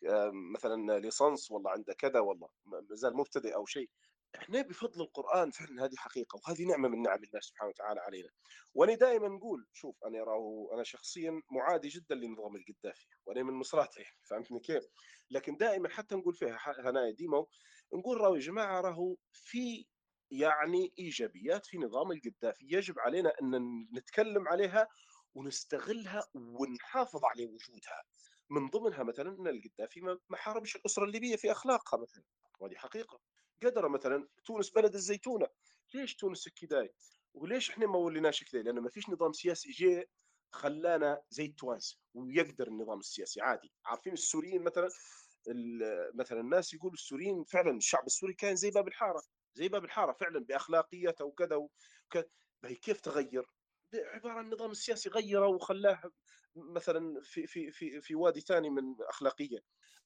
آه، مثلا ليسانس والله عنده كذا والله ما زال مبتدئ أو شيء. إحنا بفضل القرآن فعلا هذه حقيقة وهذه نعمة من نعم الله سبحانه وتعالى علينا. وأنا دائما نقول شوف أنا راهو أنا شخصيا معادي جدا لنظام القذافي وأنا من نصراته يعني فهمتني كيف؟ لكن دائما حتى نقول فيها هنايا ديما نقول راهو يا جماعة راهو في يعني إيجابيات في نظام القذافي يجب علينا أن نتكلم عليها ونستغلها ونحافظ على وجودها. من ضمنها مثلا أن القذافي ما ما حاربش الأسرة الليبية في أخلاقها مثلا. وهذه حقيقة. قدر مثلا تونس بلد الزيتونة. ليش تونس كذا وليش إحنا ما وليناش كذا لأن ما فيش نظام سياسي جاء خلانا زي التوانسه ويقدر النظام السياسي عادي. عارفين السوريين مثلا؟ مثلا الناس يقولوا السوريين فعلا الشعب السوري كان زي باب الحارة زي باب الحارة فعلا بأخلاقيته وكذا وكذا كيف تغير؟ عبارة عن النظام السياسي غيره وخلاه مثلا في في في في وادي ثاني من أخلاقية.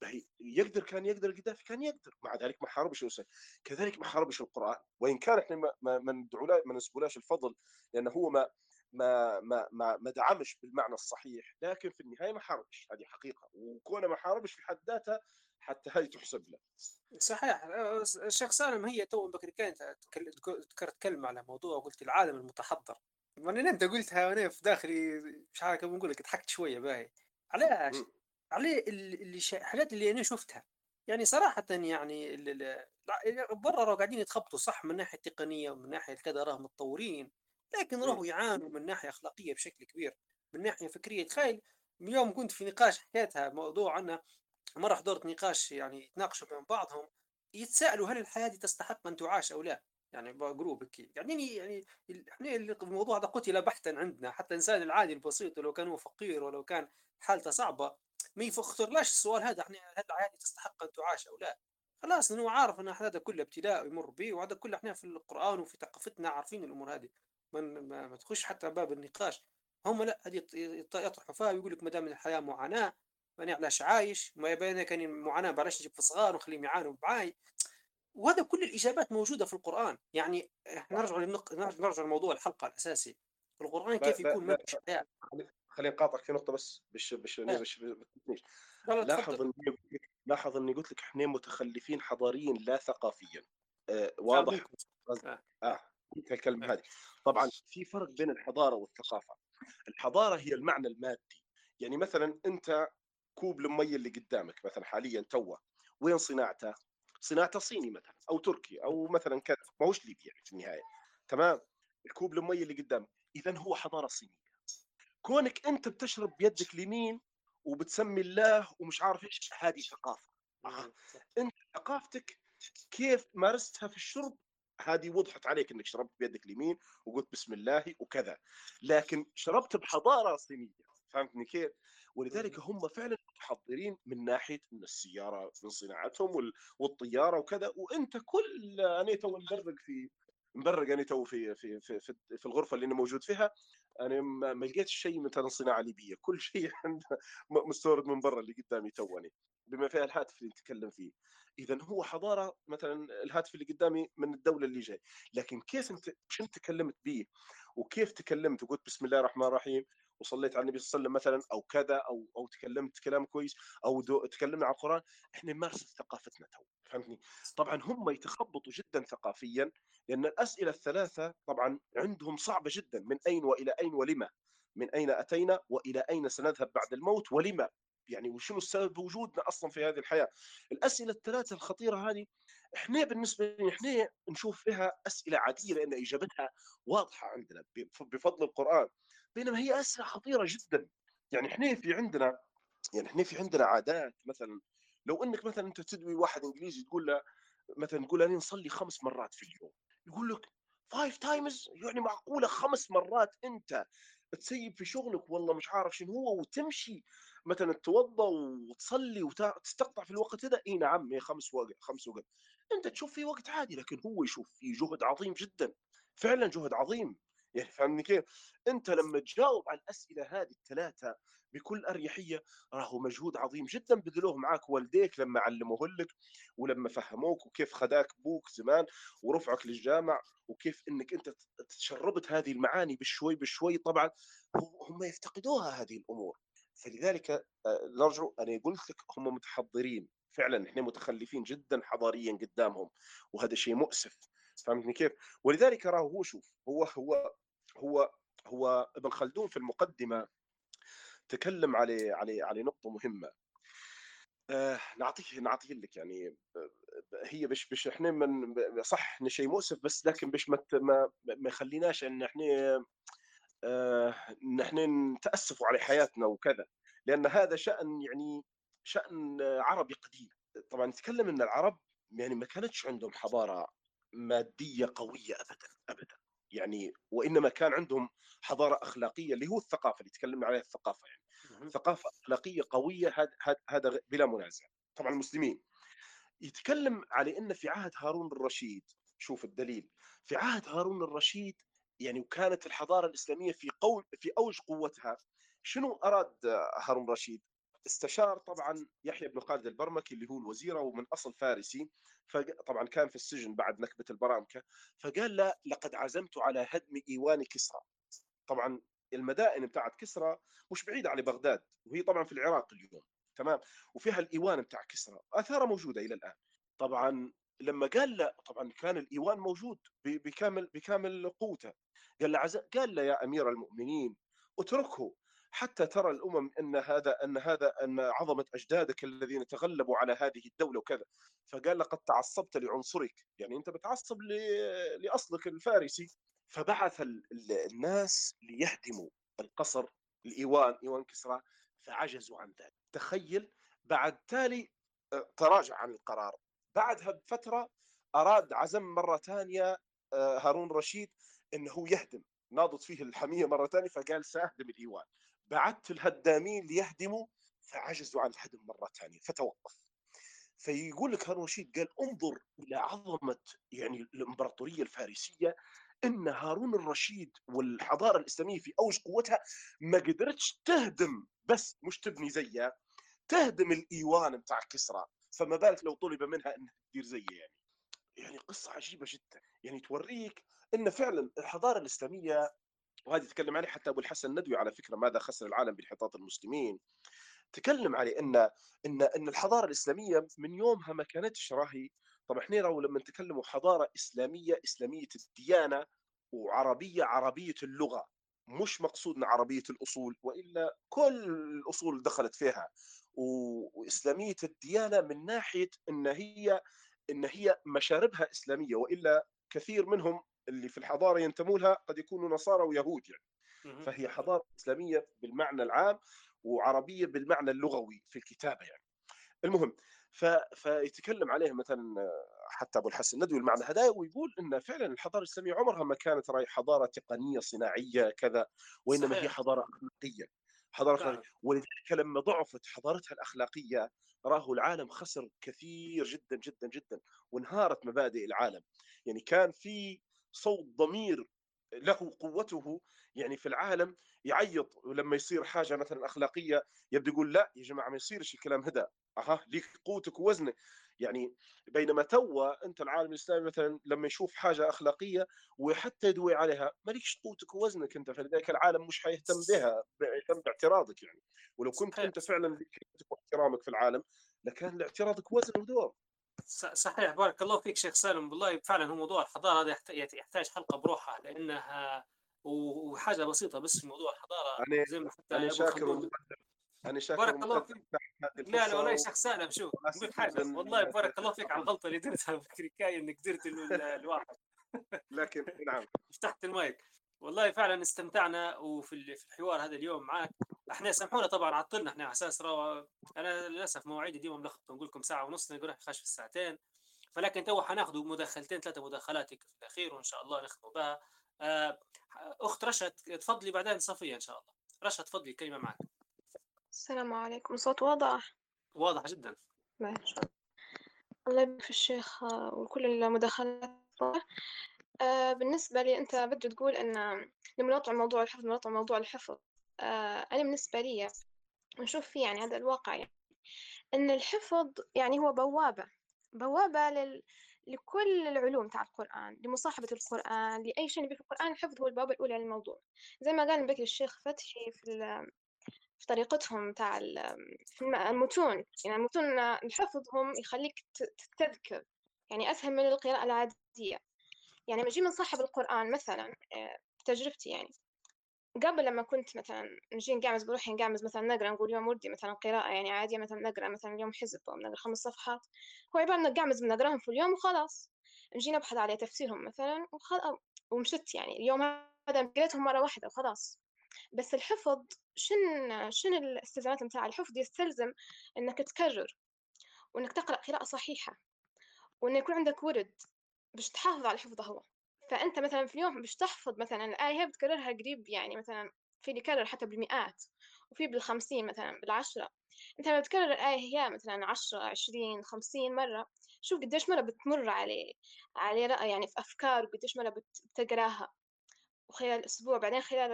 هي يقدر كان يقدر القذافي كان يقدر مع ذلك ما حاربش الأسر. كذلك ما حاربش القرآن. وإن كان إحنا ما ما ما نسبولاش الفضل لأنه هو ما ما ما ما ما دعمش بالمعنى الصحيح لكن في النهاية ما حاربش. هذه حقيقة. وكونه ما حاربش في حد ذاته حتى هاي تحسب له. صحيح. الشيخ سالم هي تو بكري كانت كلمة على موضوع قلت العالم المتحضر. وأنا انت قلتها وأنا في داخلي مش عارف كيف نقول لك ضحكت شوية باهي. علاش؟ ال- اللي شا... الحاجات اللي أنا شفتها. يعني صراحة يعني برا راهو قاعدين يتخبطوا صح من ناحية تقنية ومن ناحية كذا راهم متطورين لكن راهو يعانوا من ناحية أخلاقية بشكل كبير من ناحية فكرية. تخيل اليوم كنت في نقاش حكيتها موضوع أنه مرة حضرت نقاش يعني يتناقشوا بين بعضهم يتساءلوا هل الحياة دي تستحق أن تعاش أو لا. يعني جروب هيك يعني يعني إحنا الموضوع ده قتل بحتا عندنا. حتى الإنسان العادي البسيط ولو كان هو فقير ولو كان حالته صعبة ما يخطرلاش السؤال هذا؟ إحنا هل دي تستحق أن تعاش أو لا؟ خلاص لأنه عارف إن هذا كله ابتلاء يمر به وهذا كله إحنا في القرآن وفي ثقافتنا عارفين الأمور هذه. ما, ما, تخش حتى باب النقاش. هم لا هذه يط- يط- يطرحوا فيها ويقول لك ما دام الحياة معاناة ماني علاش عايش؟ ما يبين كان المعاناه بلاش نجيب في صغار ونخليهم يعانوا معاي. وهذا كل الإجابات موجودة في القرآن. يعني إحنا نرجع للنق... نرجع لموضوع الحلقة الأساسي. القرآن كيف ب- يكون ب- منهج حياه خلي- خليني اقاطعك في نقطة بس بش بش بش لا لاحظ إني لاحظ إني قلت لك إحنا متخلفين حضاريا لا ثقافيا. آه آه واضح؟ قصد- آه. آه الكلمة هذه. طبعا في فرق بين الحضارة والثقافة. الحضارة هي المعنى المادي. يعني مثلا أنت كوب المي اللي قدامك مثلا حاليا توه وين صناعته؟ صناعته صيني مثلا أو تركي أو مثلا كذا ما هوش ليبي يعني في النهاية. تمام؟ الكوب المي اللي قدامك اذا هو حضارة صينية. كونك أنت بتشرب بيدك اليمين وبتسمي الله ومش عارف إيش هذه ثقافة. آه. أنت ثقافتك كيف مارستها في الشرب هذه وضحت عليك إنك شربت بيدك اليمين وقلت بسم الله وكذا. لكن شربت بحضارة صينية. فهمتني كيف؟ ولذلك هم فعلا متحضرين من ناحية إن السيارة من صناعتهم والطيارة وكذا وأنت كل أنا تو مبرق في مبرق أنا تو في في في في, في الغرفة اللي أنا موجود فيها أنا ما لقيتش شيء مثلا صناعة ليبية. كل شيء عندنا مستورد من برا اللي قدامي توني بما فيها الهاتف اللي نتكلم فيه. اذا هو حضارة مثلا الهاتف اللي قدامي من الدولة اللي جاي. لكن كيف أنت شو انت تكلمت به؟ وكيف تكلمت؟ وقلت بسم الله الرحمن الرحيم وصليت على النبي صلى الله عليه وسلم مثلا أو كذا أو أو تكلمت كلام كويس أو تكلمنا عن القرآن إحنا نمارس ثقافتنا تو فهمتني؟ طبعا هم يتخبطوا جدا ثقافيا لأن الأسئلة الثلاثة طبعا عندهم صعبة جدا من أين وإلى أين ولما؟ من أين أتينا وإلى أين سنذهب بعد الموت ولما؟ يعني وشنو السبب وجودنا أصلا في هذه الحياة؟ الأسئلة الثلاثة الخطيرة هذه إحنا بالنسبة لنا إحنا نشوف فيها أسئلة عادية لأن إجابتها واضحة عندنا بفضل القرآن. بينما هي اسئله خطيرة جدا. يعني إحنا في عندنا يعني إحنا في عندنا عادات مثلا لو إنك مثلا أنت تدوي واحد إنجليزي تقول له مثلا تقول أنا نصلي خمس مرات في اليوم. يقول لك five times يعني معقولة خمس مرات أنت تسيب في شغلك والله مش عارف شنو هو وتمشي مثلا تتوضا وتصلي وتستقطع في الوقت هذا إي نعم هي خمس وقت خمس وقت. أنت تشوف فيه وقت عادي لكن هو يشوف فيه جهد عظيم جدا. فعلا جهد عظيم. يعني فهمني كيف؟ أنت لما تجاوب على الأسئلة هذه الثلاثة بكل أريحية راهو مجهود عظيم جدا بذلوه معاك والديك لما علموه لك ولما فهموك وكيف خداك بوك زمان ورفعك للجامع وكيف إنك أنت تشربت هذه المعاني بشوي بشوي طبعا هم يفتقدوها هذه الأمور فلذلك آه، نرجع أنا قلت لك هم متحضرين فعلا إحنا متخلفين جدا حضاريا قدامهم وهذا شيء مؤسف فهمتني كيف؟ ولذلك راه هو شوف هو هو هو هو ابن خلدون في المقدمة تكلم على على على نقطة مهمة. آه نعطيه نعطيه لك يعني هي بش بش إحنا من صح شيء مؤسف بس لكن بش ما ما, ما يخليناش إن إحنا آه نحن نتأسفوا على حياتنا وكذا. لأن هذا شأن يعني شأن عربي قديم. طبعا نتكلم إن العرب يعني ما كانتش عندهم حضارة مادية قوية ابدا ابدا. يعني وإنما كان عندهم حضارة أخلاقية اللي هو الثقافة اللي تكلمنا عليها الثقافة يعني. ثقافة أخلاقية قوية هذا هذا بلا منازع. طبعا المسلمين. يتكلم على إن في عهد هارون الرشيد شوف الدليل. في عهد هارون الرشيد يعني وكانت الحضارة الإسلامية في قول في أوج قوتها شنو أراد هارون الرشيد استشار طبعا يحيى بن خالد البرمكي اللي هو الوزير ومن أصل فارسي طبعا كان في السجن بعد نكبة البرامكة فقال له لقد عزمت على هدم إيوان كسرى. طبعا المدائن بتاعت كسرى مش بعيدة عن بغداد وهي طبعا في العراق اليوم تمام؟ وفيها الإيوان بتاع كسرى آثارها موجودة إلى الآن. طبعا لما قال له طبعا كان الإيوان موجود بكامل بكامل قوته. قال له عز... قال له يا أمير المؤمنين اتركه. حتى ترى الأمم إن هذا إن هذا إن عظمة أجدادك الذين تغلبوا على هذه الدولة وكذا. فقال لقد تعصبت لعنصرك. يعني أنت بتعصب لأصلك الفارسي. فبعث الناس ليهدموا القصر الإيوان إيوان كسرى. فعجزوا عن ذلك. تخيل بعد تالي آه، تراجع عن القرار. بعدها بفترة أراد عزم مرة ثانية آه، هارون رشيد إنه يهدم. ناضت فيه الحمية مرة ثانية فقال سأهدم الإيوان. بعثت الهدامين ليهدموا فعجزوا عن الهدم مرة ثانية فتوقف. فيقول لك هارون رشيد قال انظر إلى عظمة يعني الإمبراطورية الفارسية إن هارون الرشيد والحضارة الإسلامية في أوج قوتها ما قدرتش تهدم بس مش تبني زيها تهدم الإيوان بتاع كسرى فما بالك لو طلب منها إنها تدير زيه يعني. يعني قصة عجيبة جدا. يعني توريك إن فعلا الحضارة الإسلامية وهذه تكلم عليه حتى أبو الحسن الندوي على فكرة ماذا خسر العالم بانحطاط المسلمين. تكلم عليه إن إن إن الحضارة الإسلامية من يومها ما كانتش راهي. طب إحنا لو لما نتكلموا حضارة إسلامية إسلامية الديانة وعربية عربية اللغة. مش مقصودنا عربية الأصول وإلا كل الأصول دخلت فيها. وإسلامية الديانة من ناحية إن هي إن هي مشاربها إسلامية وإلا كثير منهم اللي في الحضارة ينتموا لها قد يكونوا نصارى ويهود يعني. فهي حضارة إسلامية بالمعنى العام وعربية بالمعنى اللغوي في الكتابة يعني. المهم ف... فيتكلم عليه مثلا حتى أبو الحسن الندوي المعنى هذا ويقول إن فعلا الحضارة الإسلامية عمرها ما كانت راي حضارة تقنية صناعية كذا وإنما صحيح. هي حضارة أخلاقية. حضارة أخلاقية. ولذلك لما ضعفت حضارتها الأخلاقية راه العالم خسر كثير جدا جدا جدا وانهارت مبادئ العالم. يعني كان في صوت ضمير له قوته يعني في العالم يعيط ولما يصير حاجة مثلا أخلاقية يبدأ يقول لا يا جماعة ما يصيرش الكلام هذا. أها ليك قوتك ووزنك. يعني بينما توا أنت العالم الإسلامي مثلا لما يشوف حاجة أخلاقية وحتى يدوي عليها مالكش قوتك ووزنك أنت فلذلك العالم مش حيهتم بها يهتم باعتراضك يعني. ولو كنت أنت فعلا لك واحترامك في العالم لكان لاعتراضك وزن ودور. صحيح بارك الله فيك شيخ سالم. والله فعلا هو موضوع الحضارة هذا يحتاج حلقة بروحها لأنها وحاجة بسيطة بس في موضوع الحضارة أنا زي ما حتى أنا شاكر أنا شاكر بارك الله فيك. لا لا والله شيخ سالم شوف نقول حاجة. والله بارك الله فيك على الغلطة اللي درتها بكريكاي إنك درت الواحد. لكن نعم. فتحت المايك. والله فعلا استمتعنا وفي في الحوار هذا اليوم معك. إحنا سامحونا طبعا عطلنا إحنا على أساس رو... أنا للأسف مواعيدي ديما ملخبطة نقول لكم ساعة ونص نقول خاش في الساعتين. فلكن تو حناخذ مداخلتين ثلاثة مداخلات في الأخير وإن شاء الله نختم بها. آه، أخت رشا تفضلي بعدين صفية إن شاء الله. رشا تفضلي الكلمة معك. السلام عليكم. صوت واضح؟ واضح جدا. ما شاء الله الله يبارك في الشيخ آه، وكل المداخلات. آه بالنسبة لي أنت بدي تقول أن لما نطلع موضوع الحفظ نطلع موضوع الحفظ. أنا بالنسبة لي نشوف فيه يعني هذا الواقع يعني أن الحفظ يعني هو بوابة بوابة لل... لكل العلوم تاع القرآن لمصاحبة القرآن لأي شيء في القرآن الحفظ هو البوابة الأولى للموضوع. زي ما قال بك الشيخ فتحي في ال... في طريقتهم تاع في المتون. يعني المتون الحفظ هم يخليك تتذكر يعني أسهل من القراءة العادية. يعني لما من صاحب القرآن مثلا آه، تجربتي يعني. قبل لما كنت مثلا نجي نقعمز بروحي نقعمز مثلا نقرأ نقول يوم ودي مثلا قراءة يعني عادية مثلا نقرأ مثلا اليوم حزب أو نقرأ خمس صفحات. هو عبارة عن نقعمز بنقرأهم في اليوم وخلاص. نجي نبحث على تفسيرهم مثلا وخلاص ومشت يعني اليوم هذا قريتهم مرة واحدة وخلاص. بس الحفظ شن شن الاستلزامات متاع الحفظ يستلزم إنك تكرر وإنك تقرأ قراءة صحيحة وإنه يكون عندك ورد باش تحافظ على حفظه هو. فأنت مثلا في اليوم باش تحفظ مثلا الآية بتكررها قريب يعني مثلا في اللي يكرر حتى بالمئات وفي بالخمسين مثلا بالعشرة. أنت لما بتكرر الآية هي مثلا عشرة عشرين خمسين مرة شوف قديش مرة بتمر عليه عليه رأي يعني في أفكار وقديش مرة بتقراها. وخلال الأسبوع بعدين خلال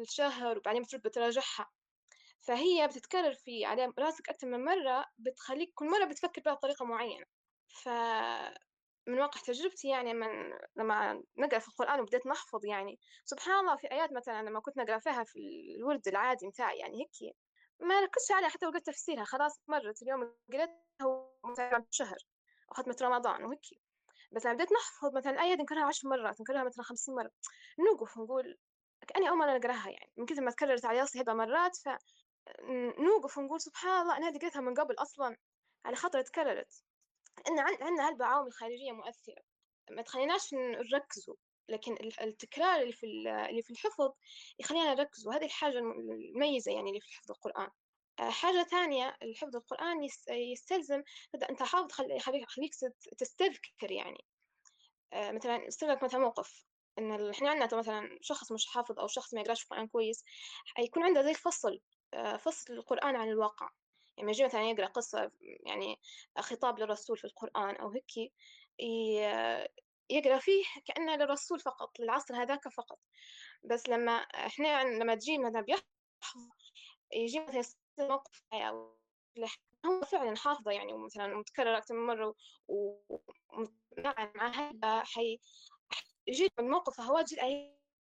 الشهر وبعدين بترد بتراجعها. فهي بتتكرر في على راسك أكثر من مرة بتخليك كل مرة بتفكر بها بطريقة معينة. ف من واقع تجربتي يعني من لما نقرأ في القرآن وبديت نحفظ يعني. سبحان الله في آيات مثلا لما كنت نقرأ فيها في الورد العادي متاعي يعني هيك ما ركزتش عليها حتى وقت تفسيرها خلاص مرت اليوم قريتها مثلا شهر أو ختمة رمضان وهيك. بس لما بديت نحفظ مثلا الآية نكررها عشر مرات نكررها مثلا خمسين مرة نوقف ونقول كأني أول مرة نقرأها يعني. من كثر ما تكررت على راسي هذا مرات ف نوقف ونقول سبحان الله أنا هذه قريتها من قبل أصلا على خاطر تكررت. إن عندنا هلبة عوامل خارجية مؤثرة. ما تخليناش نركزوا. لكن التكرار اللي في اللي في الحفظ يخلينا نركز وهذه الحاجة المميزة يعني اللي في حفظ القرآن. آه، حاجة ثانية الحفظ القرآن يستلزم أنت حافظ خليك تستذكر يعني. آه، مثلا يصير مثلا موقف. إن إحنا عندنا مثلا شخص مش حافظ أو شخص ما يقراش القرآن كويس يكون عنده زي فصل. آه، فصل القرآن عن الواقع. يعني يجي مثلا يقرأ قصة يعني خطاب للرسول في القرآن أو هيك يقرأ فيه كأنه للرسول فقط للعصر هذاك فقط. بس لما إحنا لما تجي مثلا بيحفظ يجي مثلا موقف هو فعلا حافظة يعني ومثلا متكرر أكثر من مرة ومتناعم مع هذا حي يجي الموقف هو جي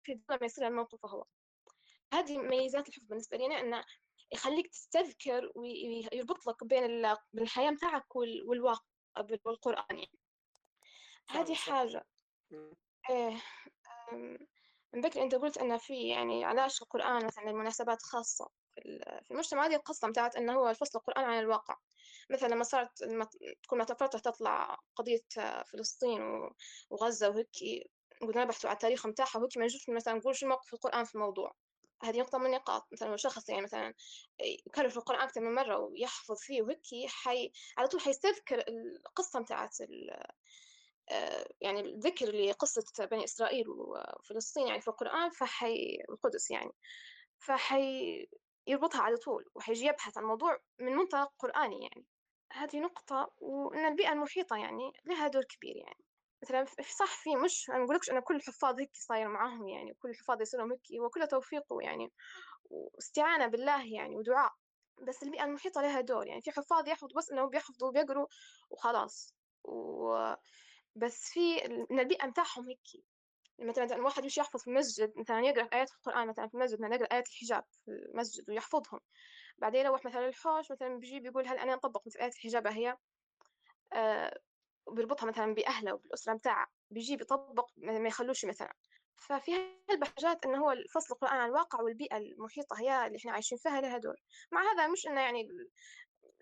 في ما يصير الموقف هو هذه ميزات الحفظ بالنسبة لي أن يخليك تستذكر ويربط لك بين الحياة متاعك والواقع بالقرآن يعني. هذه حاجة. إيه من بكري أنت قلت أن في يعني علاش القرآن مثلا لمناسبات خاصة في ال- في المجتمع. هذه القصة متاعت أنه هو الفصل القرآن عن الواقع. مثلا لما صارت لما تكون متى فترة تطلع قضية فلسطين وغزة وهيك قلنا بحثوا على التاريخ متاعها وهيك ما نجوش مثلا نقول شو موقف القرآن في الموضوع. هذه نقطة من النقاط مثلا شخص يعني مثلا يكرر في القرآن أكثر من مرة ويحفظ فيه وهيك حي على طول حيستذكر القصة متاعت آه، يعني الذكر لقصة بني إسرائيل وفلسطين يعني في القرآن فحي القدس يعني فحي يربطها على طول وحيجي يبحث عن الموضوع من منطلق قرآني يعني. هذه نقطة وأن البيئة المحيطة يعني لها دور كبير يعني. مثلا في- صح في مش أنا نقولكش أن كل الحفاظ هيك صاير معاهم يعني كل الحفاظ يصيرهم هيك هو كله توفيق يعني واستعانة بالله يعني ودعاء بس البيئة المحيطة لها دور يعني في حفاظ يحفظوا بس إنهم بيحفظوا وبيقروا وخلاص و... بس في إن البيئة متاعهم هيك مثلا واحد يمشي يحفظ في المسجد مثلا يقرأ آيات في القرآن مثلا في المسجد مثلا يقرأ آيات الحجاب في المسجد ويحفظهم. بعدين يروح مثلا الحوش مثلا بيجي بيقول هل أنا نطبق مثل آيات الحجاب هي؟ آه بيربطها مثلا بأهله وبالأسرة متاعه بيجي بيطبق ما يخلوش مثلا. ففي هالبحاجات إنه هو الفصل القرآن عن الواقع والبيئة المحيطة هي اللي إحنا عايشين فيها لها دور. مع هذا مش إنه يعني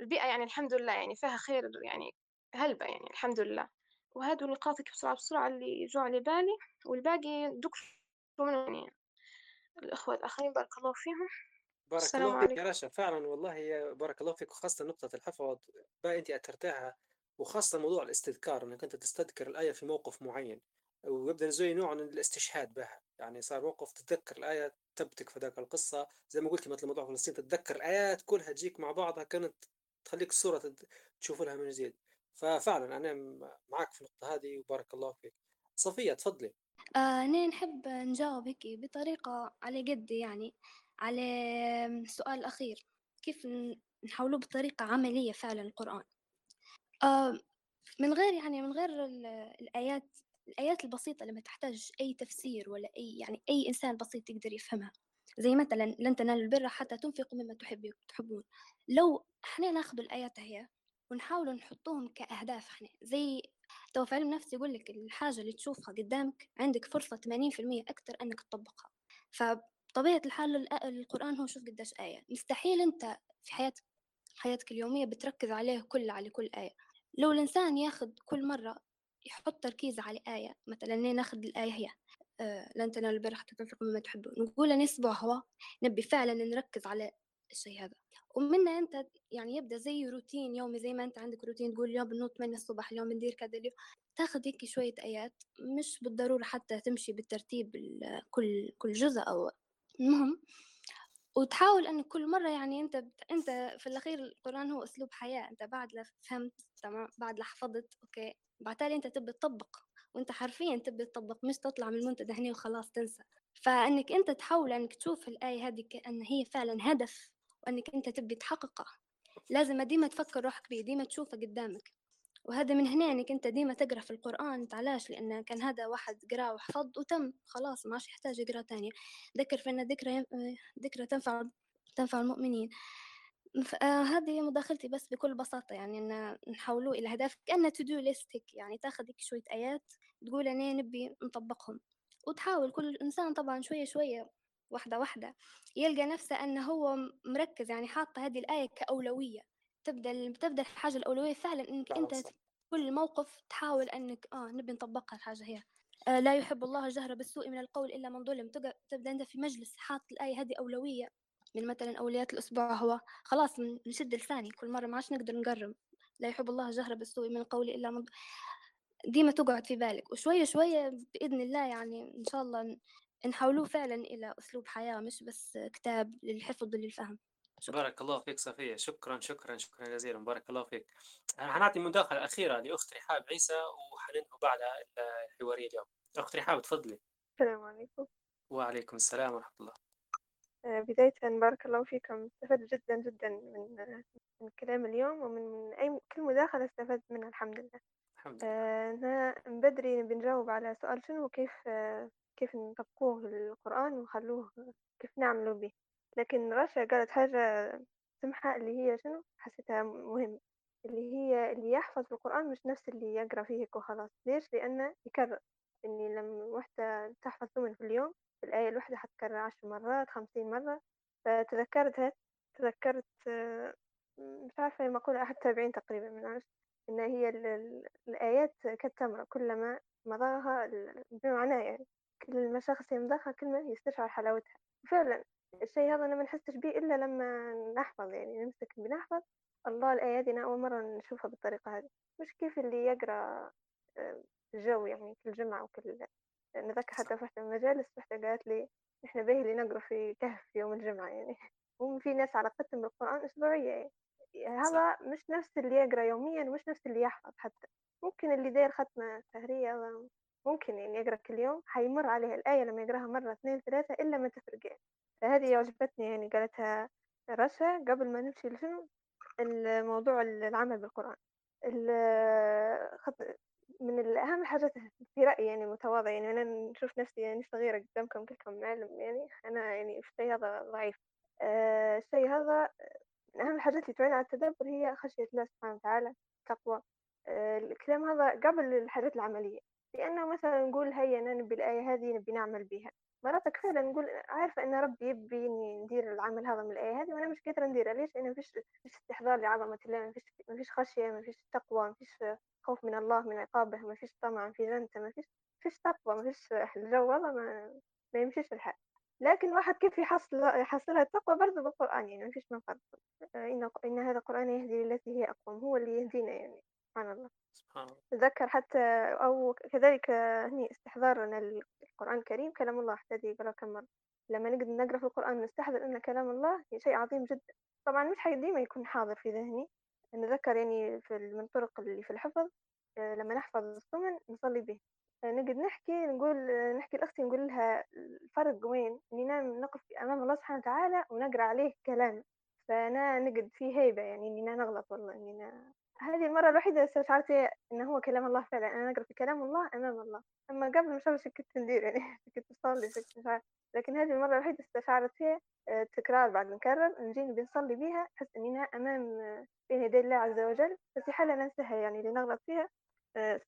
البيئة يعني الحمد لله يعني فيها خير يعني هلبة يعني الحمد لله. وهادو نقاطك بسرعة بسرعة اللي جو على بالي والباقي منهم يعني. الأخوة الآخرين بارك الله فيهم. بارك الله فيك يا رشا فعلا والله يا بارك الله فيك وخاصة نقطة الحفظ بقى أنت أثرتها وخاصة موضوع الاستذكار أنك أنت تستذكر الآية في موقف معين ويبدأ زي نوع من الاستشهاد بها. يعني صار موقف تتذكر الآية تبتك في ذاك القصة. زي ما قلتي مثل موضوع فلسطين تتذكر الآيات كلها تجيك مع بعضها كانت تخليك الصورة تشوف لها من جديد. ففعلا أنا معك في النقطة هذه وبارك الله فيك. صفية تفضلي. آه أنا نحب نجاوب هيك بطريقة على قد يعني على السؤال الأخير كيف ن- نحولوه بطريقة عملية فعلا القرآن؟ آه من غير يعني من غير ال- الآيات الآيات البسيطة اللي ما تحتاج أي تفسير ولا أي يعني أي إنسان بسيط يقدر يفهمها. زي مثلا لن تنالوا البر حتى تنفقوا مما تحبون. لو إحنا ناخذ الآيات هي ونحاول نحطوهم كأهداف إحنا زي تو في علم النفس يقول لك الحاجة اللي تشوفها قدامك عندك فرصة 80% أكثر أنك تطبقها. فبطبيعة الحال القرآن هو شوف قديش آية. مستحيل أنت في حياتك حياتك اليومية بتركز عليه كل على كل آية. لو الإنسان ياخذ كل مرة يحط تركيز على آية مثلا ناخذ الآية هي آه لن تنالوا البر حتى تنفقوا مما تحبون نقول نسبة هو نبي فعلا نركز على الشيء هذا. ومنه أنت يعني يبدأ زي روتين يومي زي ما أنت عندك روتين تقول اليوم بنوض 8 الصبح اليوم بندير كذا اليوم تاخذ هيك شوية آيات مش بالضرورة حتى تمشي بالترتيب ال- كل كل جزء أو المهم وتحاول أن كل مرة يعني أنت بت... أنت في الأخير القرآن هو أسلوب حياة أنت بعد لا فهمت تمام بعد لا حفظت أوكي. بعتالي أنت تبي تطبق وأنت حرفيا تبي تطبق مش تطلع من المنتدى هنا وخلاص تنسى. فأنك أنت تحاول أنك تشوف الآية هذه كأن هي فعلا هدف وأنك أنت تبي تحققه لازم ديما تفكر روحك بيه ديما تشوفه قدامك. وهذا من هنا إنك أنت ديما تقرأ في القرآن علاش؟ لأن كان هذا واحد قرا وحفظ وتم خلاص ما عادش يحتاج يقرأ تاني. ذكر فان الذكرى يم- ذكرى تنفع تنفع المؤمنين. آه، هذه مداخلتي بس بكل بساطة يعني إن نحولوه إلى أهداف كأنه to do list يعني تاخذ هيك شوية آيات تقول أنا نبي نطبقهم. وتحاول كل إنسان طبعا شوية شوية واحدة واحدة يلقى نفسه أنه هو مركز يعني حاطة هذه الآية كأولوية. تبدأ تبدأ الحاجة الأولوية فعلا إنك فعلا أنت صح. في كل موقف تحاول أنك آه نبي نطبقها الحاجة هي. آه لا يحب الله الجهر بالسوء من القول إلا من ظلم. تبدأ أنت في مجلس حاط الآية هذه أولوية. من مثلا أولويات الأسبوع هو خلاص نشد لساني كل مرة ما عادش نقدر نقرب. لا يحب الله الجهر بالسوء من القول إلا من ديما تقعد في بالك. وشوية شوية بإذن الله يعني إن شاء الله نحولوه فعلا إلى أسلوب حياة مش بس كتاب للحفظ وللفهم. شكرا. بارك الله فيك صفية. شكرا شكرا شكرا جزيلا. بارك الله فيك. حنعطي مداخلة أخيرة لأخت رحاب عيسى وحننهي بعدها الحوارية اليوم. أخت رحاب تفضلي. السلام عليكم. وعليكم السلام ورحمة الله. آه، بداية بارك الله فيكم. استفدت جدا جدا من من كلام اليوم ومن من أي كل مداخلة استفدت منها الحمد لله. الحمد لله. آه، أنا من بدري بنجاوب على سؤال شنو كيف آه، كيف نطبقوه القرآن ونخلوه كيف نعملوا به. لكن رشا قالت حاجة سمحة اللي هي شنو؟ حسيتها مهم اللي هي اللي يحفظ القرآن مش نفس اللي يقرأ فيه وخلاص. ليش؟ لأنه يكرر. إني لما وحدة تحفظ ثمن في اليوم الآية الواحدة حتكرر عشر مرات خمسين مرة. فتذكرتها تذكرت آه، مش عارفة مقولة أحد التابعين تقريبا من عرفت إن هي ال- ال- الآيات كالتمرة كلما مضاها بمعناه يعني كل ما شخص يمضخها كل ما يستشعر حلاوتها. وفعلا الشيء هذا أنا ما نحسش به إلا لما نحفظ يعني نمسك بنحفظ الله الآية أنا أول مرة نشوفها بالطريقة هذه. مش كيف اللي يقرأ آه، الجو يعني كل جمعة وكل نذكر حتى في واحدة المجالس واحدة قالت لي إحنا باهي اللي نقرأ في كهف يوم الجمعة يعني. هم في ناس علاقتهم بالقرآن أسبوعية يعني. هذا مش نفس اللي يقرأ يوميا ومش نفس اللي يحفظ حتى. ممكن اللي داير ختمة شهرية ممكن يعني يقرأ كل يوم حيمر عليه الآية لما يقرأها مرة اثنين ثلاثة إلا ما تفرق يعني. فهذه عجبتني يعني قالتها رشا قبل ما نمشي لشنو الموضوع العمل بالقرآن. من الأهم حاجات في رأيي يعني متواضع يعني أنا نشوف نفسي يعني صغيرة قدامكم كلكم معلم يعني أنا يعني في الشيء هذا ضعيف. آه، الشيء هذا من أهم الحاجات اللي تعين على التدبر هي خشية الله سبحانه وتعالى تقوى آه، الكلام هذا قبل الحاجات العملية. لأنه مثلا نقول هيا أنا نبي الآية هذه نبي نعمل بها. مرات فعلا نقول عارفة إن ربي يبي إني ندير العمل هذا من الآية هذه وأنا مش قادرة نديرها. ليش؟ لأن مفيش مفيش استحضار لعظمة الله مفيش مفيش خشية مفيش تقوى مفيش خوف من الله من عقابه مفيش طمع في جنته مفيش مفيش تقوى مفيش الجو هذا ما, ما يمشيش الحال. لكن واحد كيف يحصل يحصلها التقوى؟ برضه بالقرآن يعني مفيش من فرق. إن إن هذا القرآن يهدي للتي هي أقوم هو اللي يهدينا يعني. سبحان الله. سبحان الله. تذكر حتى أو كذلك هني استحضارنا للقرآن الكريم كلام الله حتى قالوا كم مرة. لما نقدر نقرأ في القرآن نستحضر أن كلام الله شيء عظيم جدا. طبعا مش حي ديما يكون حاضر في ذهني. نذكر يعني في من الطرق اللي في الحفظ آه، لما نحفظ السمن نصلي به. آه، نقعد نحكي نقول آه، نحكي لأختي نقول لها الفرق وين؟ إننا نقف أمام الله سبحانه وتعالى ونقرأ عليه كلام. فأنا نقعد فيه هيبة يعني إننا نغلط والله إننا هذه المرة الوحيدة استشعرت إنه هو كلام الله فعلا. أنا أقرأ في كلام الله أمام الله. أما قبل عارفة إيش كنت ندير يعني كنت أصلي كنت مش عارفة لكن هذه المرة الوحيدة استشعرت فيها آه، تكرار بعد نكرر نجي بنصلي بيها أحس إننا أمام آه، بين يدي الله عز وجل. استحالة ننساها يعني اللي نغلط فيها آه،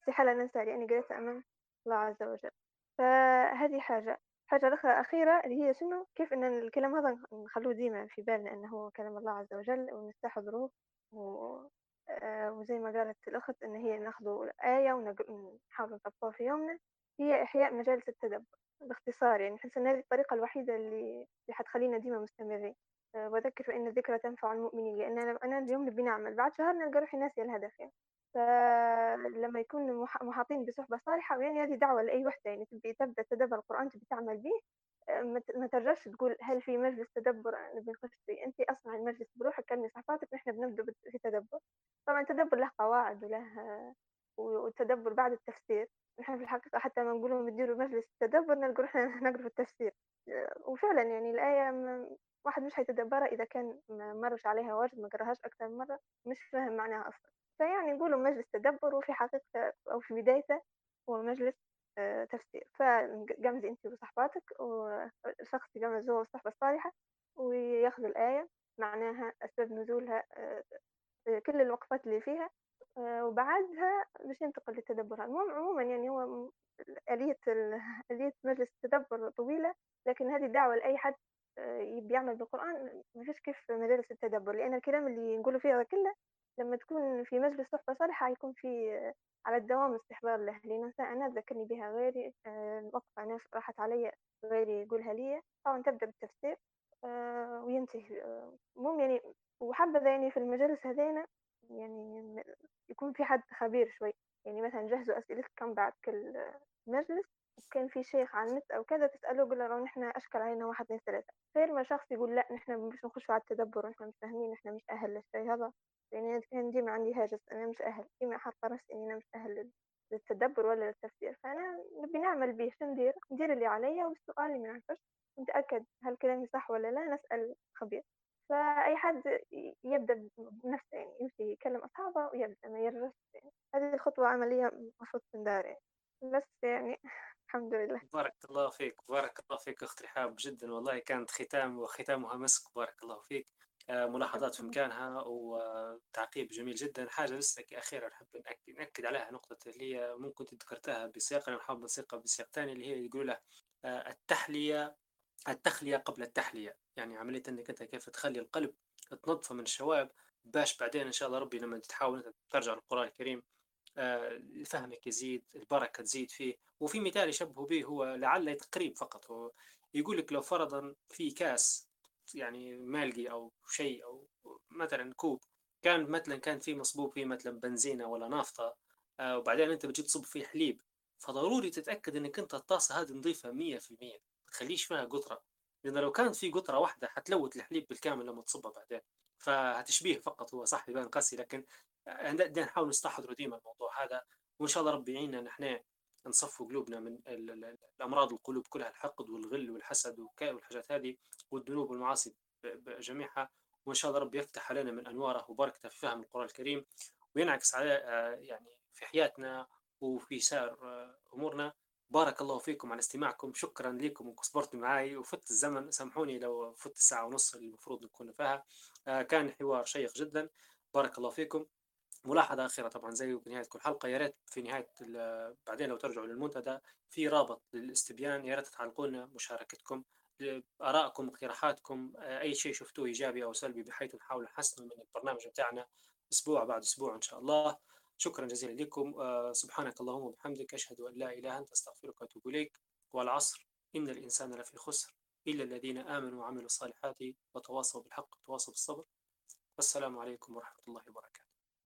استحالة ننساها لأني قريتها أمام الله عز وجل. فهذه حاجة. حاجة أخرى أخيرة اللي هي شنو؟ كيف إن الكلام هذا نخلوه ديما في بالنا أنه هو كلام الله عز وجل ونستحضروه آه، وزي ما قالت الأخت إن هي ناخذ آية ونحاول نطبقها في يومنا. هي إحياء مجالس التدبر باختصار يعني نحس إن هذه الطريقة الوحيدة اللي اللي حتخلينا ديما مستمرين. آه، وذكر فإن الذكرى تنفع المؤمنين لأن أنا اليوم نبي نعمل. بعد شهر نلقى روحي ناسية الهدف يعني. فلما يكون مح- محاطين بصحبة صالحة ويعني هذه دعوة لأي وحدة يعني تبي تبدأ تدبر القرآن تبي تعمل به ما ترجعش تقول هل في مجلس تدبر؟ نبي نخش فيه أنت أصنع المجلس بروحك كلمي صحباتك نحن بنبدأ بت- في تدبر. طبعا التدبر له قواعد وله والتدبر بعد التفسير. نحن في الحقيقة حتى ما نقولهم بتديروا مجلس تدبر نلقى روحنا نقرأ في التفسير. وفعلا يعني الآية ما- واحد مش هيتدبرها إذا كان ما مرش عليها واجد ما قرأهاش أكثر من مرة مش فاهم معناها أصلا. فيعني نقولوا مجلس تدبر وفي حقيقة أو في بدايته هو مجلس تفسير. فقمزي أنت وصحباتك وشخص يقمز هو والصحبة الصالحة وياخذوا الآية معناها أسباب نزولها آه، آه، كل الوقفات اللي فيها آه، وبعدها باش ينتقل للتدبر. المهم عموما يعني هو آلية آلية مجلس التدبر طويلة لكن هذه دعوة لأي حد آه، يبي يعمل بالقرآن ما فيش كيف مجالس التدبر لأن الكلام اللي نقوله فيه كله لما تكون في مجلس صحبة صالحة يكون في آه، على الدوام استحضار له. لأن أنا ذكرني بها غيري آه، وقفة أنا راحت علي غيري يقولها لي طبعا تبدأ بالتفسير آه، وينتهي آه، المهم يعني وحبذا يعني في المجالس هذينا يعني يكون في حد خبير شوي. يعني مثلا جهزوا أسئلتكم بعد كل مجلس وكان في شيخ على النت أو كذا تسألوه قول له نحن أشكل علينا واحد اثنين ثلاثة غير ما شخص يقول لا نحن مش نخش على التدبر نحن مش فاهمين نحن مش أهل للشيء هذا. يعني كان ديما عندي هاجس أنا مش أهل ديما حاطة راسي إني أنا مش أهل لل- للتدبر ولا للتفسير فأنا نبي نعمل به شو ندير؟ اللي عليا والسؤال اللي ما نعرفش نتأكد هل كلامي صح ولا لا نسأل خبير. فأي حد يبدأ بنفسه يعني يمشي يكلم أصحابه ويبدأ ما يرجعش يعني. هذه الخطوة عملية المفروض تندار يعني. بس يعني الحمد لله. بارك الله فيك بارك الله فيك أخت رحاب جدا والله كانت ختام وختامها مسك بارك الله فيك. ملاحظات في مكانها وتعقيب جميل جدا. حاجة بس أخيرا نحب نأكد, نأكد عليها نقطة اللي هي ممكن ذكرتها بسياق أنا نحاول نسيقها بسياق ثاني اللي هي يقول له آه، التحلية التخلية قبل التحلية. يعني عملية أنك أنت كيف تخلي القلب تنظفه من الشوائب. باش بعدين إن شاء الله ربي لما تحاول ترجع للقرآن الكريم آه، فهمك يزيد البركة تزيد فيه. وفي مثال يشبه به هو لعل تقريب فقط. هو يقول لك لو فرضا في كاس يعني مالقي أو شيء أو مثلا كوب كان مثلا كان فيه مصبوب فيه مثلا بنزينة ولا نافطة آه، وبعدين أنت بتجي تصب فيه حليب. فضروري تتأكد إنك أنت الطاسة هذه مية في المية. تخليش فيها قطرة. لأن لو كانت في قطرة واحدة حتلوث الحليب بالكامل لما تصبه بعدين. فهتشبيه فقط هو صح يبان قاسي لكن بدنا نحاول نستحضر ديما الموضوع هذا. وإن شاء الله ربي يعيننا نحن نصفوا قلوبنا من الأمراض القلوب كلها الحقد والغل والحسد والحاجات هذه والذنوب والمعاصي جميعها. وإن شاء الله ربي يفتح علينا من انواره وبركته في فهم القرآن الكريم وينعكس على يعني في حياتنا وفي سائر أمورنا. بارك الله فيكم على استماعكم. شكرا لكم إنكم صبرتوا معي وفت الزمن سامحوني لو فت الساعة ونص اللي المفروض نكون فيها. كان حوار شيق جدا. بارك الله فيكم. ملاحظة أخيرة طبعا زي في نهاية كل حلقة يا ريت في نهاية بعدين لو ترجعوا للمنتدى في رابط للاستبيان يا ريت تعلقونا مشاركتكم آرائكم اقتراحاتكم أي شيء شفتوه إيجابي أو سلبي بحيث نحاول نحسن من البرنامج بتاعنا أسبوع بعد أسبوع إن شاء الله. شكرا جزيلا لكم. سبحانك اللهم وبحمدك أشهد أن لا إله أنت أستغفرك وأتوب إليك. والعصر إن الإنسان لفي خسر إلا الذين آمنوا وعملوا الصالحات وتواصوا بالحق وتواصوا بالصبر. والسلام عليكم ورحمة الله وبركاته.